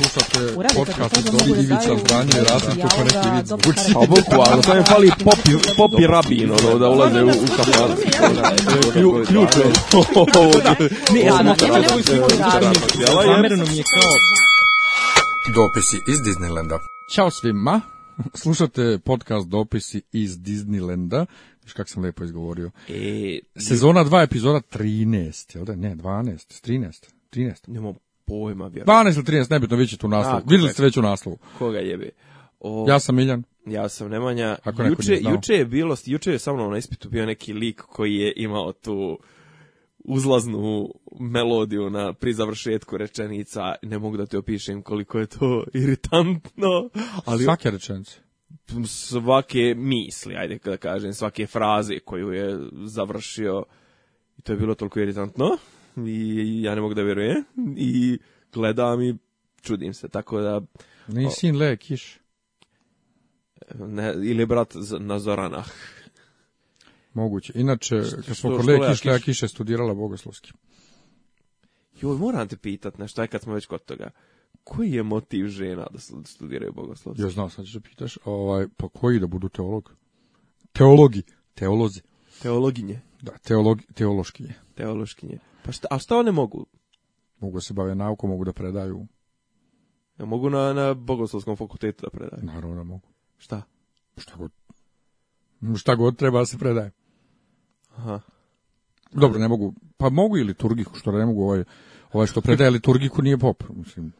slušate podcast od Dobri Ivica Franje, Rasim neki i Ivica Vučić. A ali sam je fali popi, popi rabino ono, da ulaze u, kafaru. Ključe. Ključ je. Ne, ja, je kao... Dopisi iz Disneylanda. Ćao svima. Slušate podcast Dopisi iz Disneylanda. Viš kak sam lepo izgovorio. E, Sezona 2, epizoda 13, jel da? Ne, 12, 13. 13. Nemo pojma, vjerujem. 12 ili 13, nebitno, ćete u naslovu. Vidjeli ste već u naslovu. Koga jebi? ja sam Miljan. Ja sam Nemanja. Ako juče, juče je bilo, juče je sa mnom na ispitu bio neki lik koji je imao tu uzlaznu melodiju na pri završetku rečenica. Ne mogu da te opišem koliko je to iritantno. Ali... Svake rečenice svake misli, ajde da kažem, svake fraze koju je završio i to je bilo toliko iritantno i ja ne mogu da vjerujem i gledam i čudim se, tako da... Ne sin le, kiš. ili brat na Zoranah. Moguće. Inače, kad smo kod Kiš, studirala bogoslovski. Joj, moram te pitat nešto, aj kad smo već kod toga. Koji je motiv žena da studiraju bogoslovski? Ja znam, sad ćeš da pitaš. Ovaj, pa koji da budu teolog? Teologi. Teolozi. Teologinje. Da, teolog, teološkinje. Teološkinje. Pa šta, a šta one mogu? Mogu se bave naukom, mogu da predaju. Ja, mogu na, na bogoslovskom fakultetu da predaju? Naravno mogu. Šta? Šta god. Mm, šta god treba se predaje. Aha. Dobro, ne mogu. Pa mogu i liturgiku, što ne mogu ovaj, ovaj što predaje liturgiku nije pop, mislim.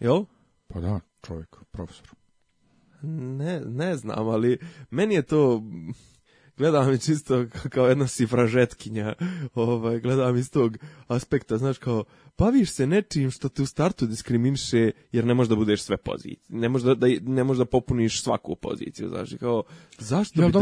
Jel? Pa da, čovjek, profesor. Ne, ne znam, ali meni je to gledam mi čisto kao jedna sifražetkinja, ovaj, gledam iz tog aspekta, znaš, kao, baviš se nečim što te u startu diskriminiše, jer ne možeš da budeš sve pozicije, ne možda da, ne popuniš svaku poziciju, znaš, kao, zašto, ja, bi,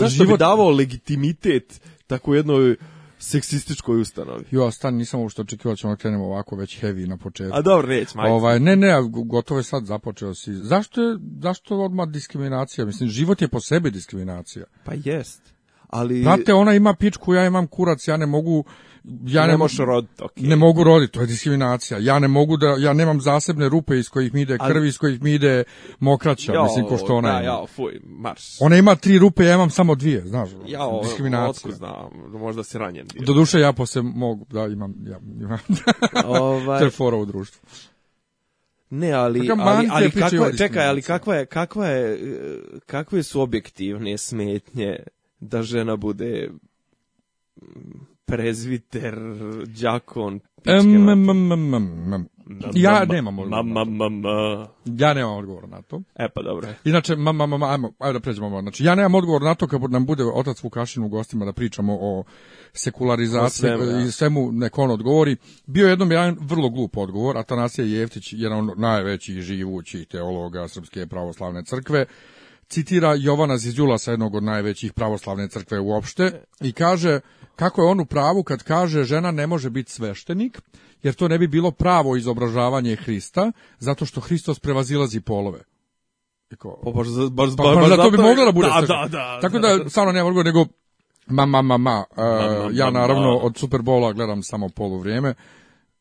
zašto život... bi davao legitimitet tako jednoj seksističkoj ustanovi. Jo, stan, nisam uopšte očekivao ćemo krenemo ovako već heavy na početku. A dobro, reći, majte. Ovaj, ne, ne, gotovo je sad započeo si. Zašto je, zašto je odmah diskriminacija? Mislim, život je po sebi diskriminacija. Pa jest ali... Znate, ona ima pičku, ja imam kurac, ja ne mogu... Ja ne, ne roditi, Ne mogu roditi, to je diskriminacija. Ja ne mogu da, ja nemam zasebne rupe iz kojih mi ide krvi, iz kojih mi ide mokraća, mislim, ko što ona ima. Ona ima tri rupe, ja imam samo dvije, znaš, ja diskriminacija. znam možda si ranjen. do duše ja posle mogu, da, imam, ja, imam, ovaj... u društvu. Ne, ali, ali, čekaj, ali kakva je, kakva je, e, kakve su objektivne smetnje da žena bude mm, prezviter, đakon, Ja nemam odgovor. Ja nemam odgovor na to. E pa dobro. E, inače, ma, ma, ma, ajmo, ajmo da pređemo. Znači, ja nemam odgovor na to kad nam bude otac Vukašin u gostima da pričamo o sekularizaciji i ja. svemu neko on odgovori. Bio je jednom jedan vrlo glup odgovor. Atanasije Jeftić, jedan od najvećih živućih teologa Srpske pravoslavne crkve, citira Jovana sa jednog od najvećih pravoslavne crkve uopšte, i kaže kako je on u pravu kad kaže žena ne može biti sveštenik, jer to ne bi bilo pravo izobražavanje Hrista, zato što Hristos prevazilazi polove. Eko, pa pa baš, baš, bi mogla da bude da, da, da, Tako da, samo nema mogu, nego Ma, e, ja naravno od Superbola gledam samo polu vrijeme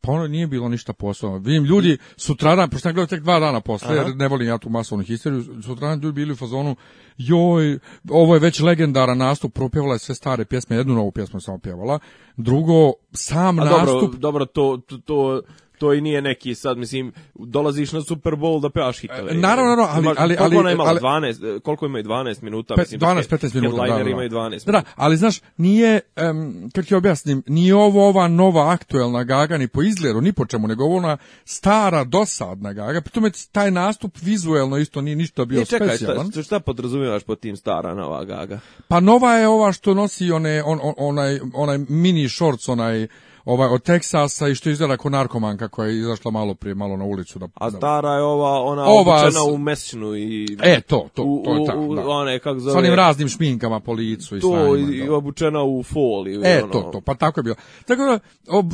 pa ono nije bilo ništa posebno. Vidim, ljudi sutradan, pošto gledao tek dva dana posle, jer ne volim ja tu masovnu histeriju, sutradan ljudi bili u fazonu, joj, ovo je već legendaran nastup, propjevala je sve stare pjesme, jednu novu pjesmu je samo pjevala, drugo, sam nastup... Dobro, dobro to, to to i nije neki sad mislim dolaziš na Super Bowl da pevaš hitove. Naravno, naravno, ali ali ali koliko ima 12 e, koliko imaju 12 minuta pet, mislim 12 15 minuta. Da, da. imaju 12. Da, da, ali znaš, nije um, kako ti objasnim, nije ovo ova nova aktuelna Gaga ni po izgledu, ni po čemu, nego ona stara dosadna Gaga. Pritom je taj nastup vizuelno isto nije ništa bio specijalan. Čekaj, šta, šta podrazumijevaš pod tim stara nova Gaga? Pa nova je ova što nosi one on, on, onaj onaj mini shorts, onaj ovaj, od Teksasa i što izgleda kao narkomanka koja je izašla malo prije, malo na ulicu. Da, A stara je ova, ona ova, u mesinu i... E, to, to, to je ta. onim raznim šminkama po licu i To, i obučena u foli E, ono. to, to, pa tako je bilo. Tako da,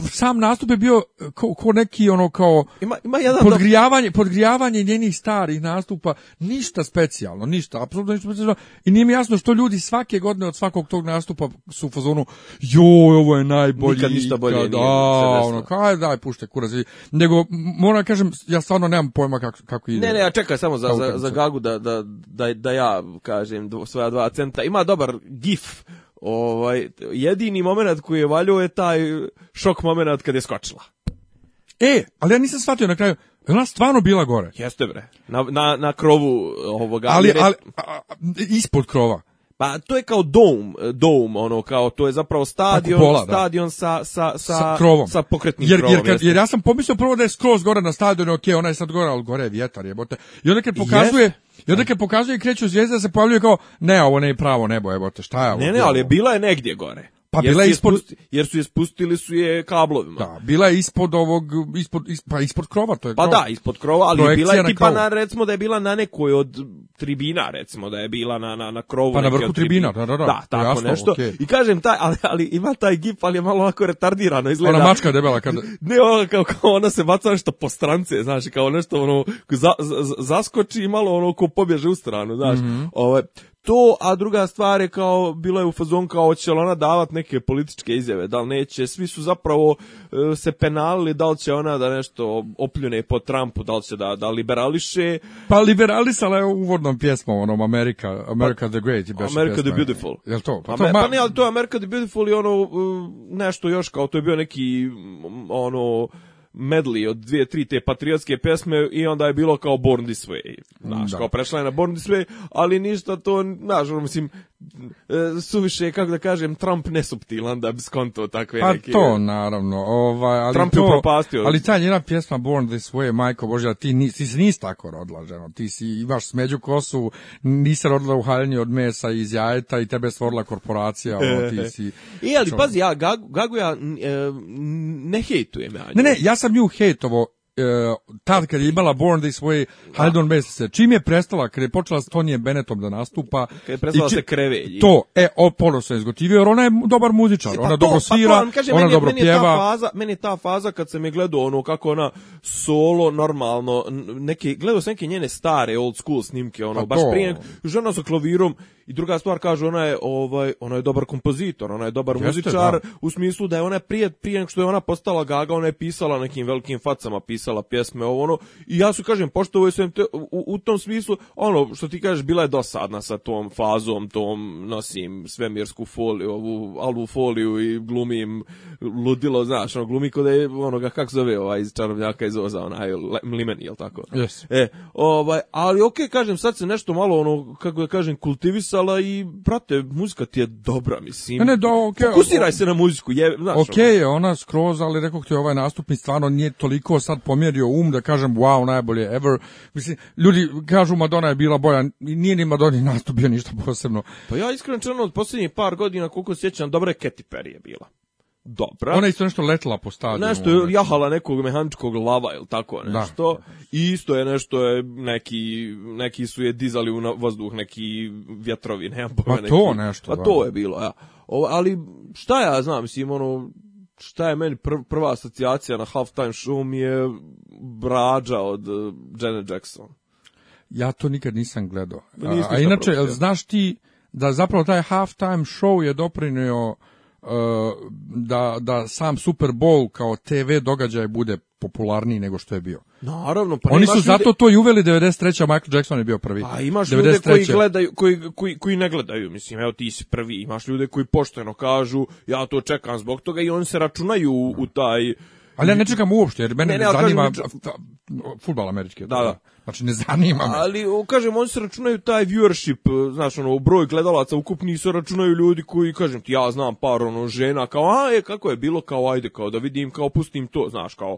sam nastup je bio e, ko, neki, ono, kao... Ima, ima Podgrijavanje, podgrijavanje njenih starih nastupa, ništa specijalno, ništa, apsolutno ništa specijalno. I nije mi jasno što ljudi svake godine od svakog tog nastupa su u fazonu, joj, ovo je najbolji, ništa da, ono, kaj, daj, pušte kurac. Nego, moram kažem, ja stvarno nemam pojma kako, kako ide. Ne, ne, ja čekaj samo za, za, za Gagu da, da, da, ja kažem svoja dva centa. Ima dobar gif ovaj, jedini moment koji je valjao je taj šok moment kad je skočila. E, ali ja nisam shvatio na kraju, je ona stvarno bila gore? Jeste bre, na, na, na krovu ovoga. Ali, ali, ali ispod krova. Pa to je kao dom, dom ono kao to je zapravo stadion, stadion sa sa sa sa, pokretnim jer, krovom. Jer, jer ja sam pomislio prvo da je skroz gore na stadionu, ok, ona je sad gore, ali gore je vjetar, jebote. I onda kad pokazuje I onda kad pokazuje kreću zvijezda se pojavljuje kao, ne, ovo ne je pravo nebo, evo te, šta je ovo? Ne, ne, ali bila je negdje gore. Pa bila je ispod jer su je spustili su je kablovima. Da, bila je ispod ovog ispod pa ispod krova to je. Krov. Pa da, ispod krova, ali je bila je tipa na recimo da je bila na nekoj od tribina recimo da je bila na na na krovu. Pa na vrhu tribina, da, da, da. Da, tako jasno, nešto. I kažem taj ali, ali ima taj gif, ali je malo ovako retardirano izgleda. Ona mačka debela kad ne ona kao, ona se baca nešto po strance, znači kao nešto ono zaskoči i malo ono ko pobježe u stranu, znaš. Mm to, a druga stvar je kao, bila je u fazon kao, će li ona davat neke političke izjave, da li neće, svi su zapravo e, se penalili, da li će ona da nešto opljune po Trumpu, da li će da, da liberališe. Pa liberalisala je uvodnom pjesmom, onom America, America pa, the Great. America the Beautiful. Jel to? Pa, to pa ma... pa ne, ali to je America the Beautiful i ono, e, nešto još kao, to je bio neki, ono, medli od dvije, tri te patriotske pesme i onda je bilo kao Born This Way. Znaš, kao prešla je na Born This Way, ali ništa to, znaš, ono, mislim, E, suviše, kako da kažem, Trump nesubtilan da bi skonto takve pa neke... Pa to, naravno. Ovaj, ali Trump to, je upropastio. Ali ta njena pjesma Born This Way, majko Bože, ti, ti si nisi tako rodila, ženo. Ti si, imaš smeđu kosu, nisi rodila u haljni od mesa iz jajeta i tebe stvorila korporacija, ovo, e. ti si... I, e, ali, čo... pazi, ja Gagu, ne hejtujem. Ja, ne, ne, ja sam nju hejtovo E, tad kad je imala Born This Way, Haldon se, čim je prestala, kad je počela s Tonije Benetom da nastupa, kad je prestala se To, e, opolo se izgotivio, jer ona je dobar muzičar, e, pa ona to, dobro pa svira, ona meni, dobro meni pjeva. ta faza, meni je ta faza kad se mi gledao ono kako ona solo, normalno, neki, gledao sam neke njene stare old school snimke, ono, pa baš prije, žena sa klavirom, i druga stvar kaže ona je ovaj ona je dobar kompozitor, ona je dobar Jeste, muzičar u smislu da je ona prije prije što je ona postala gaga, ona je pisala nekim velikim facama, pisala pjesme ovo ono. I ja su kažem pošto je u, tom smislu ono što ti kažeš bila je dosadna sa tom fazom, tom nosim svemirsku foliju, ovu alvu foliju i glumim ludilo, znaš, ono glumi kod je onoga kako se zove ovaj iz čarobnjaka iz Oza, onaj Limen, jel tako? E, ovaj ali okej okay, kažem sad se nešto malo ono kako da kažem kultivis pucala i, brate, muzika ti je dobra, mislim. Ne, ne, do, Fokusiraj se na muziku, je, znaš. Ok, ono. je ona skroz, ali rekao ti ovaj mi stvarno nije toliko sad pomjerio um da kažem, wow, najbolje ever. Mislim, ljudi kažu Madonna je bila bolja, nije ni Madonna nastup bio ništa posebno. Pa ja iskreno od posljednjih par godina, koliko sjećam, dobra je Katy Perry je bila. Dobra. Ona isto nešto letla po stadionu. Nešto je ono, jahala nekog mehaničkog lava ili tako nešto. I isto je nešto je neki, neki su je dizali u vazduh, neki vjetrovi, nema Pa to neki, nešto. Pa to je bilo, ja. ali šta ja znam, mislim, ono, šta je meni prva asocijacija na Halftime Show mi je brađa od uh, Janet Jackson. Ja to nikad nisam gledao. Pa a, a inače, znaš ti da zapravo taj Halftime Show je doprinio da, da sam Super Bowl kao TV događaj bude popularniji nego što je bio. Naravno, pa Oni su zato to i uveli 93. Michael Jackson je bio prvi. a pa imaš 93. ljude koji gledaju, koji, koji, ne gledaju, mislim, evo ti si prvi, imaš ljude koji pošteno kažu, ja to čekam zbog toga i oni se računaju u taj ali ja ne čekam uopšte, jer mene ne, zanima američki. Da, da. Znači, ne zanima Ali, kažem, oni se računaju taj viewership, e, znaš, ono, broj gledalaca ukupni se računaju ljudi koji, kažem ti, ja znam par, ono, žena, kao, a, je kako je bilo, kao, ajde, kao, da vidim, kao, pustim to, znaš, kao,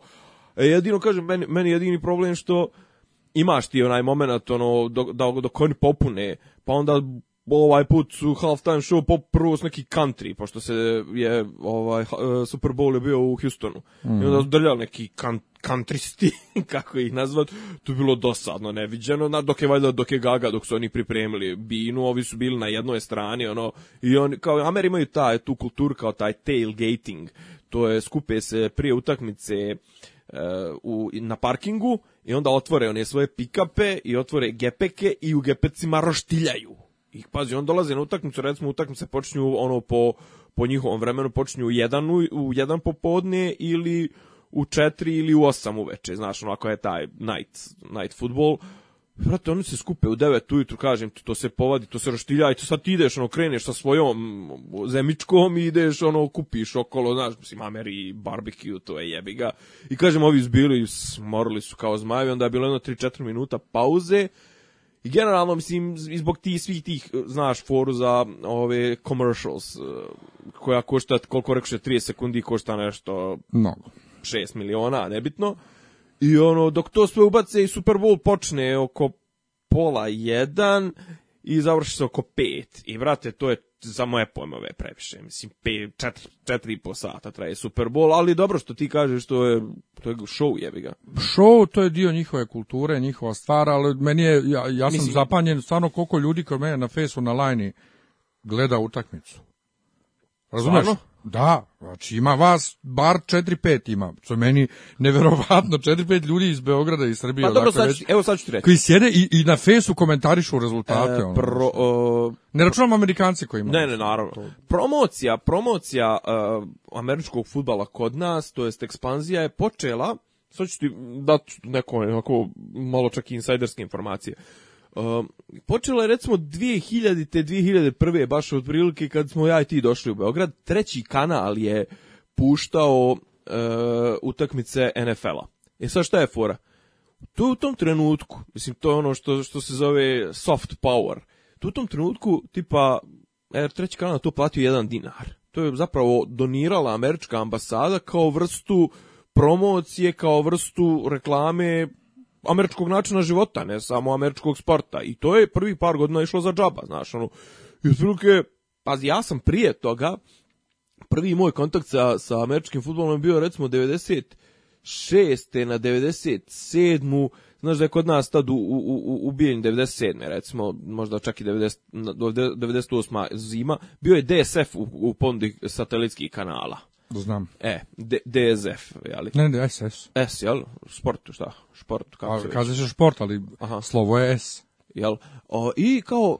e, jedino, kažem, meni, meni jedini problem što imaš ti onaj moment, ono, dok, dok oni popune, pa onda ovaj put su halftime show pop prvo neki country, pošto se je ovaj e, Super Bowl je bio u Houstonu. I onda su drljali neki countrysti, kako ih nazvat, to je bilo dosadno, neviđeno, na, dok je valjda, dok je Gaga, dok su oni pripremili binu, ovi su bili na jednoj strani, ono, i oni, kao, Amer imaju taj, tu kulturu kao taj tailgating, to je, skupe se prije utakmice, e, u, na parkingu i onda otvore one svoje pikape i otvore gepeke i u gepecima roštiljaju. I pazi, on dolazi na utakmicu, recimo utakmice počinju ono po, po njihovom vremenu počinju u jedan, u, popodne ili u četiri ili u osam uveče, znaš, ono ako je taj night, night football, Brate, oni se skupe u devet ujutru, kažem ti, to se povadi, to se roštilja i to sad ti ideš, ono, kreneš sa svojom zemičkom i ideš, ono, kupiš okolo, znaš, mislim, mameri, barbecue, to je jebiga. I kažem, ovi zbili, smorili su kao zmajevi, onda je bilo jedno 3-4 minuta pauze, i generalno, mislim, zbog ti svih tih, znaš, foru za ove commercials, e, koja košta, koliko rekuš, 30 sekundi košta nešto... Mnogo. 6 miliona, nebitno. I ono, dok to sve ubace i Super Bowl počne oko pola jedan i završi se oko pet. I vrate, to je za moje pojmove previše. Mislim, pet, četiri, i sata traje Super Bowl, ali dobro što ti kažeš, to je, to je show jebi ga. Show, to je dio njihove kulture, njihova stvar, ali meni je, ja, ja sam zapanjen stvarno koliko ljudi kod mene na fesu na lajni gleda utakmicu. Razumeš? Stvarno? Da, znači ima vas, bar 4-5 ima, što meni neverovatno, 4-5 ljudi iz Beograda i Srbije. Pa dobro, sad, evo sad ću ti reći. Koji sjede i, i na fesu komentarišu rezultate. E, ono, pro, znači. ne računam Amerikanci koji imaju. Ne, ne, znači. naravno. To. Promocija, promocija uh, američkog futbala kod nas, to jest ekspanzija je počela, sad ću ti dati neko, neko malo čak i insajderske informacije. Uh, Ehm, Počelo je recimo 2000 te 2001. baš otprilike kad smo ja i ti došli u Beograd, treći kanal je puštao eh, utakmice NFL-a. E sad šta je fora? To je u tom trenutku, mislim to je ono što, što se zove soft power. To u tom trenutku tipa er, treći kanal to platio jedan dinar. To je zapravo donirala američka ambasada kao vrstu promocije, kao vrstu reklame američkog načina života, ne samo američkog sporta. I to je prvi par godina išlo za džaba, znaš, ono. I otprilike, pazi, ja sam prije toga, prvi moj kontakt sa, sa američkim futbolom bio recimo 96. na 97. Znaš da je kod nas tad u, u, u, 97. recimo, možda čak i 90, 98. zima, bio je DSF u, u pondi satelitskih kanala. Znam. E, D DSF, jeli? Ne, ne, S, S. jel? Sport, šta? Šport, kako se je šport, ali Aha. slovo je S. Jel? O, I kao,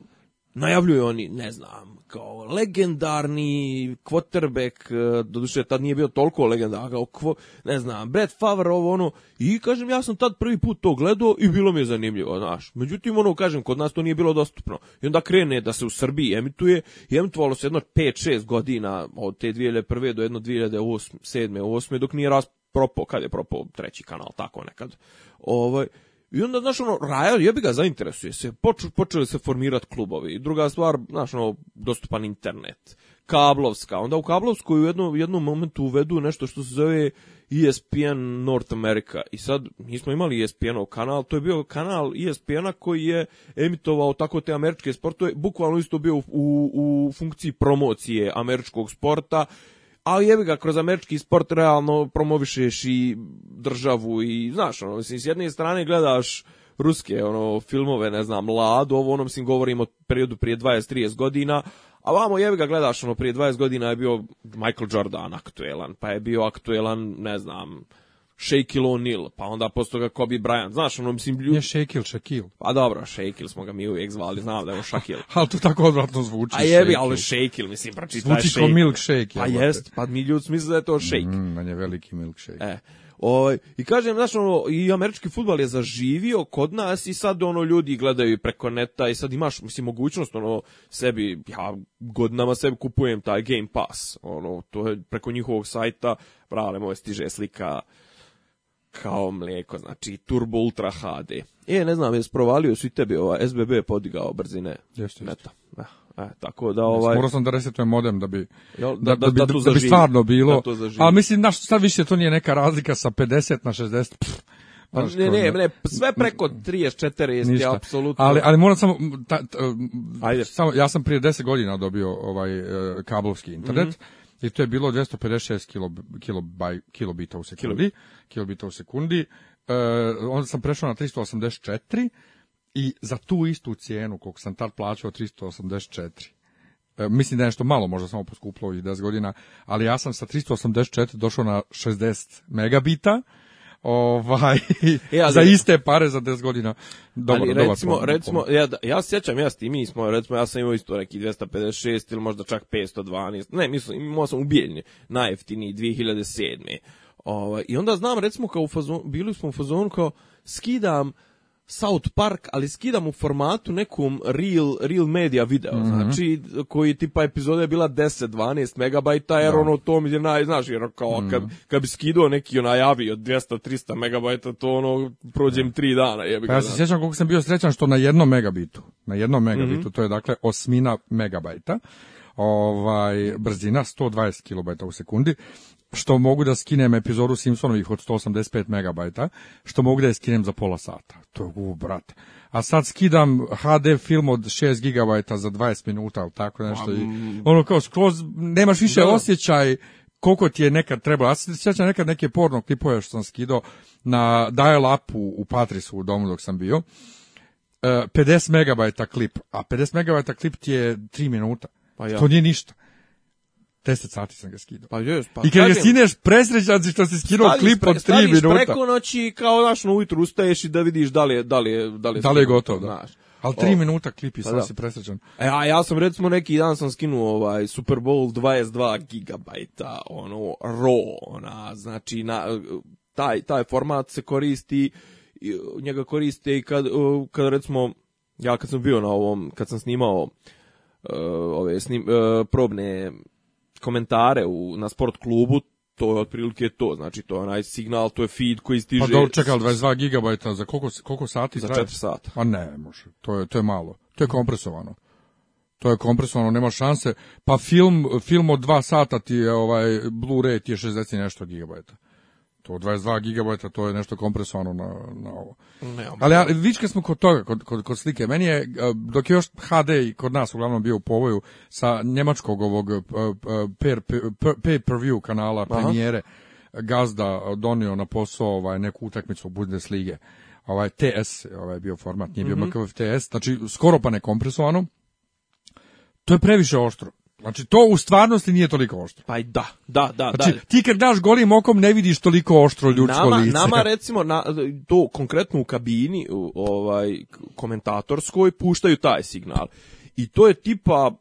najavljuju oni, ne znam, kao legendarni quarterback, e, doduše tad nije bio toliko legendarno, kao kvo, ne znam, Brad Favre, ovo ono, i kažem, ja sam tad prvi put to gledao i bilo mi je zanimljivo, znaš. Međutim, ono, kažem, kod nas to nije bilo dostupno. I onda krene da se u Srbiji emituje, i emitovalo se jedno 5-6 godina, od te 2001. do jedno 2008, dok nije raspropo, kad je propo treći kanal, tako nekad. Ovaj, i onda, znaš, ono, Raja, jebi ga, zainteresuje se. Poču, počeli se formirati klubovi. I druga stvar, znaš, ono, dostupan internet. Kablovska. Onda u Kablovskoj u jednom, jednom momentu uvedu nešto što se zove ESPN North America. I sad, mi smo imali ESPN-ov kanal, to je bio kanal ESPN-a koji je emitovao tako te američke sportove, bukvalno isto bio u, u funkciji promocije američkog sporta ali jebi ga, kroz američki sport realno promovišeš i državu i, znaš, ono, mislim, s jedne strane gledaš ruske, ono, filmove, ne znam, Lado, ovo, ono, mislim, govorimo o periodu prije 20-30 godina, a vamo jebi ga gledaš, ono, prije 20 godina je bio Michael Jordan aktuelan, pa je bio aktuelan, ne znam, Shaquille O'Neal, pa onda posto toga Kobe Bryant, znaš, ono mislim ljudi... Je Shaquille, Shaquille. Pa dobro, Shaquille smo ga mi uvijek zvali, znam da je on Shaquille. ali to tako odvratno zvuči. A jebi, ali Shaquille, mislim, pročitaj Shaquille. Zvuči kao milkshake. Pa jest, pa mi ljudi smisli da je to mm, shake. Mm, on je veliki milkshake. E. Ovaj i kažem znaš ono i američki fudbal je zaživio kod nas i sad ono ljudi gledaju preko neta i sad imaš mislim mogućnost ono sebi ja godinama sebi kupujem taj Game Pass ono to je preko njihovog sajta brale moje stiže slika kao mlijeko, znači Turbo Ultra HD. E, ne znam, jes provalio su i tebi, ova, SBB je podigao brzine jeste, neta. Jeste. E, e, tako da ovaj Morao sam da resetujem modem da bi da, da, da, da, bi, da bi stvarno bilo. A mislim naš sad više to nije neka razlika sa 50 na 60. Pff, pa, ne, ne, ne, sve preko 34 je apsolutno. Ali ali moram samo ta, ta, Ajde. samo ja sam prije 10 godina dobio ovaj e, kablovski internet. Mm -hmm i to je bilo 256 kilo, kilobita u sekundi. Kilobita u sekundi. onda sam prešao na 384 i za tu istu cijenu koliko sam tad plaćao 384 e, mislim da je nešto malo, možda samo poskuplo i 10 godina, ali ja sam sa 384 došao na 60 megabita, ovaj e, ali, za iste pare za 10 godina. Dobro, ali recimo, dobar recimo ja, ja sjećam, ja i mi smo, recimo, ja sam imao isto neki 256 ili možda čak 512, ne, mislim, imao sam ubijeljnje, najjeftiniji 2007. Ovaj, I onda znam, recimo, kao u Fazon, bili smo u fazonu kao, skidam South Park, ali skidam u formatu nekom real, real media video, mm -hmm. znači koji tipa epizoda je bila 10-12 megabajta, jer no. ono to mi je naj, znaš, jer kao mm -hmm. kad, kad bi skidao neki onaj avi od 200-300 megabajta, to ono prođem 3 dana. pa ja se sjećam koliko sam bio srećan što na jednom megabitu, na jednom mhm. megabitu, mm -hmm. to je dakle osmina megabajta, ovaj brzina 120 kilobajta u sekundi što mogu da skinem epizodu Simpsonovih od 185 MB, što mogu da je skinem za pola sata. To je brate. A sad skidam HD film od 6 GB za 20 minuta, ali tako nešto. I, ono kao skroz, nemaš više da. osjećaj koliko ti je nekad trebalo. Ja se sjećam nekad neke porno klipove što sam skidao na dial-upu u Patrisu u domu dok sam bio. 50 e, MB klip, a 50 MB klip ti je 3 minuta. Pa ja. To nije ništa. 10 sati sam ga skidao. Pa jes, pa I kad ga skineš, presrećan si što si skinuo pa klip od 3 pa minuta. preko noći kao naš na ujutru ustaješ i da vidiš da li je, da li je, da li je, da li je gotovo. Da. Naš. Ali tri oh. minuta klip i pa sam da. si presrećan. E, a ja sam recimo neki dan sam skinuo ovaj Super Bowl 22 GB, ono, raw, ona, znači, na, taj, taj format se koristi, njega koriste i kad, kad recimo, ja kad sam bio na ovom, kad sam snimao uh, ove snim, uh, probne komentare u, na sport klubu, to je otprilike to, znači to je onaj signal, to je feed koji stiže. Pa dobro, 22 GB za koliko, koliko sati Za 4 sata. Pa ne, može, to je, to je malo, to je kompresovano. To je kompresovano, nema šanse. Pa film, film od 2 sata ti je, ovaj, Blu-ray ti je 60 nešto gigabajta to 22 GB to je nešto kompresovano na, na ovo. Ne, ali ali smo kod toga, kod, kod, kod, slike, meni je, e, dok je još HD i kod nas uglavnom bio u povoju sa njemačkog ovog e, e, pay-per-view kanala premijere, gazda donio na posao ovaj, neku utakmicu Bundeslige. Ovaj TS, ovaj bio format, nije bio mm -hmm. znači skoro pa ne kompresovano To je previše oštro. Znači, to u stvarnosti nije toliko oštro. Pa da, da, da. Znači, da. ti kad daš golim okom ne vidiš toliko oštro ljudsko nama, lice. Nama, recimo, na, to konkretno u kabini ovaj, komentatorskoj puštaju taj signal. I to je tipa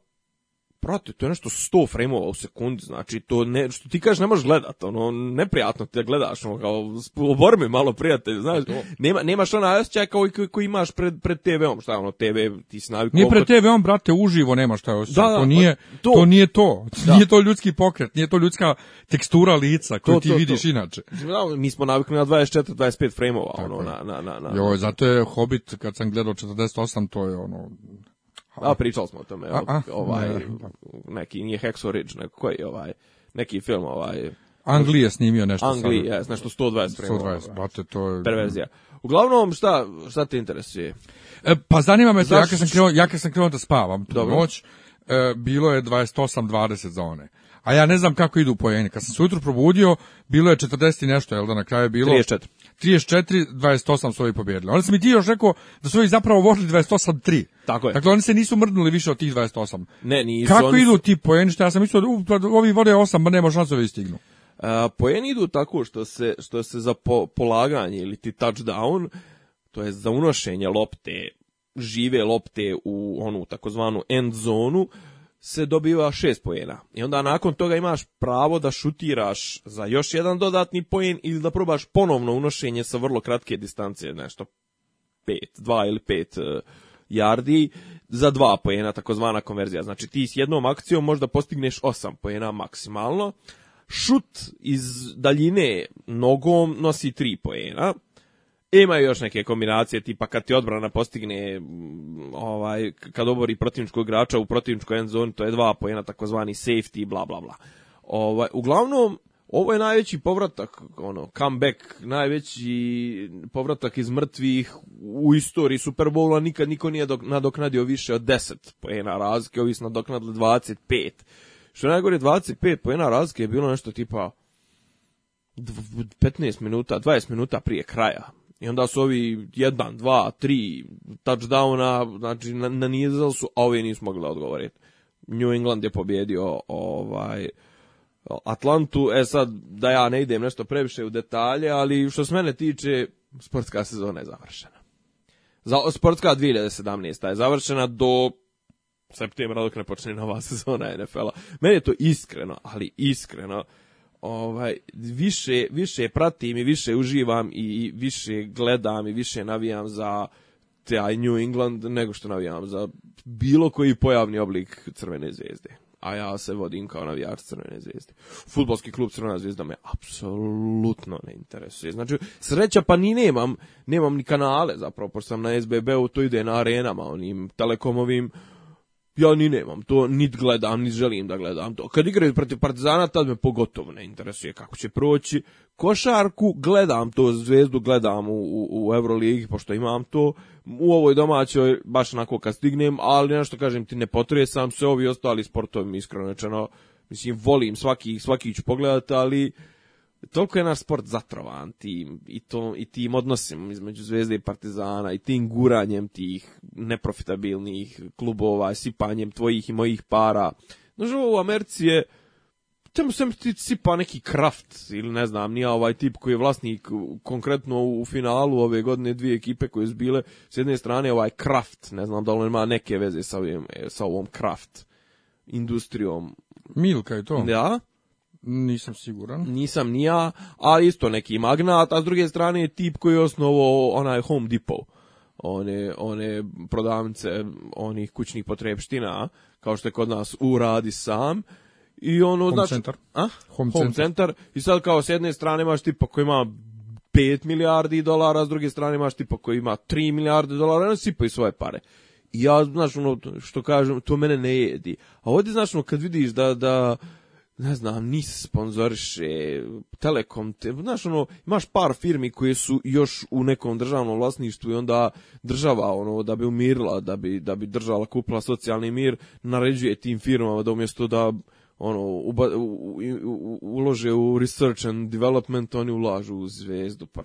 brate, to je nešto 100 frame u sekundi, znači to ne, što ti kažeš ne možeš gledat, ono, neprijatno da gledaš, ono, kao, oborme malo prijatelj, znaš, pa to. nema, nemaš ona osjećaj kao koji, koji imaš pred, pred TV-om, šta ono, TV, ti si navikao. Nije pred TV-om, brate, uživo nemaš šta osjećaj, da, pa to, nije, to, nije to, nije to ljudski pokret, nije to ljudska tekstura lica koju ti vidiš inače. Da, mi smo navikli na 24-25 frame ono, na, na, na, na. Joj, zato je Hobbit, kad sam gledao 48, to je ono, a pričali smo o tome, a, a, ovaj, ne, neki, nije Hexo Ridge, neko, koji ovaj, neki film, ovaj... Anglija snimio nešto. Anglija, jes, nešto 120 frame. 120, bate, to je... Perverzija. Uglavnom, šta, šta te interesuje? E, pa zanima me to, ja kad sam krenuo, ja sam krenuo da spavam tu Dobro. noć, e, bilo je 28-20 zone. A ja ne znam kako idu pojeni. Kad sam se ujutru probudio, bilo je 40 i nešto, jel da na kraju je bilo... 34. 34-28 su ovi pobjedili. Oni su mi ti još rekao da su ovi zapravo vodili 28-3. Tako je. Dakle, oni se nisu mrdnuli više od tih 28. Ne, nisu. Kako oni... idu ti poeni? Što ja sam mislio da pa ovi vode 8, ba pa nema šansove istignu. Uh, poeni idu tako što se, što se za po, polaganje ili ti touchdown, to je za unošenje lopte, žive lopte u onu takozvanu end zonu, se dobiva šest pojena. I onda nakon toga imaš pravo da šutiraš za još jedan dodatni pojen ili da probaš ponovno unošenje sa vrlo kratke distance, nešto pet, dva ili pet jardi e, za dva pojena, takozvana konverzija. Znači ti s jednom akcijom možda postigneš 8 pojena maksimalno. Šut iz daljine nogom nosi tri pojena. Imaju još neke kombinacije, tipa kad ti odbrana postigne, mm, ovaj, kad obori protivničkog igrača u protivničkoj end zone, to je dva pojena, takozvani safety, bla, bla, bla. Ovaj, uglavnom, ovo je najveći povratak, ono, comeback, najveći povratak iz mrtvih u istoriji Super nikad niko nije nadoknadio više od 10 pojena razlike, ovisno su nadoknadili 25. Što najgore, 25 pojena razlike je bilo nešto tipa 15 minuta, 20 minuta prije kraja i onda su ovi jedan, dva, tri touchdowna, znači nanizali su, a ovi nisu mogli odgovoriti. New England je pobjedio ovaj, Atlantu, e sad da ja ne idem nešto previše u detalje, ali što se mene tiče, sportska sezona je završena. Za, sportska 2017. je završena do septembra dok ne počne nova sezona NFL-a. Meni je to iskreno, ali iskreno ovaj više više pratim i više uživam i više gledam i više navijam za taj New England nego što navijam za bilo koji pojavni oblik Crvene zvezde. A ja se vodim kao navijač Crvene zvezde. Futbolski klub Crvena zvezda me apsolutno ne interesuje. Znači, sreća pa ni nemam, nemam ni kanale zapravo, pošto sam na SBB-u, to ide na arenama, onim telekomovim, ja ni nemam to, nit gledam, ni želim da gledam to. Kad igraju protiv Partizana, tad me pogotovo ne interesuje kako će proći. Košarku gledam to, zvezdu gledam u, u, u Euroligi, pošto imam to. U ovoj domaćoj, baš onako kad stignem, ali nešto kažem ti, ne potresam se, ovi ostali sportovi mi iskreno rečeno, mislim, volim svaki, svaki ću pogledati, ali toliko je naš sport zatrovan tim, i, i tim odnosim između Zvezde i Partizana i tim guranjem tih neprofitabilnih klubova, sipanjem tvojih i mojih para. No, živo u Americi je tamo sam ti sipa neki kraft ili ne znam, nije ovaj tip koji je vlasnik konkretno u finalu ove godine dvije ekipe koje su bile s jedne strane ovaj kraft, ne znam da li ima neke veze sa, e, sa ovom kraft industrijom. Milka je to. Da, nisam siguran. Nisam ni ja, ali isto neki magnat, a s druge strane je tip koji je osnovao onaj Home Depot. One, one prodavnice onih kućnih potrebština, kao što je kod nas u sam. I ono, Home znači, Center. A? Home, center. center. I sad kao s jedne strane imaš tipa koji ima 5 milijardi dolara, s druge strane imaš tipa koji ima 3 milijarde dolara, ono i svoje pare. I ja, znaš, ono, što kažem, to mene ne jedi. A ovdje, znaš, ono, kad vidiš da, da ne znam, NIS sponzoriše, Telekom, te, znaš, ono, imaš par firmi koje su još u nekom državnom vlasništvu i onda država, ono, da bi umirila, da bi, da bi kupila socijalni mir, naređuje tim firmama da umjesto da ono, u, u, ulože u research and development, oni ulažu u zvezdu. Pa,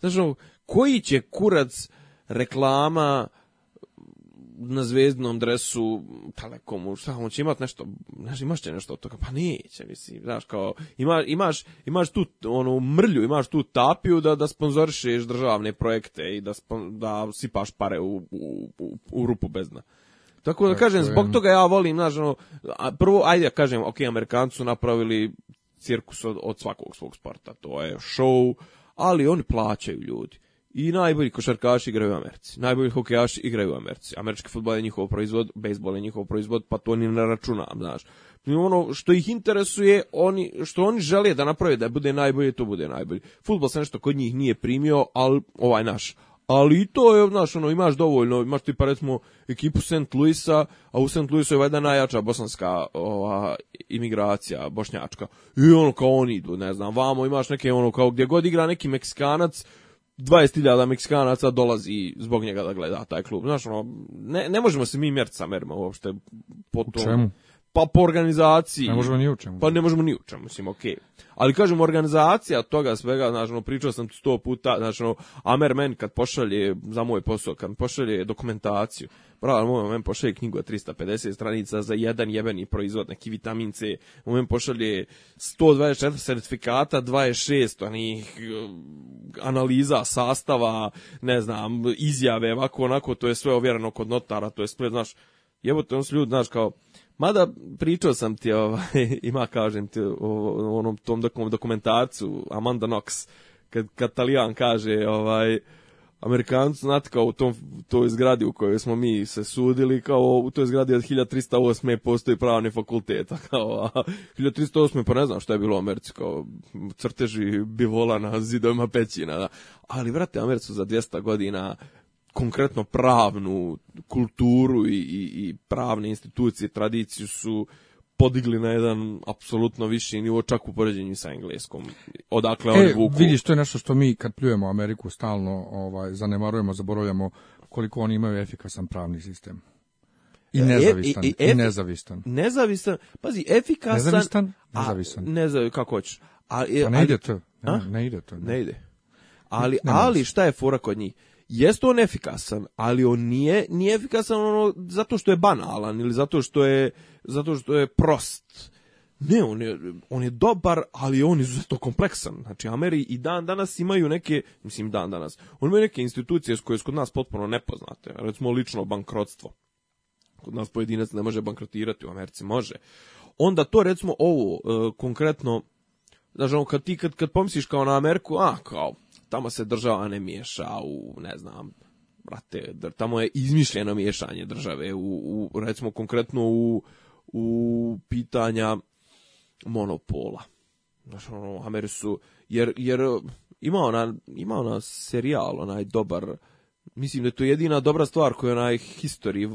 znaš, ono, koji će kurac reklama na zvezdnom dresu Telekomu, šta, on će imat nešto, imaš će nešto od toga, pa neće, mislim, znaš, kao, ima, imaš, imaš tu onu mrlju, imaš tu tapiju da, da sponzorišeš državne projekte i da, spon, da sipaš pare u, u, u, u rupu bezna. Tako da kažem, zbog toga ja volim, znaš, ono, prvo, ajde, kažem, ok, Amerikanci su napravili cirkus od, od svakog svog sporta, to je show, ali oni plaćaju ljudi. I najbolji košarkaši igraju u Americi. Najbolji hokejaši igraju u Americi. Američki futbol je njihov proizvod, bejsbol je njihov proizvod, pa to ni ne računam, znaš. Ono što ih interesuje, oni, što oni žele da naprave da bude najbolje, to bude najbolje. Futbol se nešto kod njih nije primio, ali ovaj naš. Ali i to je, znaš, ono, imaš dovoljno, imaš ti pa recimo ekipu St. Louisa, a u St. Louisu je valjda najjača bosanska ova, imigracija, bošnjačka. I ono kao oni idu, ne znam, vamo imaš neke ono kao gdje god igra neki Meksikanac, 20.000 Meksikanaca dolazi zbog njega da gleda taj klub. Znaš, ono, ne, ne možemo se mi mjeriti sa Merima uopšte po tom. U čemu? Pa po organizaciji. Ne možemo ni u Pa ne možemo ni u mislim, okej. Ali kažem, organizacija toga svega, znači, ono, pričao sam sto puta, znači, ono, Amer men kad pošalje za moj posao, kad pošalje dokumentaciju, pravo, moj men pošalje knjigu 350 stranica za jedan jebeni proizvod, neki vitamin C, moj pošalje 124 certifikata, 26 onih uh, analiza, sastava, ne znam, izjave, ovako, onako, to je sve ovjereno kod notara, to je sve, znaš, jebote, on su ljudi, znaš, kao, Mada pričao sam ti, ovaj, ima kažem ti, o onom tom dokumentarcu Amanda Knox, kad Katalijan kaže, ovaj, Amerikanci, znate, kao u tom, toj zgradi u kojoj smo mi se sudili, kao u toj zgradi od 1308. postoji pravni fakultet, a kao, a 1308. pa ne znam šta je bilo u Americi, kao crteži bivola na zidovima pećina, da. ali vrate, Americu za 200 godina konkretno pravnu kulturu i, i, i pravne institucije, tradiciju su podigli na jedan apsolutno viši nivo čak u poređenju sa engleskom. Odakle e, oni vuku. Vidiš, to je nešto što mi kad pljujemo Ameriku stalno ovaj, zanemarujemo, zaboravljamo koliko oni imaju efikasan pravni sistem. I nezavistan. E, e, e, I, nezavistan. Nezavistan. Pazi, efikasan. Nezavistan? Nezavistan. A, kako hoćeš. Pa A, pa ne ide to. Ne, ide to. Ne, ide. Ali, ali šta je fora kod njih? jest on efikasan, ali on nije, nije efikasan ono zato što je banalan ili zato što je, zato što je prost. Ne, on je, on je dobar, ali on je izuzetno kompleksan. Znači, Ameri i dan danas imaju neke, mislim dan danas, on imaju neke institucije koje su kod nas potpuno nepoznate. Recimo, lično bankrotstvo. Kod nas pojedinac ne može bankrotirati, u Americi može. Onda to, recimo, ovo, e, konkretno, znači, ono, kad ti, kad, kad pomisliš kao na Ameriku, a, kao, tamo se država ne miješa u, ne znam, brate, tamo je izmišljeno miješanje države, u, u recimo konkretno u, u pitanja monopola. Znaš, ono, jer, jer ima ona, ima ona serijal, onaj dobar, mislim da je to jedina dobra stvar koja je onaj history,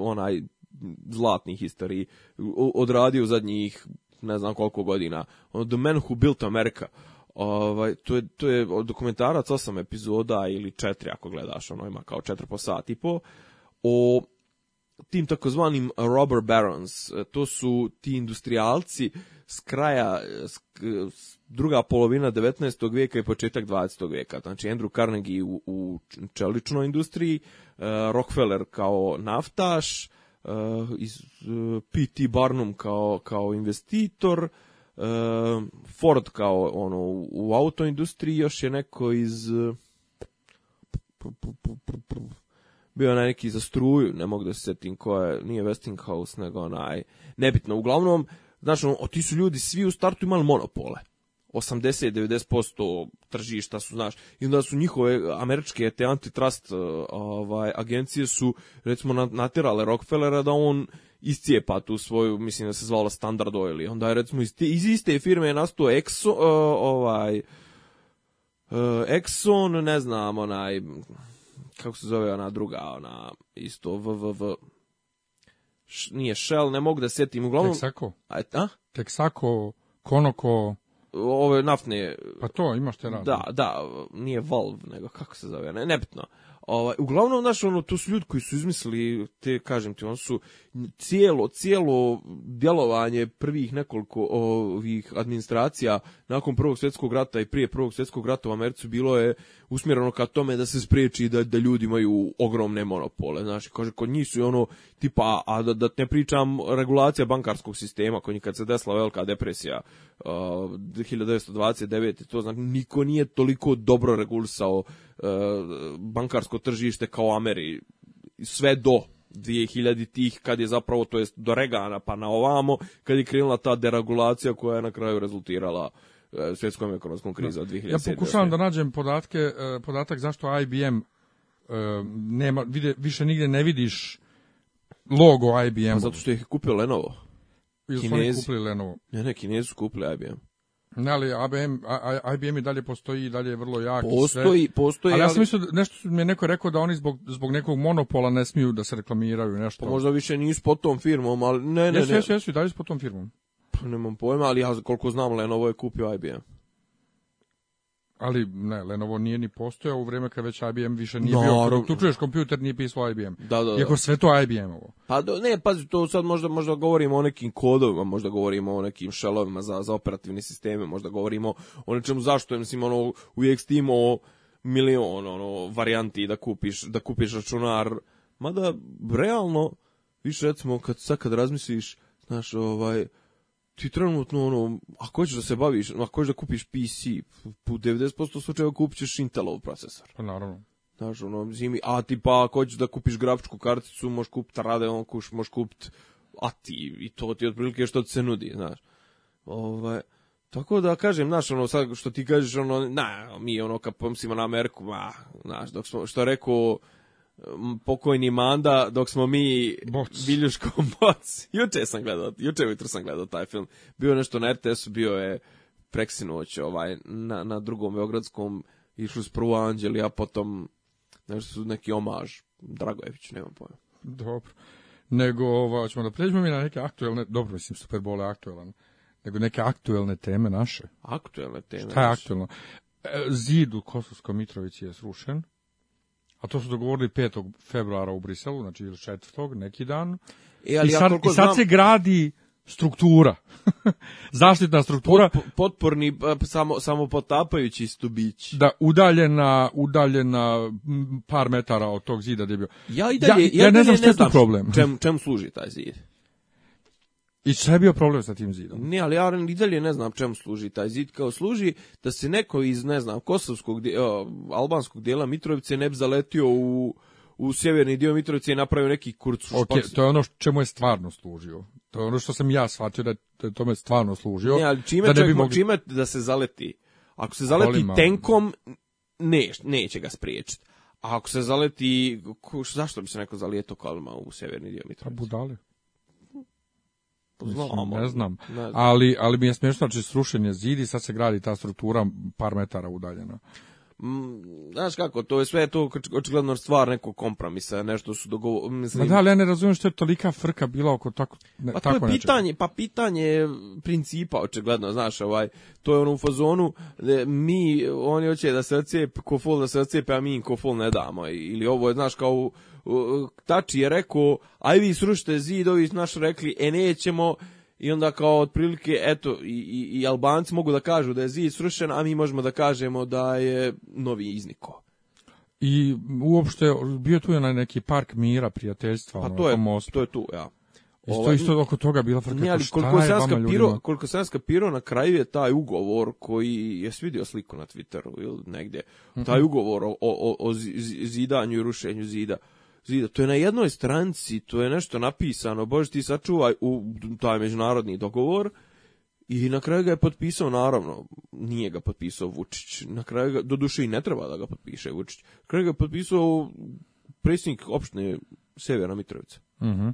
onaj zlatni historij, odradio zadnjih ne znam koliko godina. Ono, The Man Who Built America Ovaj, to je, to je dokumentarac osam epizoda ili četiri ako gledaš, ono ima kao četiri po sat i po, o tim takozvanim robber barons. E, to su ti industrijalci s kraja druga polovina 19. vijeka i početak 20. vijeka. Znači Andrew Carnegie u, u čeličnoj industriji, e, Rockefeller kao naftaš, uh, iz, P.T. Barnum kao, kao investitor, Ehm, Ford kao ono u autoindustriji još je neko iz e, bio onaj neki za struju, ne mogu da se setim ko je, nije Westinghouse, nego onaj, nebitno, uglavnom, znači, ti su ljudi svi u startu imali monopole. 80-90% tržišta su, znaš, i onda su njihove američke te antitrust e, ovaj, agencije su, recimo, natirale Rockefellera da on iscijepa tu svoju, mislim da se zvala Standard Oil, i onda je, recimo, iz, iz iste firme je nastao Exxon, e, ovaj, e, Exxon, ne znam, onaj, kako se zove ona druga, ona, isto, VVV, nije Shell, ne mogu da sjetim uglavnom... Texaco? A, a? Texaco, Konoko ove naftne... Pa to, imaš te razne. Da, da, nije Valve, nego kako se zove, ne, nebitno. Ovaj, uglavnom, znaš, ono, to su ljudi koji su izmislili, te, kažem ti, on su cijelo, cijelo djelovanje prvih nekoliko ovih administracija nakon Prvog svjetskog rata i prije Prvog svjetskog rata u Americu bilo je usmjereno ka tome da se spriječi da, da ljudi imaju ogromne monopole. znači kaže, kod njih su ono, tipa, a da, da ne pričam, regulacija bankarskog sistema, kod njih kad se desila velika depresija uh, 1929. To znači, niko nije toliko dobro regulisao uh, bankarsko tržište kao Ameri. Sve do 2000 tih kad je zapravo to jest do Regana pa na ovamo kad je krenula ta deregulacija koja je na kraju rezultirala E, svjetskom ekonomskom krizu od Ja pokušavam da nađem podatke, e, podatak zašto IBM e, nema, vide, više nigdje ne vidiš logo IBM. A pa zato što ih je kupio Lenovo. Ili su oni kupili Lenovo? Ja ne, Kinezi su kupili IBM. Ne, ali IBM, IBM i dalje postoji i dalje je vrlo jak. Postoji, sve. postoji. Ali ja sam mislio, nešto mi je neko rekao da oni zbog, zbog nekog monopola ne smiju da se reklamiraju nešto. Pa možda više nisu pod tom firmom, ali ne, ne, jesu, Jesu, jesu, i dalje su pod tom firmom nemam pojma, ali ja koliko znam Lenovo je kupio IBM. Ali ne, Lenovo nije ni postojao u vrijeme kad već IBM više nije no, bio. Tu čuješ kompjuter nije pisao IBM. Da, da, da. sve to IBM-ovo. Pa ne, pazi, to sad možda, možda govorimo o nekim kodovima, možda govorimo o nekim šelovima za, za operativne sisteme, možda govorimo o nečemu zašto, mislim, ono, uvijek stimo o milion ono, varijanti da kupiš, da kupiš računar. Mada, realno, više recimo, kad sad kad razmisliš, znaš, ovaj, ti trenutno, ono, ako hoćeš da se baviš, ako hoćeš da kupiš PC, u 90% slučajeva kupit ćeš Intelov procesor. Pa naravno. Znaš, ono, zimi, a ti pa ako hoćeš da kupiš grafičku karticu, možeš kupiti Radeon, kuš, možeš kupiti Ati i to ti otprilike što ti se nudi, znaš. Ovaj, tako da kažem, znaš, ono, sad što ti kažeš, ono, na, mi, ono, kad pomislimo na Ameriku, ma, znaš, dok smo, što rekao, pokojni Manda dok smo mi Boc. biljuškom Boc. Juče sam gledao, juče sam gledao taj film. Bio nešto na rts bio je preksinoć ovaj, na, na drugom Beogradskom išli s prvo Anđeli, a potom nešto su neki omaž Dragojević, nemam pojma. Dobro. Nego, ovo, ovaj, ćemo da pređemo mi na neke aktuelne, dobro, mislim, Superbowl bole aktuelan, nego neke aktuelne teme naše. Aktuelne teme Šta je aktuelno? E, Zid u Kosovskoj Mitrovici je srušen. A to su dogovorili 5. februara u Briselu, znači ili 4. neki dan. E, ali I sad, se gradi struktura. Zaštitna struktura. potporni, pa, samo, samo potapajući stubić. Da, udaljena, udaljena par metara od tog zida gdje je bio. Ja, i dalje, ja, ne znam što je tu problem. Čem, čem služi taj zid? I šta je bio problem sa tim zidom? Ne, ali ja i dalje ne znam čemu služi taj zid. Kao služi da se neko iz, ne znam, kosovskog, albanskog dijela Mitrovice ne bi zaletio u, u sjeverni dio Mitrovice i napravio neki kurc. Ok, to je ono čemu je stvarno služio. To je ono što sam ja shvatio da je tome stvarno služio. Ne, ali čime da čime da se zaleti? Ako se zaleti tenkom, ne, neće ga spriječiti. A ako se zaleti, ko, zašto bi se neko zalijeto kolima u sjeverni dio pa Mitrovice? A budale. Znam, ne znam. Ali, ali mi je smiješno, znači srušen je zid i sad se gradi ta struktura par metara udaljena. Mm, znaš kako, to je sve to očigledno stvar nekog kompromisa, nešto su dogovorili. Mislim... da, ali ja ne razumijem što je tolika frka bila oko tako, ne, pa to je pitanje, Pa pitanje principa, očigledno, znaš, ovaj, to je ono u fazonu, e, mi, oni hoće da se ocijepe, ko fol da se ocijepe, a mi im ko fol ne damo. Ili ovo je, znaš, kao Tači je rekao, aj vi srušite zid, ovi naš rekli, e nećemo, i onda kao otprilike, eto, i, i, i Albanci mogu da kažu da je zid srušen, a mi možemo da kažemo da je novi izniko. I uopšte, bio tu je neki park mira, prijateljstva, pa to je, to je tu, ja. Isto, ovaj, isto oko toga bila frka, ali koliko sam skapirao, koliko sam skapirao, na kraju je taj ugovor koji, je vidio sliku na Twitteru ili negdje, mhm. taj ugovor o, o, o zidanju i rušenju zida, zida. To je na jednoj stranci, to je nešto napisano, bože ti sačuvaj u taj međunarodni dogovor i na kraju ga je potpisao, naravno, nije ga potpisao Vučić, na kraju ga, doduše i ne treba da ga potpiše Vučić, na kraju ga je potpisao predsjednik opštine Severa Mitrovica. Mhm.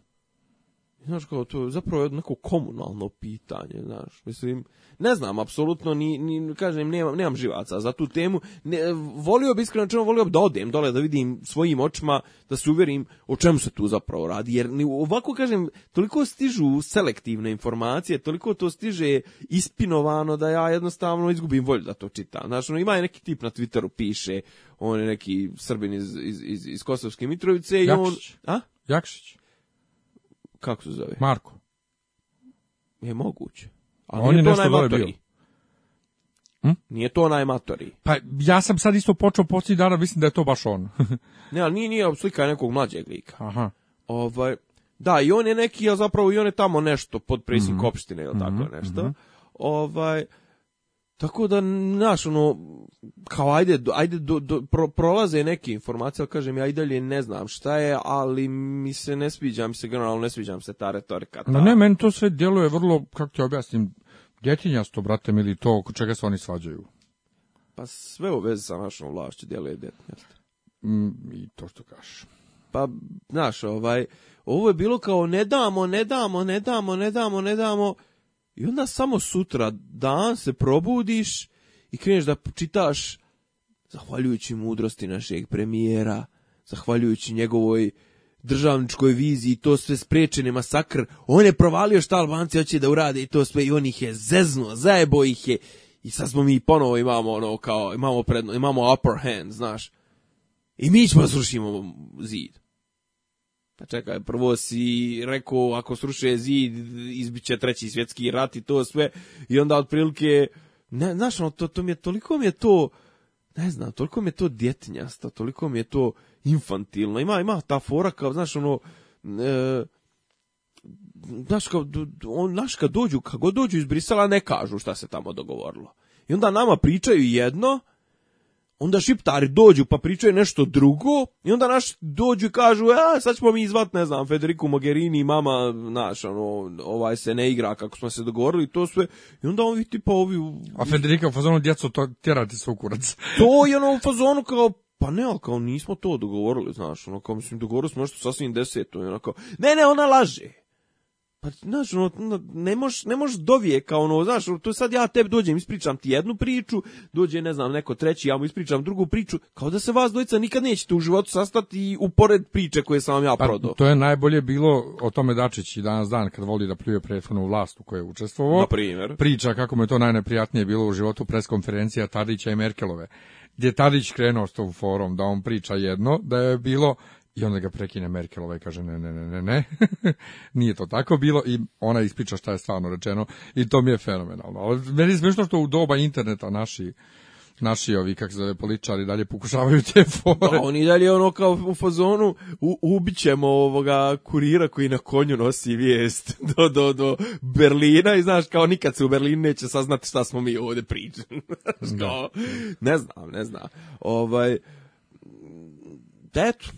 Znaš, kao to je zapravo neko komunalno pitanje, znaš, mislim, ne znam, apsolutno, ni, ni kažem, nemam, nemam živaca za tu temu, ne, volio bi, iskreno čemu, volio bi da odem dole, da vidim svojim očima, da se uverim o čemu se tu zapravo radi, jer ni, ovako, kažem, toliko stižu selektivne informacije, toliko to stiže ispinovano da ja jednostavno izgubim volju da to čitam, znaš, ono, ima neki tip na Twitteru, piše, on je neki srbin iz, iz, iz, iz Kosovske Mitrovice i on... A? Jakšić kako se zove? Marko. Je moguće. Ali on je nešto dole bio. Hm? Nije to onaj matori. Pa ja sam sad isto počeo poslije dana, mislim da je to baš on. ne, ali nije, nije slika nekog mlađeg lika. Aha. Ovaj, da, i on je neki, a zapravo i on je tamo nešto pod presnik mm opštine ili tako mhm. nešto. Mhm. Ovaj, tako da, znaš, ono, kao ajde, ajde do, do, prolaze neke informacije, ali kažem, ja i dalje ne znam šta je, ali mi se ne sviđa, mi se generalno ne sviđa se ta retorika. Ta... ne, meni to sve djeluje vrlo, kako ti objasnim, djetinjasto, brate, ili to oko čega se oni svađaju. Pa sve u vezi sa našom vlašću djeluje djetinjasto. Mm, I to što kažeš. Pa, znaš, ovaj, ovo je bilo kao ne damo, ne damo, ne damo, ne damo, ne damo, i onda samo sutra dan se probudiš i kreneš da čitaš zahvaljujući mudrosti našeg premijera, zahvaljujući njegovoj državničkoj viziji, to sve spriječene, masakr, on je provalio šta Albanci hoće da urade i to sve i on ih je zeznuo, zajebo ih je i sad smo mi ponovo imamo ono kao, imamo predno, imamo upper hand, znaš. I mi ćemo srušimo zid. Pa čekaj, prvo si rekao ako sruše zid izbiće treći svjetski rat i to sve i onda otprilike ne, znaš, ono, to, to mi je, toliko mi je to, ne znam, toliko mi je to djetinjasto, toliko mi je to infantilno. Ima, ima ta fora kao, znaš, ono, e, znaš, kao, on, kad dođu, kako dođu iz Brisela ne kažu šta se tamo dogovorilo. I onda nama pričaju jedno, onda šiptari dođu pa pričaju nešto drugo i onda naš dođu i kažu a e, sad ćemo mi izvat, ne znam, Federiku Mogherini mama, naš, ono, ovaj se ne igra kako smo se dogovorili to sve i onda ovi tipa ovi... A Federika u fazonu djeco to tjerati se u kurac. to je ono u fazonu kao pa ne, ali kao nismo to dogovorili, znaš, ono kao mislim dogovorili smo nešto sasvim deseto ono kao, ne, ne, ona laže. Pa, znaš, ne ono, možeš ne moš do ono, znaš, ono, to sad ja tebi dođem, ispričam ti jednu priču, dođe, ne znam, neko treći, ja mu ispričam drugu priču, kao da se vas dvojica nikad nećete u životu sastati i upored priče koje sam vam ja pa, prodao. Pa, to je najbolje bilo o tome Dačić danas dan, kad voli da pljuje prethodnu vlast u kojoj je učestvovao. Na primjer. Priča kako mu je to najneprijatnije bilo u životu, preskonferencija Tadića i Merkelove gdje Tadić krenuo s tom forum da on priča jedno, da je bilo i onda ga prekine Merkelova i kaže ne, ne, ne, ne, ne, nije to tako bilo i ona ispriča šta je stvarno rečeno i to mi je fenomenalno. Ali meni je smišno što u doba interneta naši naši ovi, kak se zove, političari dalje pokušavaju te fore. Da, oni dalje ono kao u fazonu, u, ubićemo ovoga kurira koji na konju nosi vijest do, do, do Berlina i znaš, kao nikad se u Berlin neće saznati šta smo mi ovdje pričali. ne znam, ne znam. Ovaj, eto,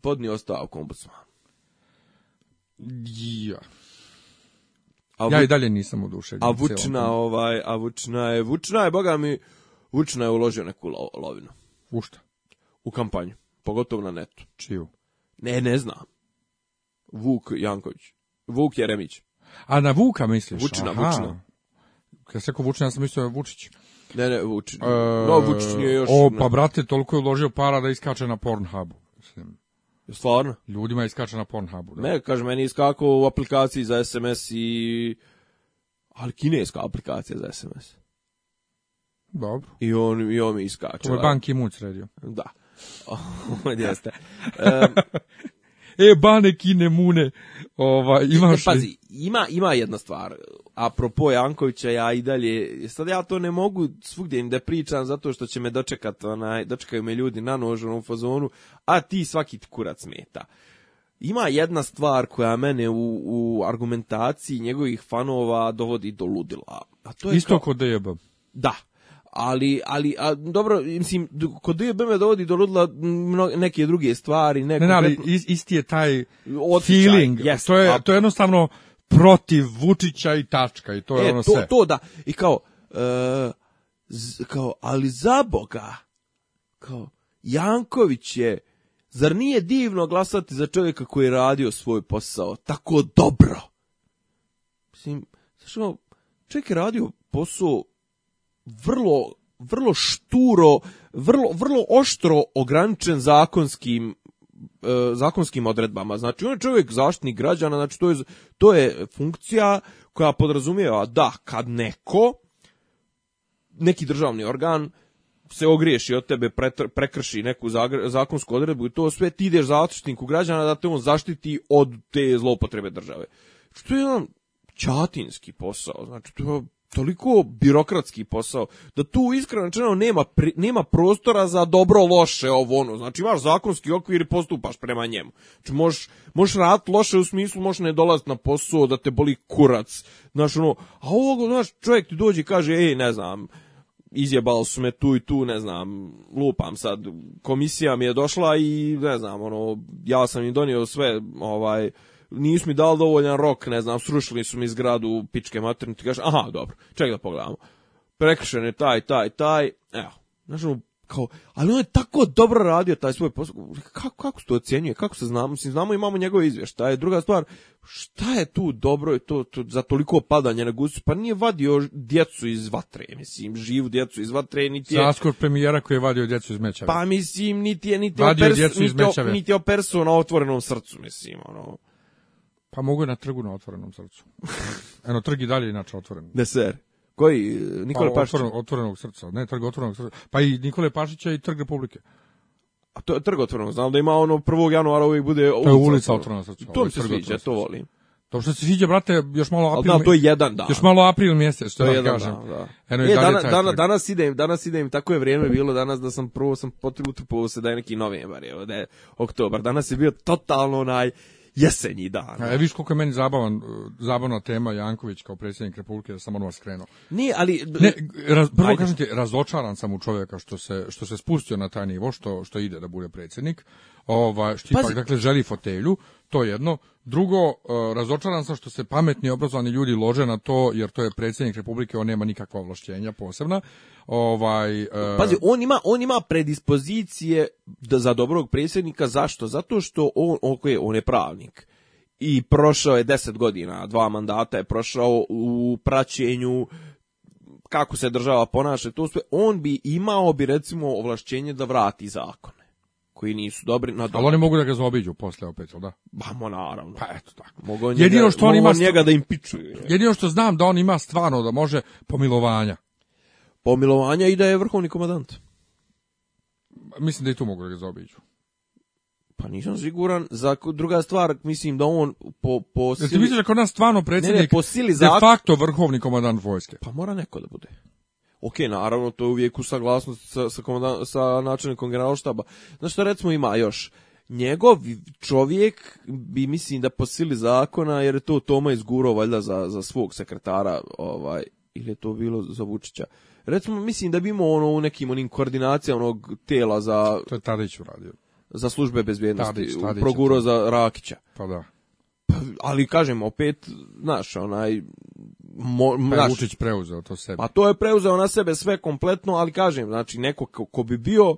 podnio ostavku kombucman. Ja. A ja i dalje nisam oduševljen. A Vučna, ovaj, a Vučna je, Vučna je, boga mi, Vučna je uložio neku lovinu. U šta? U kampanju, pogotovo na netu. Čiju? Ne, ne znam. Vuk Janković. Vuk Jeremić. A na Vuka misliš? Vučna, Vučna. Kad se rekao Vučna, ja sam mislio Vučić. Ne, ne, Vučić. E, Vučić nije još... O, pa brate, toliko je uložio para da iskače na Pornhubu. Stvarno? Ljudima iskače na Pornhubu, da? Ne, kaže, meni iskako u aplikaciji za SMS i... Ali kineska aplikacija za SMS. Dobro. I on, i on mi iskače. To je banki radio. Da. Da. Jeste. e, bane kine mune, ovaj, Pazi, ima, ima jedna stvar, apropo Jankovića, ja i dalje, sad ja to ne mogu svugdje im da pričam zato što će me dočekat, onaj, dočekaju me ljudi na nožu, fazonu, a ti svaki kurac smeta. Ima jedna stvar koja mene u, u argumentaciji njegovih fanova dovodi do ludila. A to je Isto kao... Da, ali, ali a, dobro, mislim, kod me dovodi do ludla neke druge stvari. Ne, ne, ali isti je taj otičaj, feeling, to, je, to jednostavno protiv Vučića i tačka i to je e, ono to, sve. To da, i kao, e, kao, ali za Boga, kao, Janković je, zar nije divno glasati za čovjeka koji je radio svoj posao tako dobro? Mislim, znaš, ono, čovjek je radio posao vrlo vrlo šturo, vrlo, vrlo oštro ograničen zakonskim e, zakonskim odredbama. Znači, on je čovjek zaštitnik građana, znači to je, to je funkcija koja podrazumijeva da kad neko, neki državni organ, se ogriješi od tebe, pretr, prekrši neku zakonsku odredbu i to sve, ti ideš zaštitniku građana da te on zaštiti od te zloupotrebe države. Što je jedan čatinski posao, znači to je toliko birokratski posao da tu iskreno rečeno nema nema prostora za dobro loše ovo ono znači imaš zakonski okvir i postupaš prema njemu znači možeš možeš loše u smislu možeš ne dolaziti na posao da te boli kurac znači ono a ovo naš čovjek ti dođe i kaže ej ne znam izjebali su me tu i tu, ne znam, lupam sad, komisija mi je došla i ne znam, ono, ja sam im donio sve, ovaj, nisu mi dali dovoljan rok, ne znam, srušili su mi zgradu u pičke materne, ti kažeš, aha, dobro, čekaj da pogledamo. Prekrišen je taj, taj, taj, evo, znaš, ono, kao, ali on je tako dobro radio taj svoj posao, kako, kako se to ocjenjuje, kako se znamo, mislim, znamo imamo njegove izvještaje, druga stvar, šta je tu dobro i to, to, za toliko padanje na gusu, pa nije vadio djecu iz vatre, mislim, živu djecu iz vatre, niti je... Zaskor premijera koji je vadio djecu iz mečave. Pa mislim, niti je, niti, vadio o, niti, je, niti o persona otvorenom srcu, mislim, ono... Pa mogu na trgu na otvorenom srcu. Eno, trg i dalje inače otvoren. Deser. Koji? E, nikole pa, Pašića? otvorenog srca. Ne, trg otvorenog srca. Pa i Nikole Pašića i trg Republike. A to je trg otvorenog. Znam da ima ono 1. januara uvijek bude... To je ulica otvorenog srca. To mi ovaj se sviđa, to volim. To što se sviđa, brate, još malo april. da, to je jedan dan. Još malo april mjesec, što to je jedan kažem. Dan, da. Eno, e, dana, dana, danas idem, danas idem, tako je vrijeme bilo danas da sam prvo sam potrebu se da je neki novembar, evo, da je oktobar. Danas je bio totalno onaj jesenji dan. A, e, viš koliko je meni zabavan, e, zabavna tema Janković kao predsjednik Republike, da sam ono krenuo. Nije, ali... E, prvo kažem ti, razočaran sam u čovjeka što se, što se spustio na taj nivo, što, što ide da bude predsjednik ovaj štipak, dakle, želi fotelju, to je jedno. Drugo, e, razočaran sam što se pametni obrazovani ljudi lože na to, jer to je predsjednik Republike, on nema nikakva ovlašćenja posebna. Ovaj, e, Pazi, on ima, on ima predispozicije za dobrog predsjednika, zašto? Zato što on, on je pravnik i prošao je deset godina, dva mandata je prošao u praćenju kako se država ponaša, to sve, on bi imao bi recimo ovlašćenje da vrati zakon koji nisu dobri na dobro. Ali oni mogu da ga zaobiđu posle opet, da? Ba, naravno. Pa eto tako. Mogu jedino što on ima njega da im pičuje. Jedino što znam da on ima stvarno da može pomilovanja. Pomilovanja i da je vrhovni komandant. Mislim da i tu mogu da ga zaobiđu. Pa nisam siguran. Za druga stvar, mislim da on po, po sili... Jel ti misliš da kod nas stvarno predsjednik ne, po sili de facto vrhovni komandant vojske? Pa mora neko da bude. Ok, naravno, to je uvijek u saglasnosti sa, sa, sa načelnikom generalštaba. Znaš što recimo ima još? Njegov čovjek bi, mislim, da po sili zakona, jer je to Toma izgurao valjda za, za svog sekretara, ovaj, ili je to bilo za Vučića. Recimo, mislim da bi imao ono u nekim onim koordinacijama onog tela za... To je Tadić uradio. Za službe bezbjednosti. Tadić, Tadić Proguro za Rakića. Pa da. Pa, ali kažem, opet, znaš, onaj, Mo, pa znaš, Vučić preuzeo to sebe. Pa to je preuzeo na sebe sve kompletno, ali kažem, znači neko ko, bi bio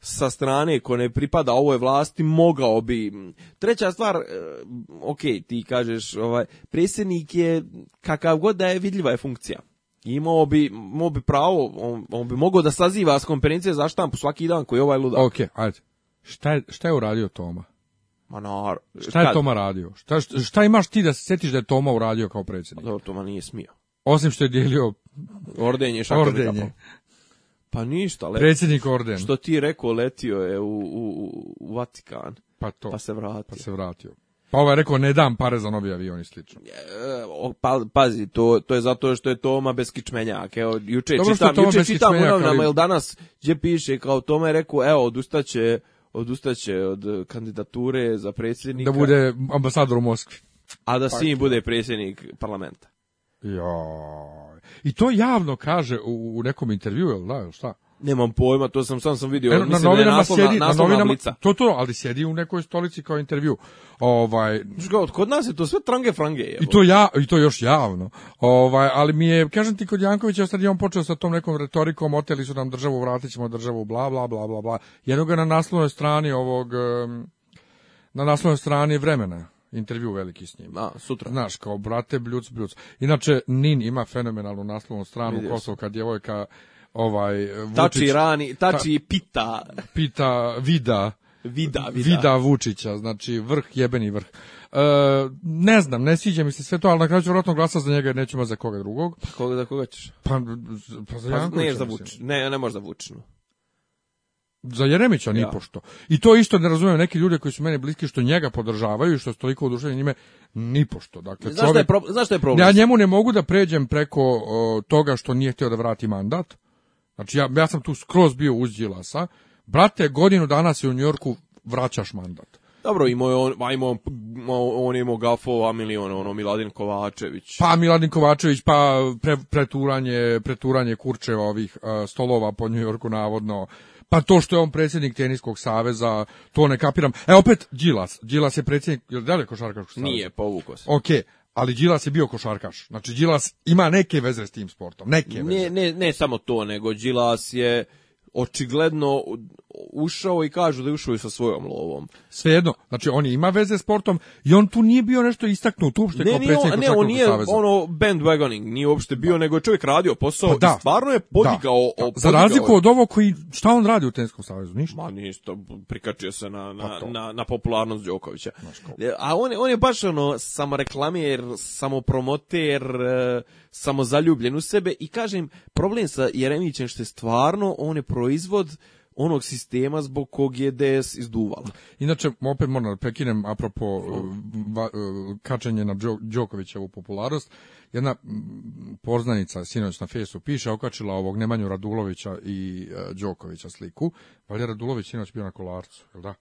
sa strane ko ne pripada ovoj vlasti mogao bi. Treća stvar, e, ok, ti kažeš, ovaj, predsjednik je, kakav god da je, vidljiva je funkcija. Imao bi, mo bi pravo, on, bi mogao da saziva s konferencije za štampu svaki dan koji je ovaj ludak. Ok, ajde. Šta je, šta je uradio Toma? Šta je Toma radio? Šta, šta imaš ti da se setiš da je Toma uradio kao predsjednik? Dobro, Toma nije smio. Osim što je dijelio... Ordenje, Ordenje. Pa ništa, Predsjednik orden. Što ti rekao, letio je u, u, Vatikan. Pa to. Pa se vratio. Pa se vratio. Pa ovaj rekao, ne dam pare za novi avion i slično. pa, pazi, to, to je zato što je Toma bez kičmenjak. Evo, juče čitam, čitam u novinama, ili danas gdje piše, kao Toma je rekao, evo, odustaće odustaće od e, kandidature za predsjednika. Da bude ambasador u Moskvi. A da sin bude predsjednik parlamenta. Ja. I to javno kaže u, nekom intervju, jel da, šta? Nemam pojma, to sam sam sam vidio. na, novinama sjedi, na, to to, ali sjedi u nekoj stolici kao intervju. Ovaj, kod nas je to sve trange frange. I to ja, i to još javno. Ovaj, ali mi je, kažem ti, kod Jankovića sad je on počeo sa tom nekom retorikom, oteli su nam državu, vratit ćemo državu, bla, bla, bla, bla, bla. Jedno na naslovnoj strani ovog, na naslovnoj strani vremena intervju veliki s njim. A, sutra. Znaš, kao brate, bljuc, bljuc. Inače, Nin ima fenomenalnu naslovnu stranu Kosovo kad djevojka ovaj e, Vučić, tači rani, tači pita, pita vida, vida, vida, vida Vučića, znači vrh jebeni vrh. E, ne znam, ne sviđa mi se sve to, ali na kraju ću vjerojatno glasa za njega jer nećemo za koga drugog. Pa koga da koga ćeš? Pa, pa za pa ne, za Vuč, ne, ne može za Vučinu. Za Jeremića nipošto. I to isto ne razumijem neki ljudi koji su meni bliski što njega podržavaju i što su toliko oduševljeni njime nipošto. Dakle, znaš, je je problem? Ja njemu ne mogu da pređem preko toga što nije htio da vrati mandat. Znači ja, ja sam tu skroz bio uz Đilasa. Brate, godinu danas je u Njorku vraćaš mandat. Dobro, imao je on, ajmo, on je imao gafova milion, ono, Miladin Kovačević. Pa Miladin Kovačević, pa preturanje, preturanje kurčeva ovih stolova po Njorku, navodno. Pa to što je on predsjednik teniskog saveza, to ne kapiram. E, opet, Djilas. Djilas je predsjednik, je li košarkaškog saveza? Nije, povukao se. Okej ali Đilas je bio košarkaš. Znači Đilas ima neke veze s tim sportom, neke ne, veze. Ne, ne samo to, nego Đilas je očigledno ušao i kažu da je ušao i sa svojom lovom. Svejedno, znači on ima veze s sportom i on tu nije bio nešto istaknut uopšte ne, kao predsjednik Ne, on nije ono bandwagoning, nije uopšte bio, nego je čovjek radio posao pa da, i stvarno je podigao... Da, da. Za razliku od ovo koji, šta on radi u Tenskom savezu, ništa? Ma ništa, prikačio se na, na, pa na, popularnost Đokovića. E, a on, on je baš ono samoreklamir, samopromoter... E, samozaljubljen u sebe i kažem, problem sa Jeremićem što je stvarno, on je proizvod onog sistema zbog kog je DS izduvala. Inače, opet moram da prekinem apropo eh, va, eh, kačenje na Đokovićevu popularnost. Jedna mm, poznanica sinoć na fesu piše, okačila ovog Nemanju Radulovića i eh, Đokovića sliku. Valja Radulović sinoć bio na kolarcu, jel da?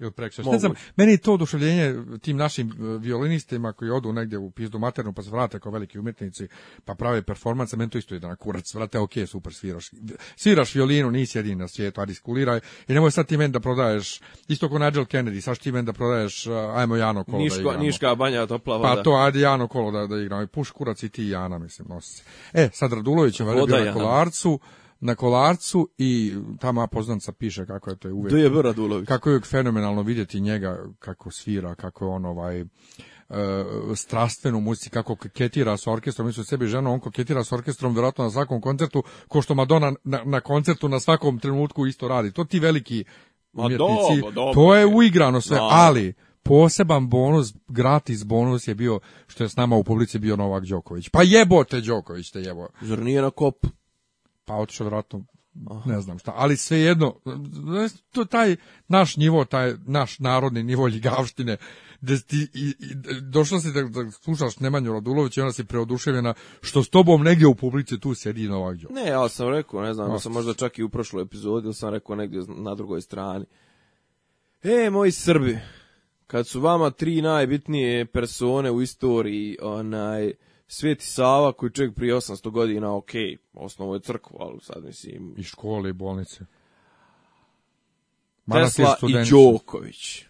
Ili ne znam, meni je to oduševljenje tim našim e, violinistima koji odu negdje u pizdu maternu pa se vrate kao veliki umjetnici pa prave performanse, meni to isto da na kurac, vrate, ok, super, sviraš. Sviraš violinu, nisi jedin na svijetu, a skuliraj i nemoj sad ti meni da prodaješ, isto ko Nigel Kennedy, sad ti meni da prodaješ, e, ajmo Jano kolo Niška, da Niška banja topla voda. Pa to, ajde Jano kolo da, da igramo i puš kurac i ti Jana, mislim, nosi E, sad Radulović je bio na kolarcu na kolarcu i tamo poznanca piše kako je to uvijek. To je Kako je fenomenalno vidjeti njega kako svira, kako je on ovaj e, strastvenu muzici, kako koketira s orkestrom, mislim sebi žena, on koketira s orkestrom vjerojatno na svakom koncertu, ko što Madonna na, na koncertu na svakom trenutku isto radi. To ti veliki umjetnici, dobro, dobro, to je uigrano sve, ali poseban bonus, gratis bonus je bio što je s nama u publici bio Novak Đoković. Pa jebote Đoković te jebo. Zar nije na kopu? pa otišao ne znam šta, ali svejedno, to taj naš nivo, taj naš narodni nivo ljigavštine, gde ti, i, i, si da, da slušaš Nemanju Radulović i ona si preoduševljena što s tobom negdje u publici tu sedi Novak Ne, ja sam rekao, ne znam, sam možda čak i u prošloj epizodi, ili sam rekao negdje na drugoj strani. E, moji Srbi, kad su vama tri najbitnije persone u istoriji, onaj, Sveti Sava koji čovjek prije 800 godina, ok, osnovo je crkvu, ali sad mislim... I škole i bolnice. Tesla i Đoković.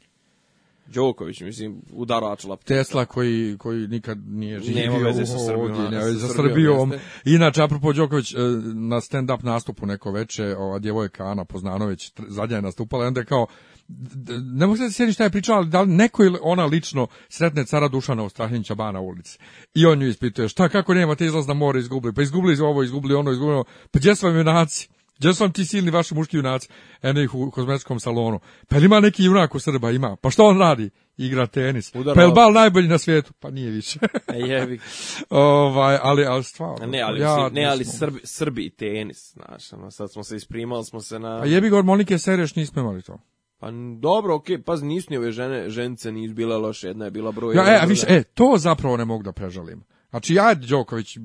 Đoković, mislim, udarač lap. Tesla koji, koji nikad nije živio Nema veze sa Srbijom. Ovdje, ne, sa Srbijom. Inače, apropo Đoković, e, na stand-up nastupu neko veče, ova djevojka Ana Poznanović, zadnja je nastupala, onda je kao, ne možete da se sjeti šta je pričala, ali da li neko ili ona lično sretne cara Dušana u bana ulici. I on ju ispituje, šta, kako nemate izlaz na mora izgubili? Pa izgubili ovo, izgubili ono, izgubili ono. Pa gdje su vam junaci? Gdje su vam ti silni vaši muški junaci? Eno ih u kozmetskom salonu. Pa ima neki junak u Srba? Ima. Pa što on radi? Igra tenis. pa je bal najbolji na svijetu? Pa nije više. E, jebi. ovaj, ali, ali stvarno. Ne, ali, ja, ne, ali ono. Srbi, Srbi i tenis, znaš, ono, sad smo se isprimali, smo se na... A pa jebi ga, Monike nismo imali to. Pa dobro, okej, okay, pa nisu ni ove žene, žence nisu bile loše, jedna je bila broj. Ja, e, a više, e, to zapravo ne mogu da prežalim. Znači ja Đoković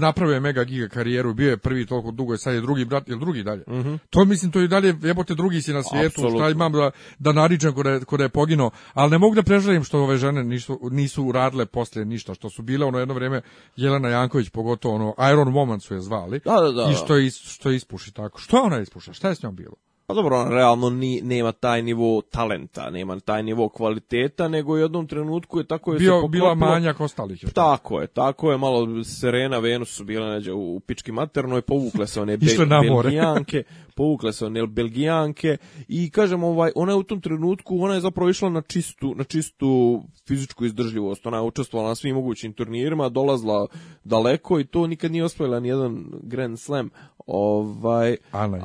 napravio je mega giga karijeru, bio je prvi toliko dugo, sad je drugi brat, ili drugi dalje. Mhm. To mislim to je dalje jebote drugi si na svijetu, Absolutno. šta imam da da naričem kod je, je poginuo, ali ne mogu da prežalim što ove žene nisu nisu uradile poslije ništa, što su bile ono jedno vrijeme Jelena Janković pogotovo ono Iron Woman su je zvali. Da, da, da. I što što ispuši tako. Što ona ispuša? Šta je s njom bilo? Pa dobro, ono, realno ni, nema taj nivo talenta, nema taj nivo kvaliteta, nego u jednom trenutku je tako je Bio, se Bila manjak ostalih. Je. Tako je, tako je, malo Serena, Venus su bile neđe u, pički maternoj, povukle se one belgijanke, povukle se one belgijanke i kažem, ovaj, ona je u tom trenutku, ona je zapravo išla na čistu, na čistu fizičku izdržljivost, ona je učestvovala na svim mogućim turnirima, dolazla daleko i to nikad nije osvojila ni jedan Grand Slam, ovaj,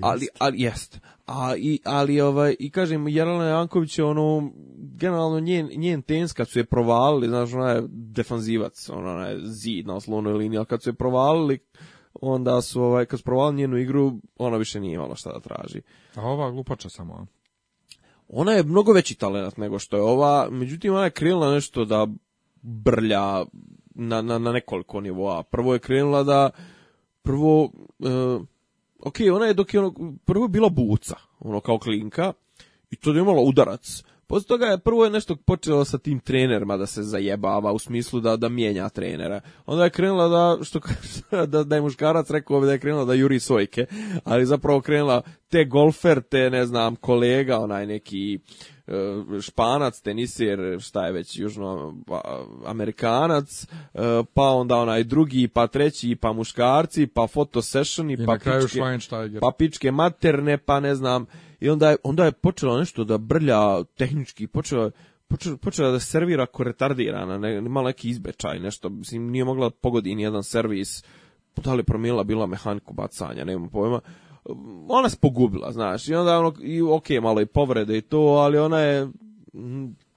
ali, ali jest, a, i, ali ovaj, i kažem, Jelena Janković je ono, generalno njen, njen kad su je provalili, znaš, ona je defanzivac, ona je zid na oslovnoj liniji, ali kad su je provalili, onda su, ovaj, kad su provalili njenu igru, ona više nije imala šta da traži. A ova glupača samo, Ona je mnogo veći talent nego što je ova, međutim ona je krenula nešto da brlja na, na, na nekoliko nivoa. Prvo je krenula da, prvo, e, ok, ona je dok je ono, prvo bilo bila buca, ono kao klinka, i to je imala udarac. Poslije toga je prvo je nešto počelo sa tim trenerima da se zajebava u smislu da da mijenja trenera. Onda je krenula da što da da je muškarac rekao da je krenula da juri sojke, ali zapravo krenula te golfer, te ne znam, kolega, onaj neki E, španac, tenisir, šta je već, južno amerikanac, e, pa onda onaj drugi, pa treći, pa muškarci, pa foto sessioni, pa pičke, pa pičke materne, pa ne znam. I onda je, onda je počelo nešto da brlja tehnički, počelo počela, počela da servira ko retardirana, ne, imala neki izbečaj, nešto, mislim, nije mogla pogodi ni jedan servis, da li promijela bila mehaniku bacanja, nema pojma ona se pogubila, znaš, i onda ono, i ok, malo i povrede i to, ali ona je,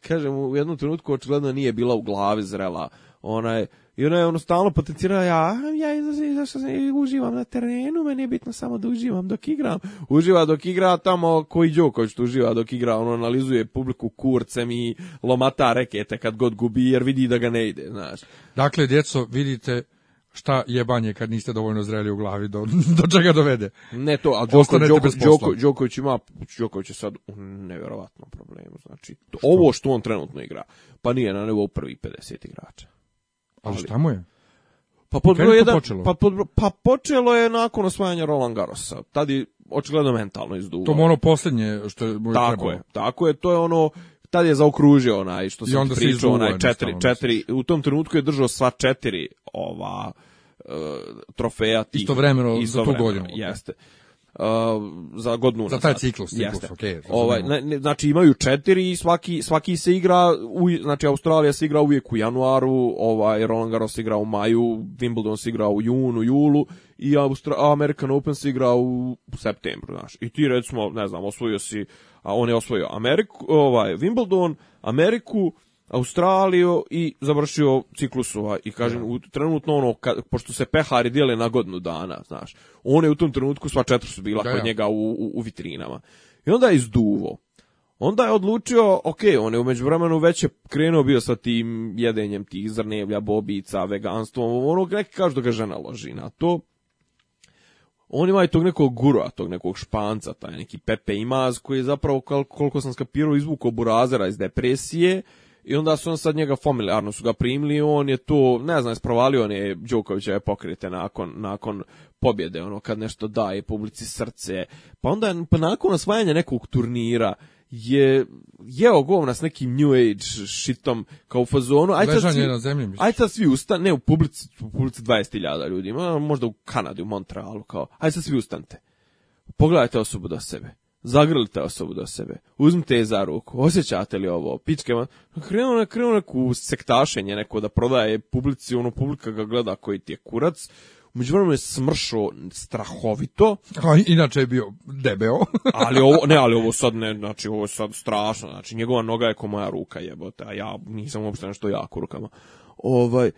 kažem, u jednom trenutku očigledno nije bila u glavi zrela, ona je, i ona je ono stalno potencirala, ja, ja izašla se uživam na terenu, meni je bitno samo da uživam dok igram. Uživa dok igra tamo koji Đoković tu uživa dok igra, ono analizuje publiku kurcem i lomata rekete kad god gubi jer vidi da ga ne ide, znaš. Dakle, djeco, vidite, šta jebanje kad niste dovoljno zreli u glavi do, do čega dovede. Ne to, a Đoković, Đoković, Đoković ima, Đoković je sad u nevjerovatnom problemu. Znači, ovo što on trenutno igra, pa nije na nivou prvi 50 igrača. Ali, šta mu je? Pa pod broj počelo? Pa, pod, pa počelo je nakon osvajanja Roland Garrosa. Tad je očigledno mentalno izduvao. To je ono posljednje što je Tako je, tako je, to je ono tad je zaokružio onaj što se pričao, onaj četiri, četiri, u tom trenutku je držao sva četiri ova uh, trofeja tih. Istovremeno, isto za tu godinu. Jeste. Uh, za godinu za taj ciklus, ciklus jeste. Okay, ovaj, znači imaju četiri i svaki, svaki se igra u, znači Australija se igra uvijek u januaru ovaj Roland Garros se igra u maju Wimbledon se igra u junu, julu i Austra American Open se igra u septembru znači i ti recimo ne znam osvojio si a on je osvojio Ameriku, ovaj, Wimbledon, Ameriku, Australiju i završio ciklus ovaj, i kažem, trenutno ono, pošto se pehari dijele na godinu dana, znaš, on je u tom trenutku sva četiri su bila kod njega u, vitrinama. I onda je izduvo. Onda je odlučio, ok, on je umeđu vremenu već je krenuo bio sa tim jedenjem tih zrnevlja, bobica, veganstvom, ono neki kažu da ga žena loži na to on ima i tog nekog gura, tog nekog španca, taj neki Pepe Imaz, koji je zapravo, koliko sam skapirao, izvukao burazera iz depresije, i onda su on sad njega familiarno su ga primili, on je to, ne znam, isprovalio on je Đokovića pokrete nakon, nakon pobjede, ono, kad nešto daje publici srce, pa onda pa nakon osvajanja nekog turnira, je jeo govna s nekim new age šitom kao u fazonu. Aj sad svi, na zemlji, Aj sad svi ustan, ne u publici, u publici 20.000 ljudi, možda u Kanadi, u Montrealu, kao, aj sad svi ustanite. Pogledajte osobu do sebe. Zagrlite osobu do sebe. Uzmite je za ruku. Osjećate li ovo? Pičke vam. na, neku sektašenje neko da prodaje publici, ono publika ga gleda koji ti je kurac Među je smršao strahovito. A, inače je bio debeo. ali ovo, ne, ali ovo sad ne, znači ovo je sad strašno. Znači njegova noga je ko moja ruka jebote, a ja nisam uopšte nešto jako u rukama. Ovaj,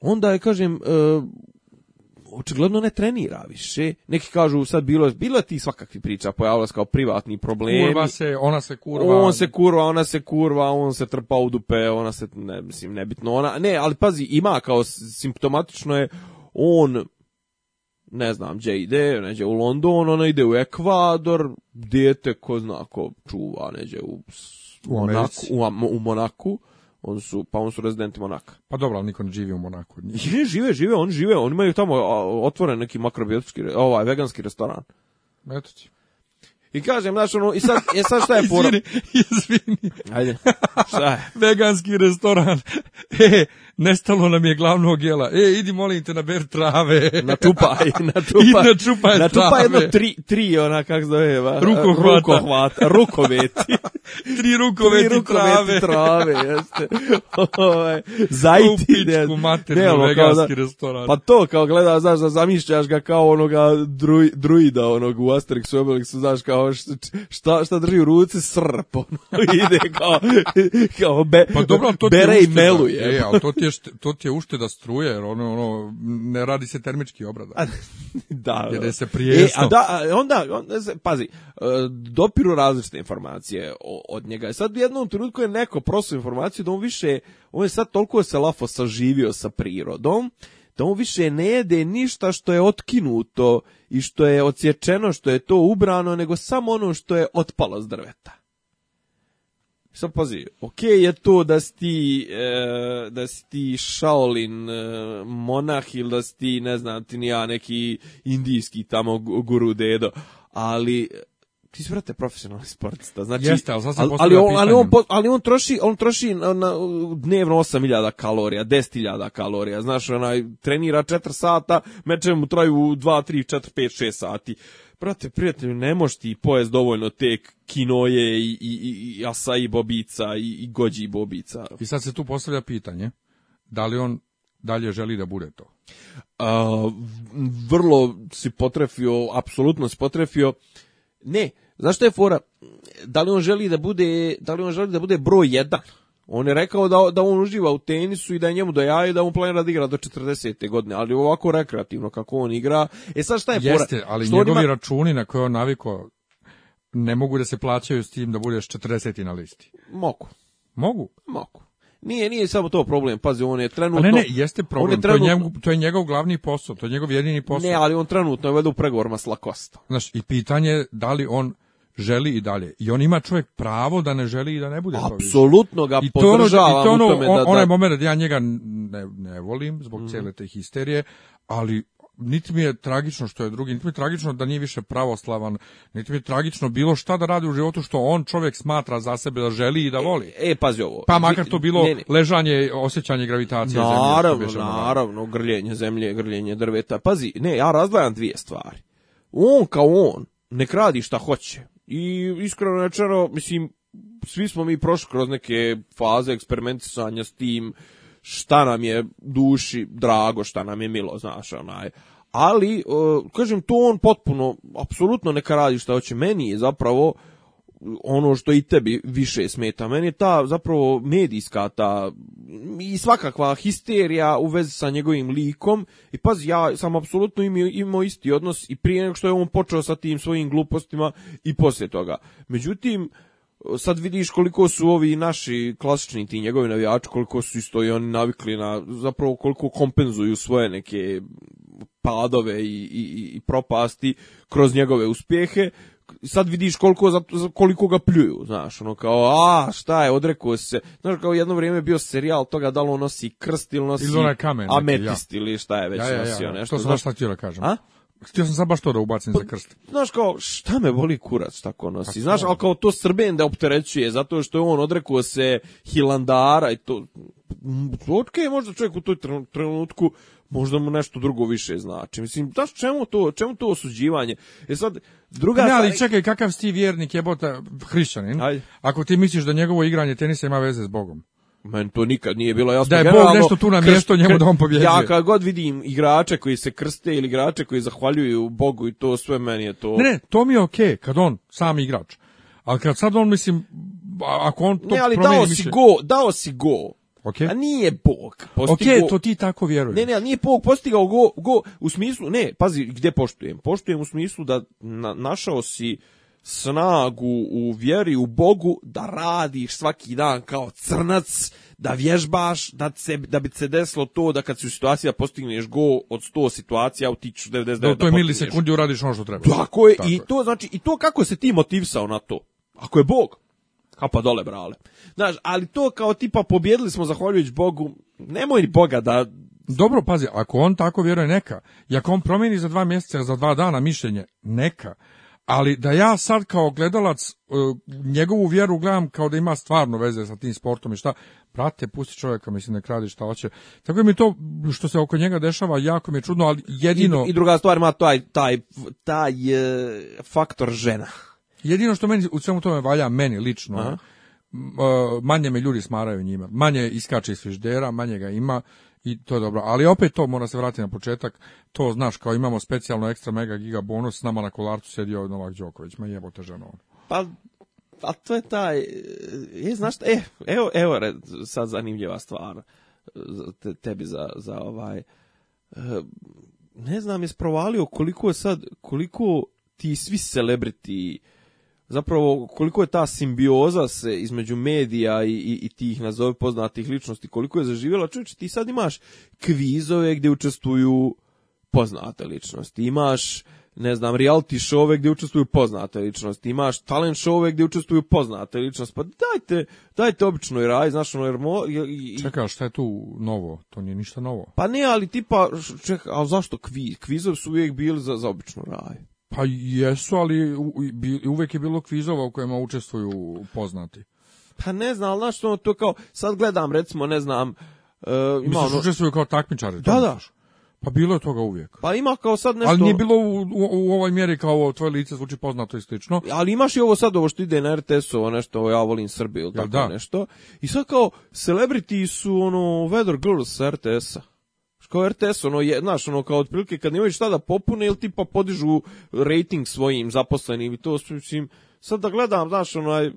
onda je, kažem, e, očigledno ne trenira više. Neki kažu sad bilo bilo je ti svakakvi priča, pojavila se kao privatni problemi. Kurva se, ona se kurva. On se kurva, ona se kurva, on se trpa u dupe, ona se ne mislim nebitno ona. Ne, ali pazi, ima kao simptomatično je on ne znam, gdje ide, neđe u London, ona ide u Ekvador, dijete ko zna ko čuva, neđe u, u, Monaku, u, Monaku, on su, pa on su rezidenti Monaka. Pa dobro, ali niko ne živi u Monaku Nije. žive, žive, on žive, oni imaju tamo otvoren neki makrobiotski, ovaj, veganski restoran. Eto ti. I kažem, znaš, ono, i sad, je sad šta je pora? izvini, izvini. Ajde, šta je? veganski restoran. E, nestalo nam je glavnog jela. E, idi molim te na ber trave. Na tupaj, na tupaj. na tupaj na tupaj jedno tri, tri ona, kak zove, ba, rukohvata. rukohvata, rukoveti. tri rukoveti, tri rukoveti trave. jeste. Ovaj, zajti. U materno, veganski restoran. Pa to, kao gleda, znaš, da zamišljaš ga kao onoga druj, druida, onog u Asterixu Obelixu, znaš, kao šta, šta drži u ruci, srp, ono, ide kao, kao be, pa dobro, to bere i meluje. Je, ali to ti je je, to ti je ušteda struje, jer ono, ono, ne radi se termički obrada. A, da. se E, a da, onda, se, pazi, e, dopiru različite informacije od njega. Sad u jednom trenutku je neko prosio informaciju da on više, on je sad toliko se lafo saživio sa prirodom, da on više ne jede ništa što je otkinuto i što je odsječeno, što je to ubrano, nego samo ono što je otpalo s drveta. Sad pazi, ok je to da si ti, e, da si ti Shaolin e, monah ili da si ti, ne znam, ti ni ja neki indijski tamo guru dedo, ali ti si vrate profesionalni sportista. Znači, Jeste, ali, ali, ali, on, ali, on, ali on troši, on troši na, dnevno 8000 kalorija, 10000 kalorija. Znaš, onaj, trenira 4 sata, meče mu traju 2, 3, 4, 5, 6 sati brate, prijatelju, ne moš ti pojest dovoljno tek kinoje i, i, i asai bobica i, i gođi bobica. I sad se tu postavlja pitanje, da li on dalje želi da bude to? vrlo si potrefio, apsolutno si potrefio. Ne, znaš što je fora? Da li on želi da bude, da li on želi da bude broj jedan? On je rekao da, da on uživa u tenisu i da je njemu da jaja da on planira da igra do 40. godine, ali ovako rekreativno kako on igra. E sad šta je Jeste, ali što njegovi računi na koje on naviko ne mogu da se plaćaju s tim da budeš 40. na listi. Mogu. Mogu? Mogu. Nije, nije samo to problem, pazi, on je trenutno... A ne, ne, jeste problem, je to, je njegov, to je njegov glavni posao, to je njegov jedini posao. Ne, ali on trenutno je u pregovorima s Znaš, i pitanje je da li on želi i dalje. I on ima čovjek pravo da ne želi i da ne bude Apsolutno ga I podržavam ono- I to ono, da, moment, ja njega ne, ne volim zbog mm cijele te histerije, ali niti mi je tragično što je drugi, niti mi je tragično da nije više pravoslavan, niti mi je tragično bilo šta da radi u životu što on čovjek smatra za sebe da želi i da e, voli. E, e pazi ovo. Pa makar to bilo ne, ležanje, osjećanje gravitacije naravno, zemlje. Naravno, naravno, grljenje zemlje, grljenje drveta. Pazi, ne, ja razdvajam dvije stvari. On kao on, nek radi šta hoće. I iskreno rečeno, mislim, svi smo mi prošli kroz neke faze eksperimentisanja s tim šta nam je duši drago, šta nam je milo, znaš, onaj. Ali, e, kažem, to on potpuno, apsolutno neka radi šta hoće. Meni je zapravo ono što i tebi više smeta. Meni je ta zapravo medijska ta i svakakva histerija u vezi sa njegovim likom i pazi, ja sam apsolutno imao isti odnos i prije nego što je on počeo sa tim svojim glupostima i poslije toga. Međutim, sad vidiš koliko su ovi naši klasični ti njegovi navijači, koliko su isto i oni navikli na, zapravo koliko kompenzuju svoje neke padove i, i propasti kroz njegove uspjehe, sad vidiš koliko, koliko ga pljuju, znaš, ono kao, a, šta je, odrekao se, znaš, kao jedno vrijeme bio serijal toga da li on nosi krst ili nosi ili kamen, ametist ili šta je već ja, ja, nosio, nešto. To sam znaš, šta htio da kažem. Htio sam sad baš to da ubacim pa, za krst. Znaš kao, šta me boli kurac tako nosi? Pa, znaš, ali kao to Srben da opterećuje, zato što je on odrekao se Hilandara i to... Ok, možda čovjek u toj trenutku možda mu nešto drugo više znači. Mislim, da čemu to, čemu to osuđivanje? E sad, druga... Ne, ali čekaj, kakav si ti vjernik jebota hrišćanin, aj ako ti misliš da njegovo igranje tenisa ima veze s Bogom? Meni to nikad nije bilo jasno. Da je Bog nešto tu na mjesto njemu da on pobjeđuje. Ja kad god vidim igrače koji se krste ili igrače koji zahvaljuju Bogu i to sve meni je to... Ne, to mi je okej kad on sam igrač. Ali kad sad on, mislim, ako on to ne, ali promijeni dao si go, dao si go. Okay. A nije Bog postigao... Ok, to ti tako vjeruješ. Ne, ne, ali nije Bog postigao go, go u smislu, ne, pazi, gdje poštujem? Poštujem u smislu da na, našao si snagu u vjeri u Bogu da radiš svaki dan kao crnac, da vježbaš, da, se, da bi se desilo to da kad si u situaciji da postigneš go od 100 situacija u 99. da, to je milisekundi uradiš ono što treba. Tako je, i, je. To, znači, i to kako se ti motivisao na to? Ako je Bog, kapa dole brale. Znaš, ali to kao tipa pobjedili smo zahvaljujući Bogu, nemoj ni Boga da dobro, pazi, ako on tako vjeruje, neka. I ako on promijeni za dva mjeseca, za dva dana mišljenje, neka. Ali da ja sad kao gledalac e, njegovu vjeru gledam kao da ima stvarno veze sa tim sportom i šta, prate pusti čovjeka, mislim, ne kradi šta hoće. Tako mi to što se oko njega dešava jako mi je čudno, ali jedino... I, i druga stvar ima taj, taj, taj e, faktor žena. Jedino što meni u svemu tome valja meni lično, manje me ljudi smaraju njima, manje iskače iz friždera, manje ga ima i to je dobro. Ali opet to mora se vratiti na početak, to znaš kao imamo specijalno ekstra mega giga bonus, s nama na kolarcu sedio ovaj Novak Đoković, ma jebote ženo Pa a to je taj, je, znaš, e, evo, evo sad zanimljiva stvar e, tebi za, za ovaj, e, ne znam, je sprovalio koliko je sad, koliko ti svi celebrity zapravo koliko je ta simbioza se između medija i, i, tih nazove poznatih ličnosti, koliko je zaživjela, čovječe, ti sad imaš kvizove gdje učestvuju poznate ličnosti, imaš ne znam, reality showe gdje učestvuju poznate ličnosti, imaš talent show gdje učestvuju poznate ličnosti, pa dajte, dajte obično i raj, znaš, ono, jer mo... Čekaj, šta je tu novo? To nije ništa novo. Pa ne, ali tipa, čekaj, ali zašto kviz? Kvizovi su uvijek bili za, za obično raj. Pa jesu, ali uvijek je bilo kvizova u kojima učestvuju poznati. Pa ne znam, ali znaš, ono, to kao, sad gledam, recimo, ne znam... Uh, ima Misliš, ono- učestvuju kao takmičari? Da, da. Pa bilo je toga uvijek. Pa ima kao sad nešto... Ali nije bilo u, ovoj mjeri kao ovo, tvoje lice zvuči poznato i slično. Ali imaš i ovo sad, ovo što ide na rts ovo nešto, ja volim Srbiju ili tako da. nešto. I sad kao, celebrity su, ono, weather girls RTS-a kao RTS, ono, je, znaš, ono, kao otprilike kad nemaju šta da popune, ili tipa podižu rating svojim zaposlenim i to, mislim, sad da gledam, znaš, ono,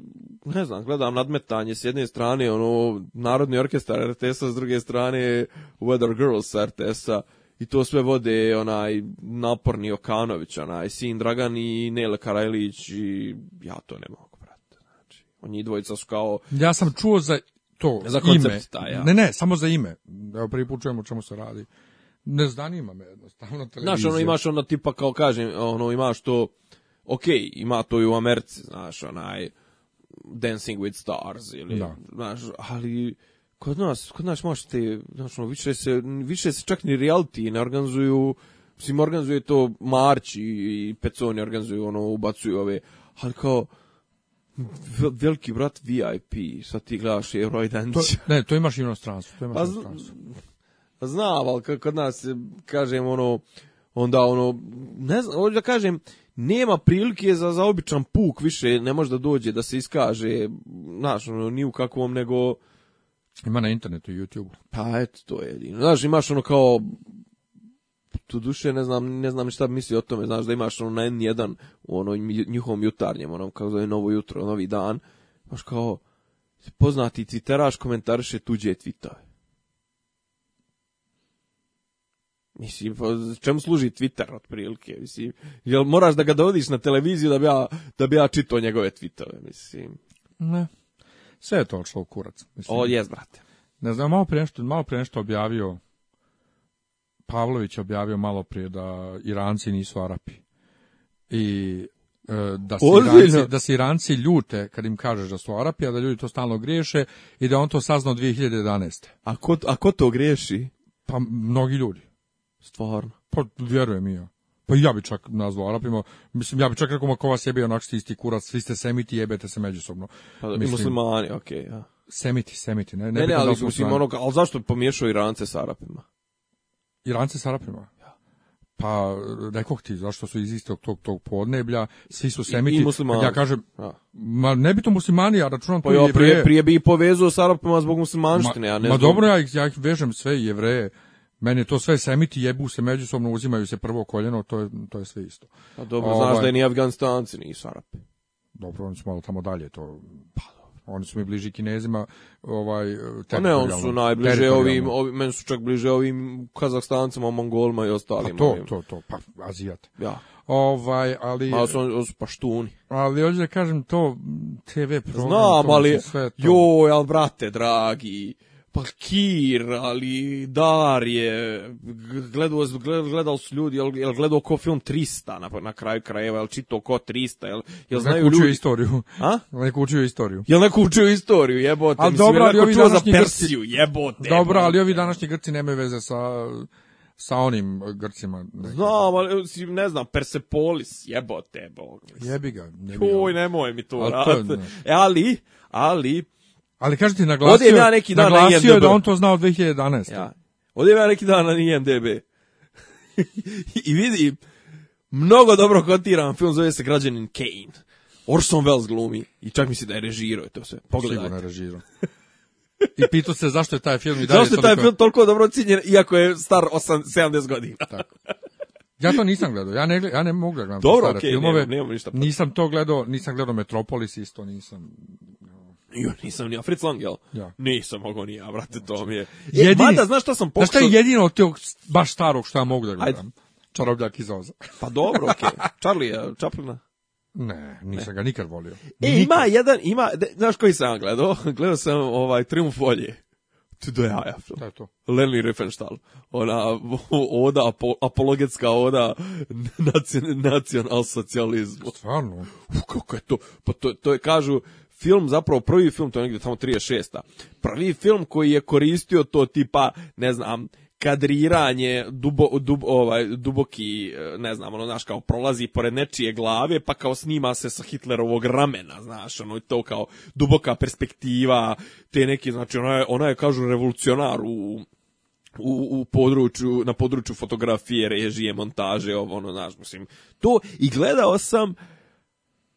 ne znam, gledam nadmetanje s jedne strane, ono, Narodni orkestar RTS-a, s druge strane Weather Girls RTS-a, i to sve vode onaj naporni Okanović, onaj sin Dragan i Nele Karajlić i ja to ne mogu, brate. Znači, oni dvojica su kao... Ja sam čuo za to za ime. Ja. Ne, ne, samo za ime. Evo prvi put čujemo o čemu se radi. Ne zanima me jednostavno televizija. Znaš, ono imaš ono tipa kao kažem, ono imaš to ok, ima to i u Americi, znaš, onaj Dancing with Stars ili znaš, ali kod nas, kod nas možete, znaš, ono, više se više se čak ni reality ne organizuju. Mislim, organizuje to Marć i, i Peconi organizuju, ono, ubacuju ove, ali kao, veliki brat VIP, sad ti gledaš Evroj ne, to imaš inostranstvo. To imaš pa, inostranstvo. Pa ali kod nas, kažem, ono, onda ono, ne znam, hoću da kažem, nema prilike za, za običan puk više, ne može da dođe da se iskaže, znaš, ono, ni u kakvom, nego... Ima na internetu i YouTube. Pa, eto, to je jedino. Znaš, imaš ono kao tu duše ne znam, ne znam šta misli o tome, znaš da imaš ono na n u onoj njihovom jutarnjem, ono kao zove novo jutro, novi dan, baš kao poznati citeraš komentariše tuđe tvitove Mislim, pa čemu služi Twitter otprilike? Mislim, jel moraš da ga dovodiš na televiziju da bi ja, da bi čitao njegove tweetove, mislim. Ne. Sve je to šlo u kurac. Mislim. O, jes, brate. Ne znam, malo pre nešto, malo pre nešto objavio Pavlović objavio malo prije da Iranci nisu Arapi. I e, da se, Iranci, da Iranci ljute kad im kažeš da su Arapi, a da ljudi to stalno griješe i da on to saznao 2011. A ko, a to griješi? Pa mnogi ljudi. Stvarno? Pa vjerujem i ja. Pa ja bi čak nazvao Arapima, mislim, ja bi čak rekao, ako vas jebe, onak ste isti kurac, svi ste semiti, jebete se međusobno. Pa da, muslimani, okay, ja. Semiti, semiti, ne, ne, ali, mislim, ono, zašto pomiješao Irance s Arapima? Iranci sa Arapima. Pa rekoh ti, zašto su iz istog tog, tog podneblja, svi su semiti. I, muslimani. Ja kažem, ma ne bi to muslimani, ja računam pa to jevreje. prije, prije bi i povezao sa Arapima zbog muslimanštine. Ma, ja ne ma dobro, ja ja ih vežem sve jevreje. Meni to sve semiti, jebu se međusobno, uzimaju se prvo koljeno, to je, to je sve isto. Pa dobro, znaš ovaj da je ni Afganistanci, ni Sarapi. Dobro, oni su malo tamo dalje, to... Pa oni su mi bliži Kinezima, ovaj ne, on su najbliže ovim, ovim meni su čak bliže ovim Kazahstancima, Mongolima i ostalima. Pa to, to, to, pa Ja. Ovaj, ali... Ali su, paštuni. Ali hoće da kažem to, TV program... Znam, ali, joj, ali brate, dragi, pa Kir, ali Darje, gledao, gledao su ljudi, jel, gledao ko film 300 na, na kraju krajeva, jel čitao ko 300, jel, jel znaju neko učio istoriju. A? neko učio istoriju. Jel neko učio istoriju, jebote. Ali mislim, dobro, ali ovi za Persiju, jebote. Dobro, ali ovi današnji Grci nemaju veze sa sa onim Grcima. Znam, ali ne znam, Persepolis, jebote, bog. Jebi ga. Jebi Uj, nemoj mi to, to ne. e, ali, ali, ali kažete naglasio, Ovdje ja neki dan naglasio je da on to znao 2011. Ja. ja neki dan na IMDB. I vidi, mnogo dobro kotiran film zove se Građanin Kane. Orson Welles glumi i čak mi da je režirao to sve. Pogledajte. Sigurno je I pitao se zašto je taj film i dalje Zašto je taj film toliko dobro cijenjen iako je star 8, 70 godina. Tako. Ja to nisam gledao, ja ne, ja ne mogu da gledam stare filmove. nemam ništa nisam to gledao, nisam gledao Metropolis, isto nisam Jo, nisam ni Fritz Lang, jel? Ja. Nisam mogo ni ja, vrate, to znači, mi je. E, jedini, Mada, znaš šta sam pokušao... Znaš šta je jedino od tog baš starog šta ja mogu da gledam? Ajde. Čarobljak iz Oza. pa dobro, okej. Okay. Charlie Chaplina? Ne, nisam ne. ga nikad volio. E, nikad. ima jedan, ima, de, znaš koji sam gledao? Gledao sam ovaj Triumf volje. To do jaja. Da je to. Lenny Riefenstahl. Ona oda, apo, apologetska oda nacional socijalizmu. Stvarno? U, kako je to? Pa to, to je, kažu, film, zapravo prvi film, to je negdje tamo 36. Prvi film koji je koristio to tipa, ne znam, kadriranje dubo, dub, ovaj, duboki, e, ne znam, ono, znaš, kao prolazi pored nečije glave, pa kao snima se sa Hitlerovog ramena, znaš, ono, i to kao duboka perspektiva, te neki, znači, ona je, ona je kažu, revolucionar u, u, u području, na području fotografije, režije, montaže, ovo, ono, znaš, mislim, to, i gledao sam,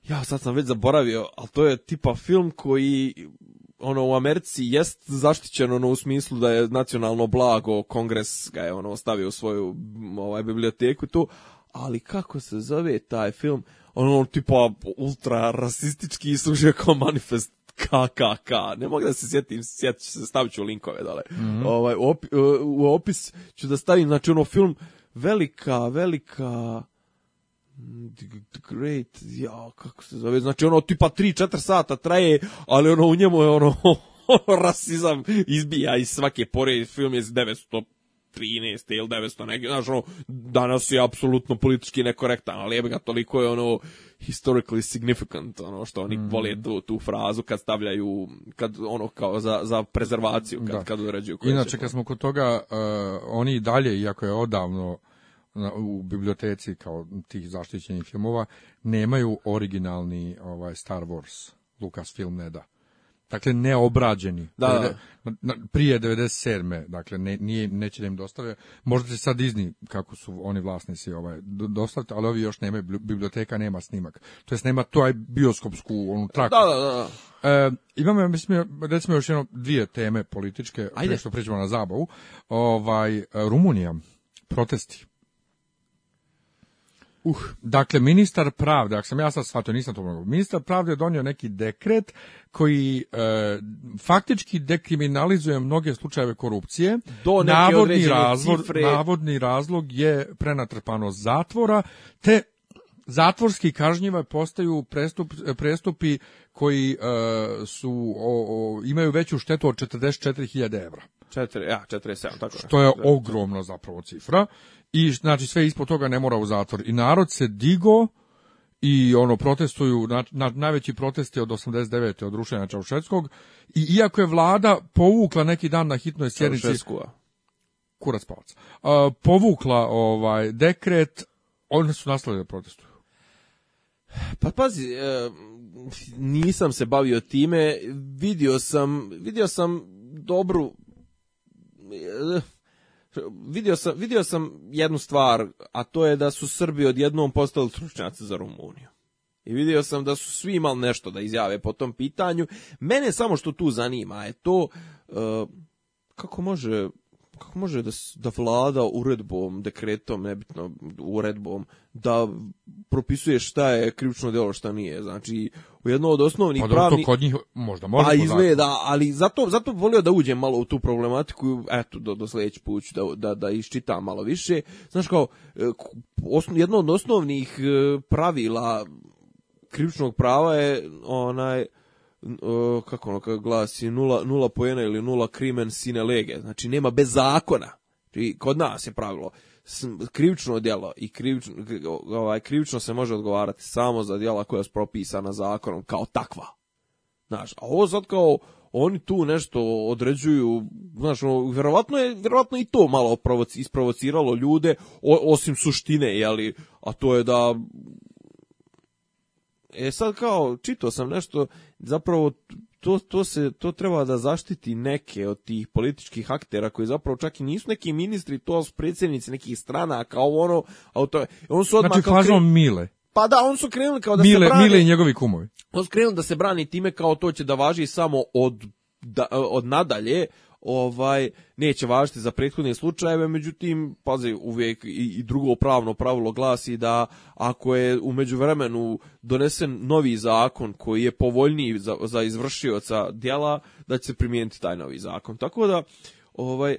ja sad sam već zaboravio, ali to je tipa film koji ono u Americi jest zaštićen ono, u smislu da je nacionalno blago, kongres ga je ono stavio u svoju ovaj biblioteku tu, ali kako se zove taj film? Ono tipa ultra rasistički i služio kao manifest KKK. Ne mogu da se sjetim, sjetit ću se, stavit ću linkove dole. Mhm. ovaj, u, u opis ću da stavim, znači ono film velika, velika Great, ja, kako se zove, znači ono tipa 3-4 sata traje, ali ono u njemu je ono rasizam izbija iz svake pore, film je iz ili 900 neki, znaš, ono, danas je apsolutno politički nekorektan, ali jebe ga, toliko je ono historically significant, ono, što oni mm. vole tu, frazu kad stavljaju, kad ono, kao za, za prezervaciju, kad, da. kad uređuju. Inače, kad smo kod toga, eh, oni i dalje, iako je odavno u biblioteci kao tih zaštićenih filmova nemaju originalni ovaj Star Wars Lucas film ne da. Dakle neobrađeni. Da, da. Prije 97. Dakle ne, neće da im dostave. Možda se sad Disney kako su oni vlasnici ovaj dostaviti, ali ovi još nemaju biblioteka nema snimak. To jest nema to bioskopsku onu traku. Da, da, da. E, imamo, mislim, recimo još jedno dvije teme političke, Ajde. što pričamo na zabavu. Ovaj, Rumunija, protesti. Uh, dakle, ministar pravde, ako sam ja sad shvatio, nisam to mogu, ministar pravde je donio neki dekret koji e, faktički dekriminalizuje mnoge slučajeve korupcije. Do navodni, razlog, navodni razlog je prenatrpanost zatvora, te zatvorski kažnjiva postaju prestup, prestupi koji e, su imaju veću štetu od 44.000 evra. 4, ja, 47, tako Što je ogromno zapravo cifra i znači sve ispod toga ne mora u zatvor. I narod se digo i ono protestuju, na, na, najveći protest je od 89. od rušenja Čaušetskog. i iako je vlada povukla neki dan na hitnoj sjednici kurac palac, uh, povukla ovaj dekret, oni su nastavili da protestuju. Pa pazi, e, nisam se bavio time, vidio sam, vidio sam dobru, e, vidio sam, vidio sam jednu stvar, a to je da su Srbi odjednom postali stručnjaci za Rumuniju. I vidio sam da su svi imali nešto da izjave po tom pitanju. Mene samo što tu zanima je to e, kako može kako može da, da vlada uredbom, dekretom, nebitno uredbom, da propisuje šta je krivično djelo, šta nije. Znači, u jedno od osnovnih pa, pravnih... kod njih možda može. Pa izgleda, ali zato, zato volio da uđem malo u tu problematiku, eto, do, do sljedeći put da, da, da iščitam malo više. Znaš kao, e, jedno od osnovnih e, pravila krivičnog prava je onaj kako ono kako glasi, nula, nula ili nula krimen sine lege. Znači, nema bez zakona. Znači, kod nas je pravilo krivično djelo i krivično, ovaj, krivično se može odgovarati samo za djela koja su propisana zakonom kao takva. Znaš, a ovo sad kao oni tu nešto određuju, znaš, ono, vjerovatno je vjerovatno i to malo provoci, isprovociralo ljude, osim suštine, jeli, a to je da... E sad kao, čitao sam nešto, zapravo to, to, se, to treba da zaštiti neke od tih političkih aktera koji zapravo čak i nisu neki ministri, to su predsjednici nekih strana, kao ono, auto, on su odmah znači, kao Mile. Pa da, on su krenuli kao da Mile, se brani... Mile i njegovi kumovi. On su krenuli da se brani time kao to će da važi samo od, od nadalje, ovaj neće važiti za prethodne slučajeve, međutim, pazi, uvijek i, i drugo pravno pravilo glasi da ako je u međuvremenu donesen novi zakon koji je povoljniji za, za izvršioca djela, da će se primijeniti taj novi zakon. Tako da, ovaj,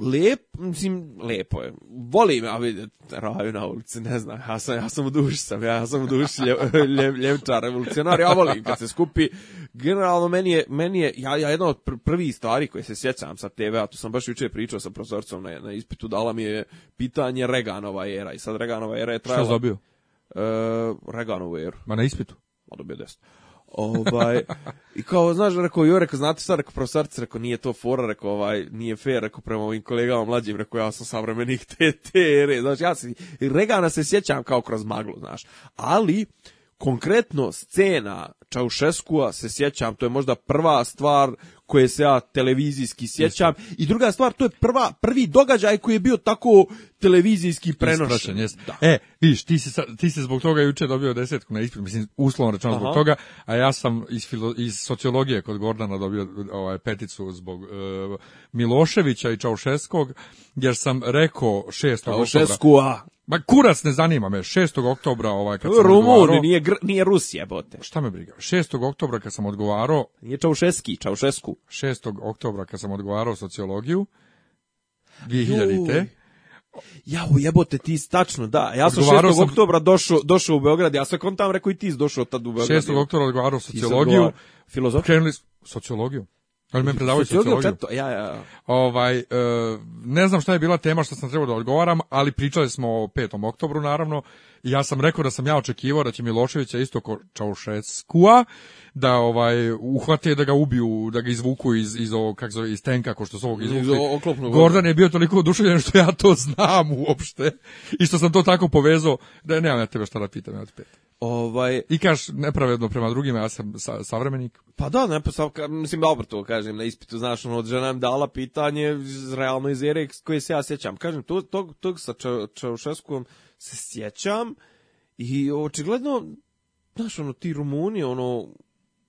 lep, mislim, lepo je. Volim ja vidjeti raju na ulici, ne znam, ja sam, ja sam u duši sam, ja, sam u duši ljev, revolucionar, ja volim kad se skupi. Generalno, meni je, meni je ja, ja jedna od pr prvih stvari koje se sjećam sa TV, a tu sam baš jučer pričao sa profesorcom na, na ispitu, dala mi je pitanje Reganova era i sad Reganova era je trajala... Šta je dobio? E, Reganovu eru. Ma na ispitu? Ma dobio 10 ovaj, I kao, znaš, rekao, joj, rekao, znate šta, rekao, profesor, rekao, nije to fora, rekao, ovaj, nije fair, rekao, prema ovim kolegama mlađim, rekao, ja sam savremenih te, te, znači znaš, ja se, Regana se sjećam kao kroz maglu, znaš, ali, konkretno, scena Čaušeskua se sjećam, to je možda prva stvar koje se ja televizijski sjećam. I druga stvar, to je prva, prvi događaj koji je bio tako televizijski prenošen. E, vidiš, ti si, ti zbog toga jučer dobio desetku na ispit, mislim, uslovno rečeno zbog toga, a ja sam iz, iz sociologije kod Gordana dobio ovaj, peticu zbog e, Miloševića i Čaušeskog, jer sam rekao 6. oktobra. Ma kurac ne zanima me, 6. oktobra ovaj kad sam Rumuni, nije, gr, nije Rusija, bote. Šta me briga, 6. oktobra kad sam odgovarao... Nije Čaušeski, Čaušesku. 6. oktobra kad sam odgovarao sociologiju, 2000-te... Ja, jebote, ti tačno, da. Ja sam 6. Sam... oktobra došao, došao u Beograd, ja sam kontam rekao i ti došao tad u Beograd. 6. oktobra odgovarao sociologiju. Filozofiju? Krenuli sociologiju. Ali me predavaju Ja, ja. Ovaj, e, ne znam šta je bila tema što sam trebao da odgovaram, ali pričali smo o 5. oktobru, naravno. I ja sam rekao da sam ja očekivao da će Miloševića isto ko Čaušeskua, da ovaj uhvate da ga ubiju, da ga izvuku iz iz ovog kako zove iz tenka kao što su ovog izvukli. Gordan je bio toliko oduševljen što ja to znam uopšte i što sam to tako povezao da nemam ja tebe šta da pitam ja pet. Ovaj i kažeš nepravedno prema drugima, ja sam sa, savremenik. Pa da, ne pa mislim dobro to kažem na ispitu, znaš, ono žena ženam dala pitanje realno iz ere koje se ja sjećam. Kažem to tog tog sa Čaušeskom se sjećam i očigledno znaš, ono ti Rumuni, ono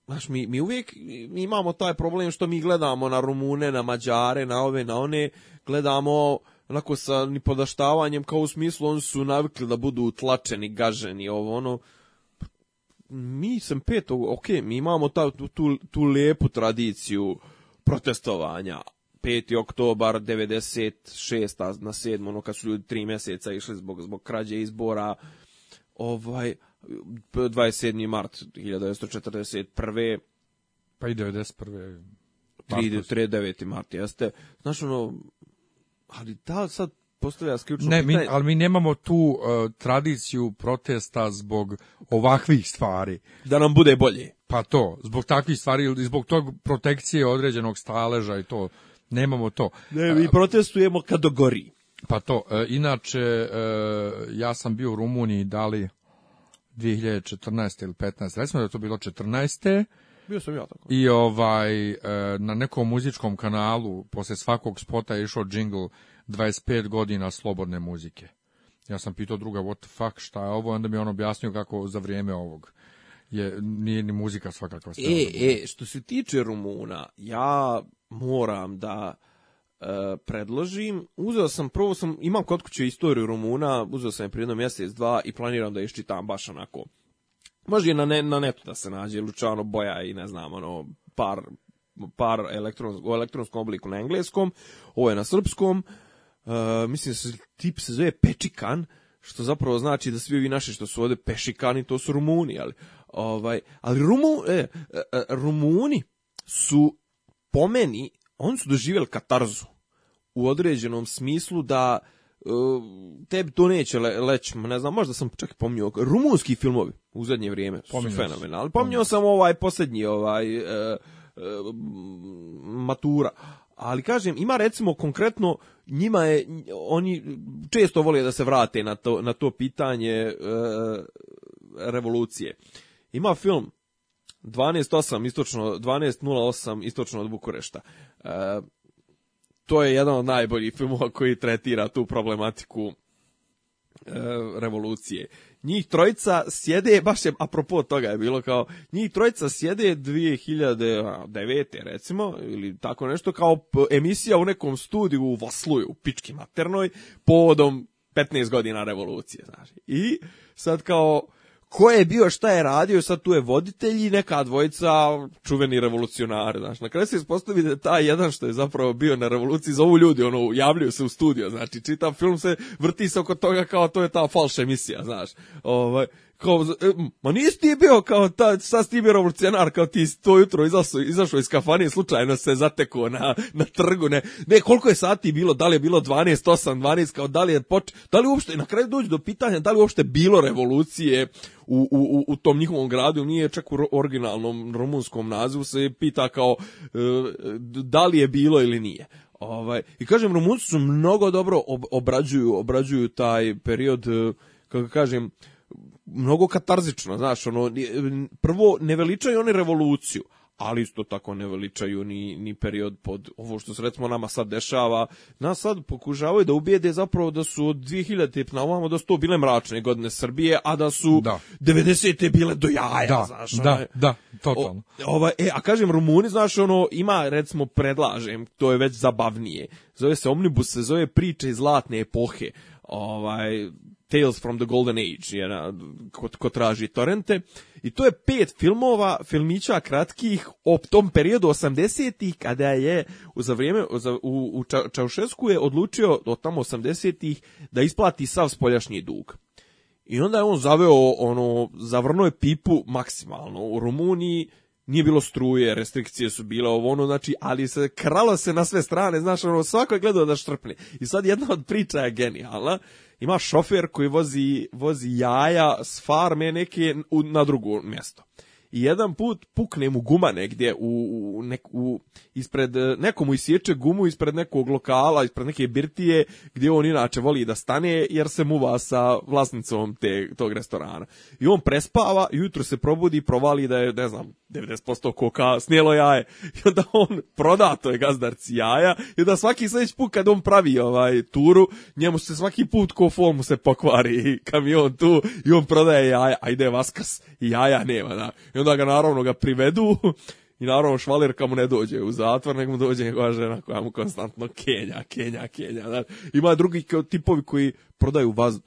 Znaš, mi, mi uvijek imamo taj problem što mi gledamo na Rumune, na Mađare, na ove, na one, gledamo onako sa nipodaštavanjem, kao u smislu oni su navikli da budu tlačeni gaženi, ovo ono, mi sam petog, ok, mi imamo ta, tu, tu lijepu tradiciju protestovanja, 5. oktobar 96. na 7. ono kad su ljudi 3 mjeseca išli zbog, zbog krađe izbora, ovaj, 27. mart 1941. Pa i 91. 39. mart jeste. Znaš ono, ali ta sad postavlja ne, ali mi nemamo tu e, tradiciju protesta zbog ovakvih stvari. Da nam bude bolje. Pa to, zbog takvih stvari ili zbog tog protekcije određenog staleža i to. Nemamo to. Ne, mi e, protestujemo kad dogori. Pa to, e, inače, ja sam bio u Rumuniji da dali 2014. ili 15. Recimo da to bilo 14. Bio sam ja tako. I ovaj, na nekom muzičkom kanalu, posle svakog spota je išao džingl 25 godina slobodne muzike. Ja sam pitao druga, what the fuck, šta je ovo? Onda mi on objasnio kako za vrijeme ovog je, nije ni muzika svakakva. E, e, što se tiče Rumuna, ja moram da e, predložim, uzeo sam, prvo sam, imam kod kuće istoriju Rumuna, uzeo sam je prije jedno mjesec, dva i planiram da je čitam baš onako. Možda je na, ne, na netu da se nađe, Lučano Boja i ne znam, ono, par par u elektronskom obliku na engleskom, ovo je na srpskom, Uh, mislim se tip se zove Pečikan, što zapravo znači da svi ovi naši što su ovde Pešikani, to su Rumuni, ali, ovaj, ali Rumu, e, e, e Rumuni su pomeni meni, oni su doživjeli katarzu u određenom smislu da e, tebi to neće le, leći, ne znam, možda sam čak pomnio, rumunski filmovi u zadnje vrijeme Pominio su fenomenalni. Pomnio sam ovaj posljednji, ovaj, e, matura ali kažem, ima recimo konkretno njima je, oni često vole da se vrate na to, na to pitanje e, revolucije. Ima film 12.08 istočno, 12.08 istočno od Bukurešta. E, to je jedan od najboljih filmova koji tretira tu problematiku E, revolucije. Njih trojica sjede, baš je apropo toga je bilo kao, njih trojica sjede 2009. recimo, ili tako nešto, kao emisija u nekom studiju u Vasluju, u Pički Maternoj, povodom 15 godina revolucije, znaš. I sad kao, ko je bio, šta je radio, sad tu je voditelj i neka dvojica čuveni revolucionari, znaš. Na kraju se ispostavi da taj jedan što je zapravo bio na revoluciji, zovu ljudi, ono, javljaju se u studio, znači, čitav film se vrti se oko toga kao to je ta falša emisija, znaš. Ovaj, kao, e, ma nisi ti bio kao ta, sad ti bio kao ti to jutro izašao, izašao iz kafanije, slučajno se zatekao na, na trgu, ne, ne, koliko je sati bilo, da li je bilo 12, 8, 12, kao da li je poč, da li uopšte, na kraju dođu do pitanja, da li uopšte bilo revolucije u, u, u tom njihovom gradu, nije čak u originalnom rumunskom nazivu, se pita kao, e, da li je bilo ili nije. Ovaj, I kažem, Rumunci su mnogo dobro obrađuju, obrađuju taj period, e, kako kažem, mnogo katarzično, znaš, ono, prvo, ne veličaju oni revoluciju, ali isto tako ne veličaju ni, ni period pod ovo što se recimo nama sad dešava. Nas sad pokušavaju da ubijede zapravo da su od 2000 na ovamo da su to bile mračne godine Srbije, a da su da. 90. bile do jaja, da, znaš. Da, da, ono, da, totalno. O, ovaj, e, a kažem, Rumuni, znaš, ono, ima recimo, predlažem, to je već zabavnije. Zove se Omnibus, se zove priče iz zlatne epohe. Ovaj, Tales from the Golden Age, na, ko, ko traži torrente. I to je pet filmova, filmića kratkih o tom periodu 80-ih, kada je za vrijeme u, u Ča, je odlučio od tamo 80-ih da isplati sav spoljašnji dug. I onda je on zaveo, ono, zavrno je pipu maksimalno. U Rumuniji nije bilo struje, restrikcije su bile, ovo ono, znači, ali se kralo se na sve strane, znaš, ono, svako je gledao da štrpne. I sad jedna od priča je genijalna, ima šofer koji vozi, vozi jaja s farme neke na drugo mjesto i jedan put pukne mu guma negdje u, u, u ispred e, nekomu isječe gumu ispred nekog lokala, ispred neke birtije gdje on inače voli da stane jer se muva sa vlasnicom te, tog restorana. I on prespava i jutro se probudi i provali da je, ne znam, 90% koka snijelo jaje. I onda on proda to je gazdarci jaja i da svaki sljedeći put kad on pravi ovaj turu, njemu se svaki put ko mu se pokvari kamion tu i on prodaje jaja, a vaskas i jaja nema. Da. I onda ga naravno ga privedu i naravno Švaler kad mu ne dođe u zatvor, nego mu dođe njegova žena koja mu konstantno kenja, kenja, kenja. ima drugi tipovi koji prodaju vaz, e,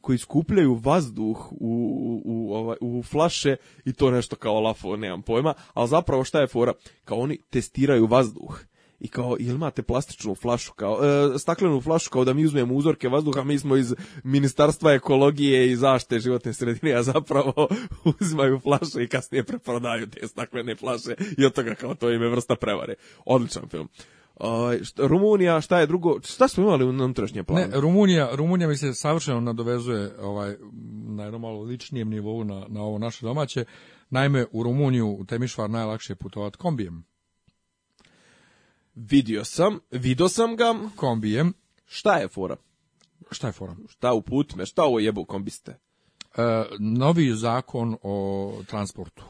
koji skupljaju vazduh u, u, ovaj, u flaše i to nešto kao lafo, nemam pojma, ali zapravo šta je fora? Kao oni testiraju vazduh i kao, jel imate plastičnu flašu, kao, e, staklenu flašu, kao da mi uzmemo uzorke vazduha, mi smo iz Ministarstva ekologije i zaštite životne sredine, a zapravo uzimaju flaše i kasnije preprodaju te staklene flaše i od toga kao to ime vrsta prevare. Odličan film. Ovaj, Rumunija, šta je drugo? Šta smo imali u unutrašnjem planu? Ne, Rumunija, mi se savršeno nadovezuje ovaj na jednom malo ličnijem nivou na, na ovo naše domaće. Naime, u Rumuniju u Temišvar najlakše je putovati kombijem. Vidio sam, vidio sam ga. Kombijem. Šta je fora? Šta je fora? Šta uput me, šta ovo jebu kombiste? E, novi zakon o transportu.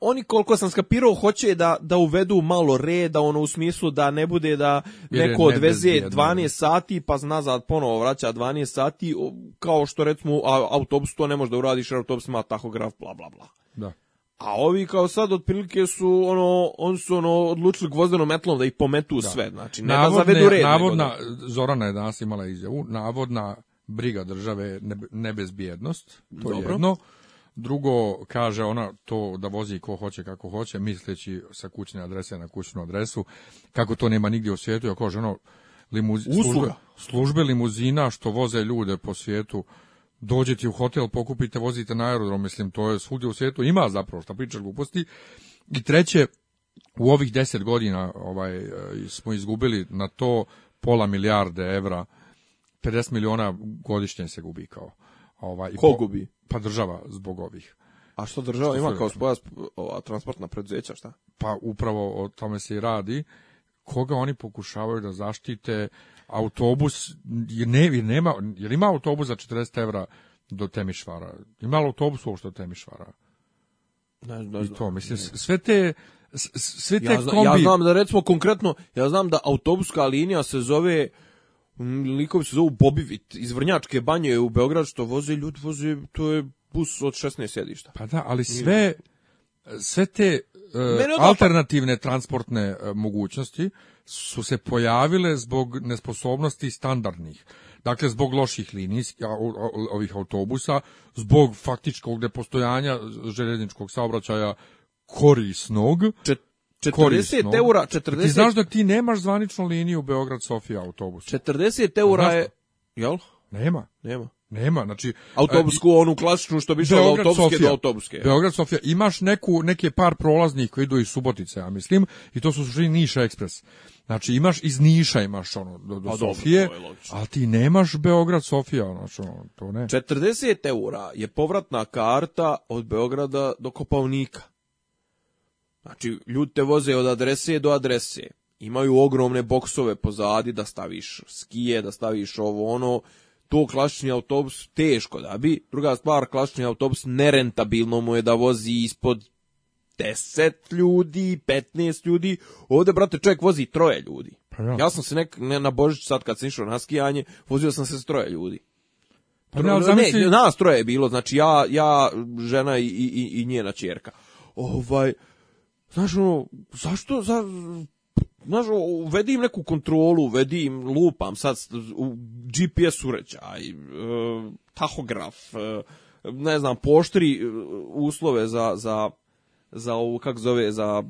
Oni koliko sam skapirao hoće da da uvedu malo reda ono u smislu da ne bude da neko odveze 12 sati pa nazad ponovo vraća 12 sati kao što recimo autobus to ne može da uradiš jer autobus ima tahograf bla bla bla. Da. A ovi kao sad otprilike su ono on su ono odlučili gvozdenom metlom da ih pometu da. sve, znači zavedu red. Navodna Zorana je danas imala izjavu, navodna briga države nebezbjednost, to je jedno. Drugo, kaže ona to da vozi ko hoće kako hoće, misleći sa kućne adrese na kućnu adresu, kako to nema nigdje u svijetu, ja kaže ono, limuzi, službe limuzina što voze ljude po svijetu, dođete u hotel, pokupite, vozite na aerodrom, mislim, to je svugdje u svijetu, ima zapravo šta pričaš gluposti. I treće, u ovih deset godina ovaj, e, smo izgubili na to pola milijarde evra, 50 miliona godišnje se gubi kao. Ovaj, Ko gubi? Pa država zbog ovih. A što država ima kao spoja transportna preduzeća, šta? Pa upravo o tome se i radi. Koga oni pokušavaju da zaštite autobus, je ne, nema, jer ima autobus za 40 € do Temišvara? Ima li autobus uopšte do Temišvara? Ne, ne, I to, mislim, ne. sve te... Sve te ja, zna, kombi... ja znam da recimo konkretno, ja znam da autobuska linija se zove likovi se zovu Bobivit iz Vrnjačke banje u Beograd što vozi ljud voze, to je bus od 16 sedišta Pa da, ali sve, sve te e, alternativne transportne uh, mogućnosti su se pojavile zbog nesposobnosti standardnih. Dakle, zbog loših linijskih ovih autobusa, zbog faktičkog nepostojanja željezničkog saobraćaja korisnog. 40 eura, 40... Ti znaš da ti nemaš zvaničnu liniju Beograd-Sofija autobus. 40 eura je... Jel? Nema. Nema. Nema, znači autobusku e, onu klasičnu što bi išlo autobuske do autobuske. Beograd Sofija, imaš neku neke par prolaznih koji idu iz Subotice, ja mislim, i to su suštini Niša ekspres. Znači imaš iz Niša imaš ono do, do a pa Sofije, ali ti nemaš Beograd Sofija, znači ono, to ne. 40 eura je povratna karta od Beograda do Kopavnika Znači ljudi te voze od adrese do adrese. Imaju ogromne boksove pozadi da staviš skije, da staviš ovo ono to klasični autobus teško da bi. Druga stvar, klasični autobus nerentabilno mu je da vozi ispod 10 ljudi, 15 ljudi. Ovdje, brate, čovjek vozi troje ljudi. Pa ja. sam se nek, ne, na Božić sad kad sam išao na skijanje, vozio sam se s troje ljudi. Pa Tro, ne, nas troje je bilo, znači ja, ja žena i, i, i njena čerka. Ovaj, znaš ono, zašto, za, znaš, uvedi neku kontrolu, uvedi lupam, sad GPS uređaj, e, tahograf, e, ne znam, poštri e, uslove za, za, za ovu, kako zove, za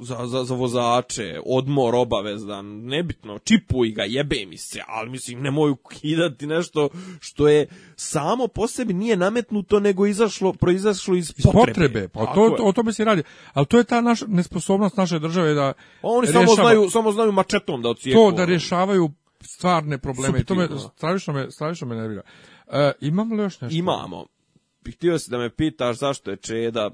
za, za, za vozače, odmor obavezan, nebitno, čipuj ga, jebe mi se, ali mislim, nemoj kidati nešto što je samo po sebi nije nametnuto, nego izašlo, proizašlo iz potrebe. pa to, to, o tome se radi. Ali to je ta naša nesposobnost naše države da... Oni samo, znaju, samo znaju mačetom da ocijeku. To da rješavaju stvarne probleme. I to me stravično me, me nervira. E, imamo li još nešto? Imamo. Htio si da me pitaš zašto je Čeda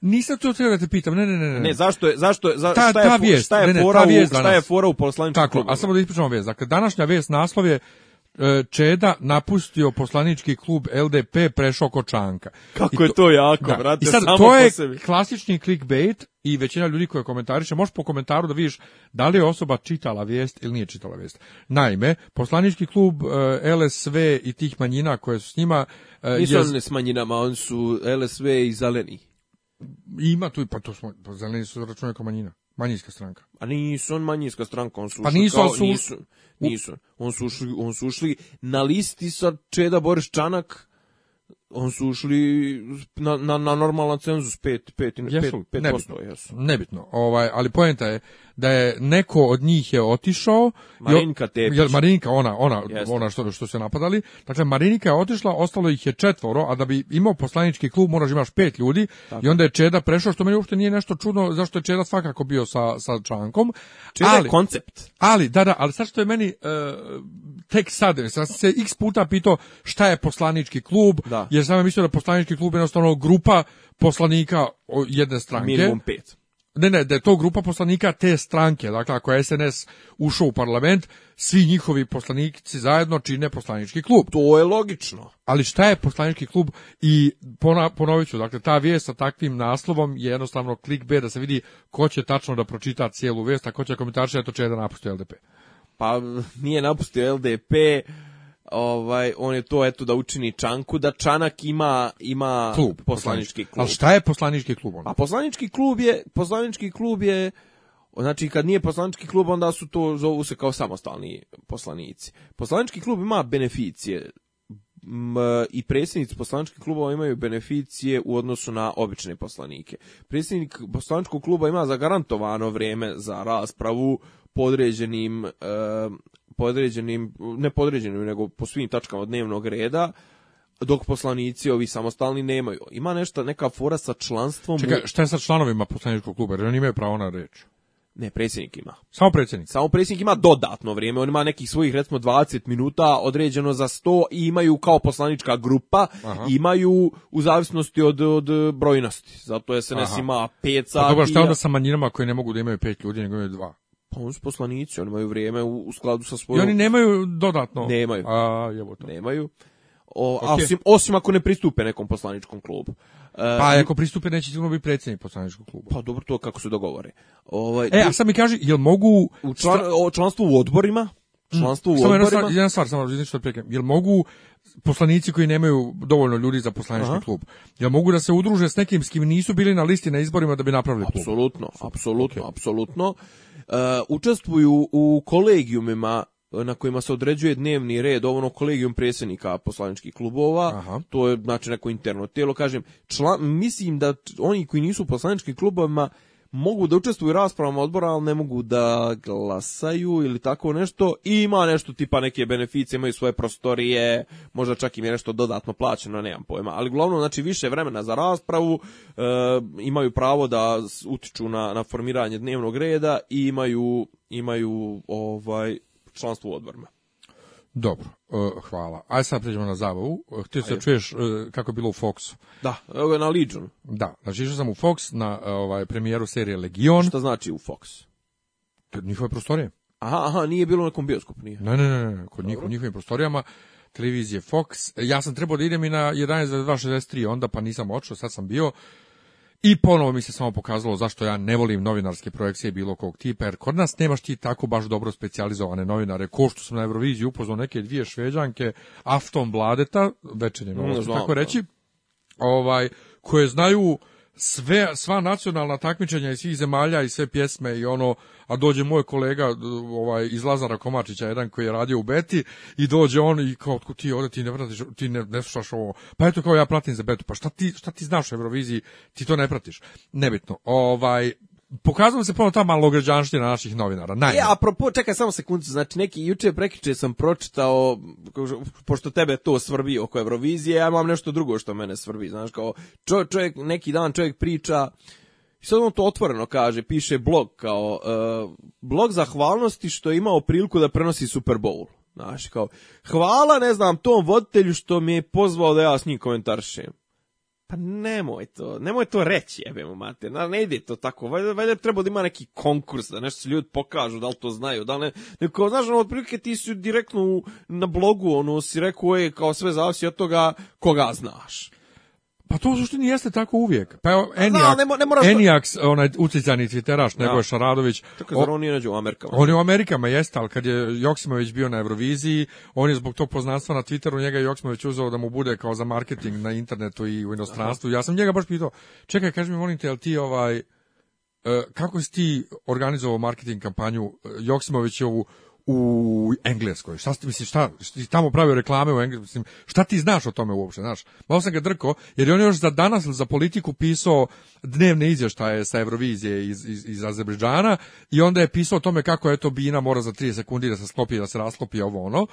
nisam to treba da te pitam. Ne, ne, ne, ne. Ne, zašto je zašto je za, šta je šta je fora ne, u, šta je fora u Tako, klubu. a samo da ispričamo vijest. Dakle današnja vijest naslov je e, Čeda napustio poslanički klub LDP prešao Kočanka. Kako je to jako, da. brate, I sad, to je klasični clickbait i većina ljudi koje komentariše, možeš po komentaru da vidiš da li je osoba čitala vijest ili nije čitala vijest. Naime, poslanički klub e, LSV i tih manjina koje su s njima... E, Nisu je... s manjinama, on su LSV i zeleni. Ima tu, pa to smo, pa zeleni su računaju kao manjina. Manjinska stranka. A nisu on manjinska stranka, on su pa nisu, kao, su... nisu, nisu. On su, ušli, on su ušli na listi sa Čeda Boris Čanak, on su ušli na, na, na normalan cenzus 5 5 5 5 nebitno, nebitno. Ovaj ali poenta je da je neko od njih je otišao Marinka Marinka ona ona ona što što se napadali. Dakle Marinka je otišla, ostalo ih je četvoro, a da bi imao poslanički klub moraš imaš pet ljudi i onda je Čeda prešao što meni uopšte nije nešto čudno zašto je Čeda svakako bio sa sa Čankom. Čeda ali, je koncept. Ali da da, ali sad što je meni e, tek sad, sam se x puta pitao šta je poslanički klub, jer sam mislio da poslanički klub je jednostavno grupa poslanika jedne stranke. Minimum pet ne, ne, da je to grupa poslanika te stranke, dakle ako je SNS ušao u parlament, svi njihovi poslanici zajedno čine poslanički klub. To je logično. Ali šta je poslanički klub i ponovit ću, dakle ta vijest sa takvim naslovom je jednostavno klik B da se vidi ko će tačno da pročita cijelu vijest, a ko će komentarčiti, eto će da napustio LDP. Pa nije napustio LDP, ovaj on je to eto da učini Čanku da Čanak ima ima klub, poslanički klub. A šta je poslanički klub ono? A poslanički klub je poslanički klub je znači kad nije poslanički klub onda su to zovu se kao samostalni poslanici. Poslanički klub ima beneficije i predsjednici poslaničkih klubova imaju beneficije u odnosu na obične poslanike. Predsjednik poslaničkog kluba ima zagarantovano vrijeme za raspravu podređenim eh, podređenim, ne podređenim, nego po svim tačkama dnevnog reda, dok poslanici ovi samostalni nemaju. Ima nešto, neka fora sa članstvom... Čekaj, šta je sa članovima poslaničkog kluba? Jer oni imaju pravo na reč. Ne, predsjednik ima. Samo predsjednik? Samo predsjednik ima dodatno vrijeme. On ima nekih svojih, recimo, 20 minuta određeno za 100 i imaju kao poslanička grupa, imaju u zavisnosti od, od brojnosti. Zato je SNS Aha. ima 5 sati. Pa dobro, šta onda sa manjinama koje ne mogu da imaju 5 ljudi, nego imaju 2? Pa oni su poslanici, oni imaju vrijeme u, skladu sa svojom... I oni nemaju dodatno? Nemaju. A, to. Nemaju. O, okay. osim, osim ako ne pristupe nekom poslaničkom klubu. E, pa ako pristupe neće sigurno biti predsjednik poslaničkog kluba. Pa dobro to kako se dogovore. Ovaj E, a sad mi kaže jel mogu Članstvo o u odborima? Članstvo u odborima. Mm. Jedna stvar, jedna stvar Jel mogu poslanici koji nemaju dovoljno ljudi za poslanički klub. Ja mogu da se udruže s nekim s kim nisu bili na listi na izborima da bi napravili klub. Apsolutno, apsolutno, apsolutno. Uh, učestvuju u kolegijumima e, na kojima se određuje dnevni red, ovo ono kolegijum predsjednika poslaničkih klubova, to je znači neko interno tijelo, kažem, član, mislim da oni koji nisu u poslaničkim klubovima mogu da učestvuju u raspravama odbora, ali ne mogu da glasaju ili tako nešto. I ima nešto tipa neke beneficije, imaju svoje prostorije, možda čak im je nešto dodatno plaćeno, nemam pojma. Ali glavno, znači, više vremena za raspravu, eh, imaju pravo da utiču na, na formiranje dnevnog reda i imaju, imaju ovaj članstvo u odborima. Dobro, e, hvala. Aj sad pređemo na zabavu. E, htio se čuješ e, kako je bilo u Foxu. Da, evo je na Legion. Da, znači išao sam u Fox na ovaj, premijeru serije Legion. Šta znači u Fox? Kod njihove prostorije. Aha, aha, nije bilo na nekom nije. Ne, ne, ne, ne, kod njih, u njihovim prostorijama televizije Fox. Ja sam trebao da idem i na 11.263, onda pa nisam očeo, sad sam bio. I ponovo mi se samo pokazalo zašto ja ne volim novinarske projekcije bilo kog tipa, jer kod nas nemaš ti tako baš dobro specijalizovane novinare. Ko što sam na Euroviziji upoznao neke dvije šveđanke, Afton Bladeta, večernje, mm, tako reći, ovaj, koje znaju sve, sva nacionalna takmičenja iz svih zemalja i sve pjesme i ono, a dođe moj kolega ovaj, iz Lazara Komačića, jedan koji je radio u Beti i dođe on i kao, ti ovdje, ti ne pratiš, ti ne, ne slušaš ovo, pa eto kao ja platim za Betu, pa šta ti, šta ti znaš o Euroviziji, ti to ne pratiš, nebitno, ovaj, pokazalo se ponovno ta malograđanština naših novinara. ja E, apropo, čekaj samo sekundu, znači neki juče prekiče sam pročitao, pošto tebe to svrbi oko Eurovizije, ja imam nešto drugo što mene svrbi, znaš, kao čovjek, neki dan čovjek priča, i sad on to otvoreno kaže, piše blog kao, uh, blog zahvalnosti što je imao priliku da prenosi Super Bowl. Znaš, kao, hvala, ne znam, tom voditelju što mi je pozvao da ja s njim komentaršem. Pa nemoj to, nemoj to reći, jebemo mater, ne ide to tako, valjda, valjda treba da ima neki konkurs, da nešto se ljudi pokažu, da li to znaju, da li ne, neko, znaš, ono, otprilike ti si direktno u, na blogu, ono, si rekao, je, kao sve zavisi od toga koga znaš. Pa to u suštini jeste tako uvijek. Pa evo, ne, ne moraš... onaj ucicani cviteraš, nego je Šaradović. on je u Amerikama. On u Amerikama, jeste, ali kad je Joksimović bio na Euroviziji, on je zbog tog poznanstva na Twitteru, njega je Joksimović uzeo da mu bude kao za marketing na internetu i u inostranstvu. Ja sam njega baš pitao, čekaj, kaži mi, molim te, ti ovaj, e, kako si ti organizovao marketing kampanju e, Joksimović ovu u Engleskoj. Šta ti misliš, šta, ti tamo pravio reklame u Engleskoj, mislim, šta ti znaš o tome uopšte, znaš? Malo sam ga drko, jer je on još za danas za politiku pisao dnevne izvještaje sa Eurovizije iz, iz, iz Azerbejdžana i onda je pisao o tome kako je to Bina mora za 30 sekundi da se sklopi, da se rasklopi ovo ono.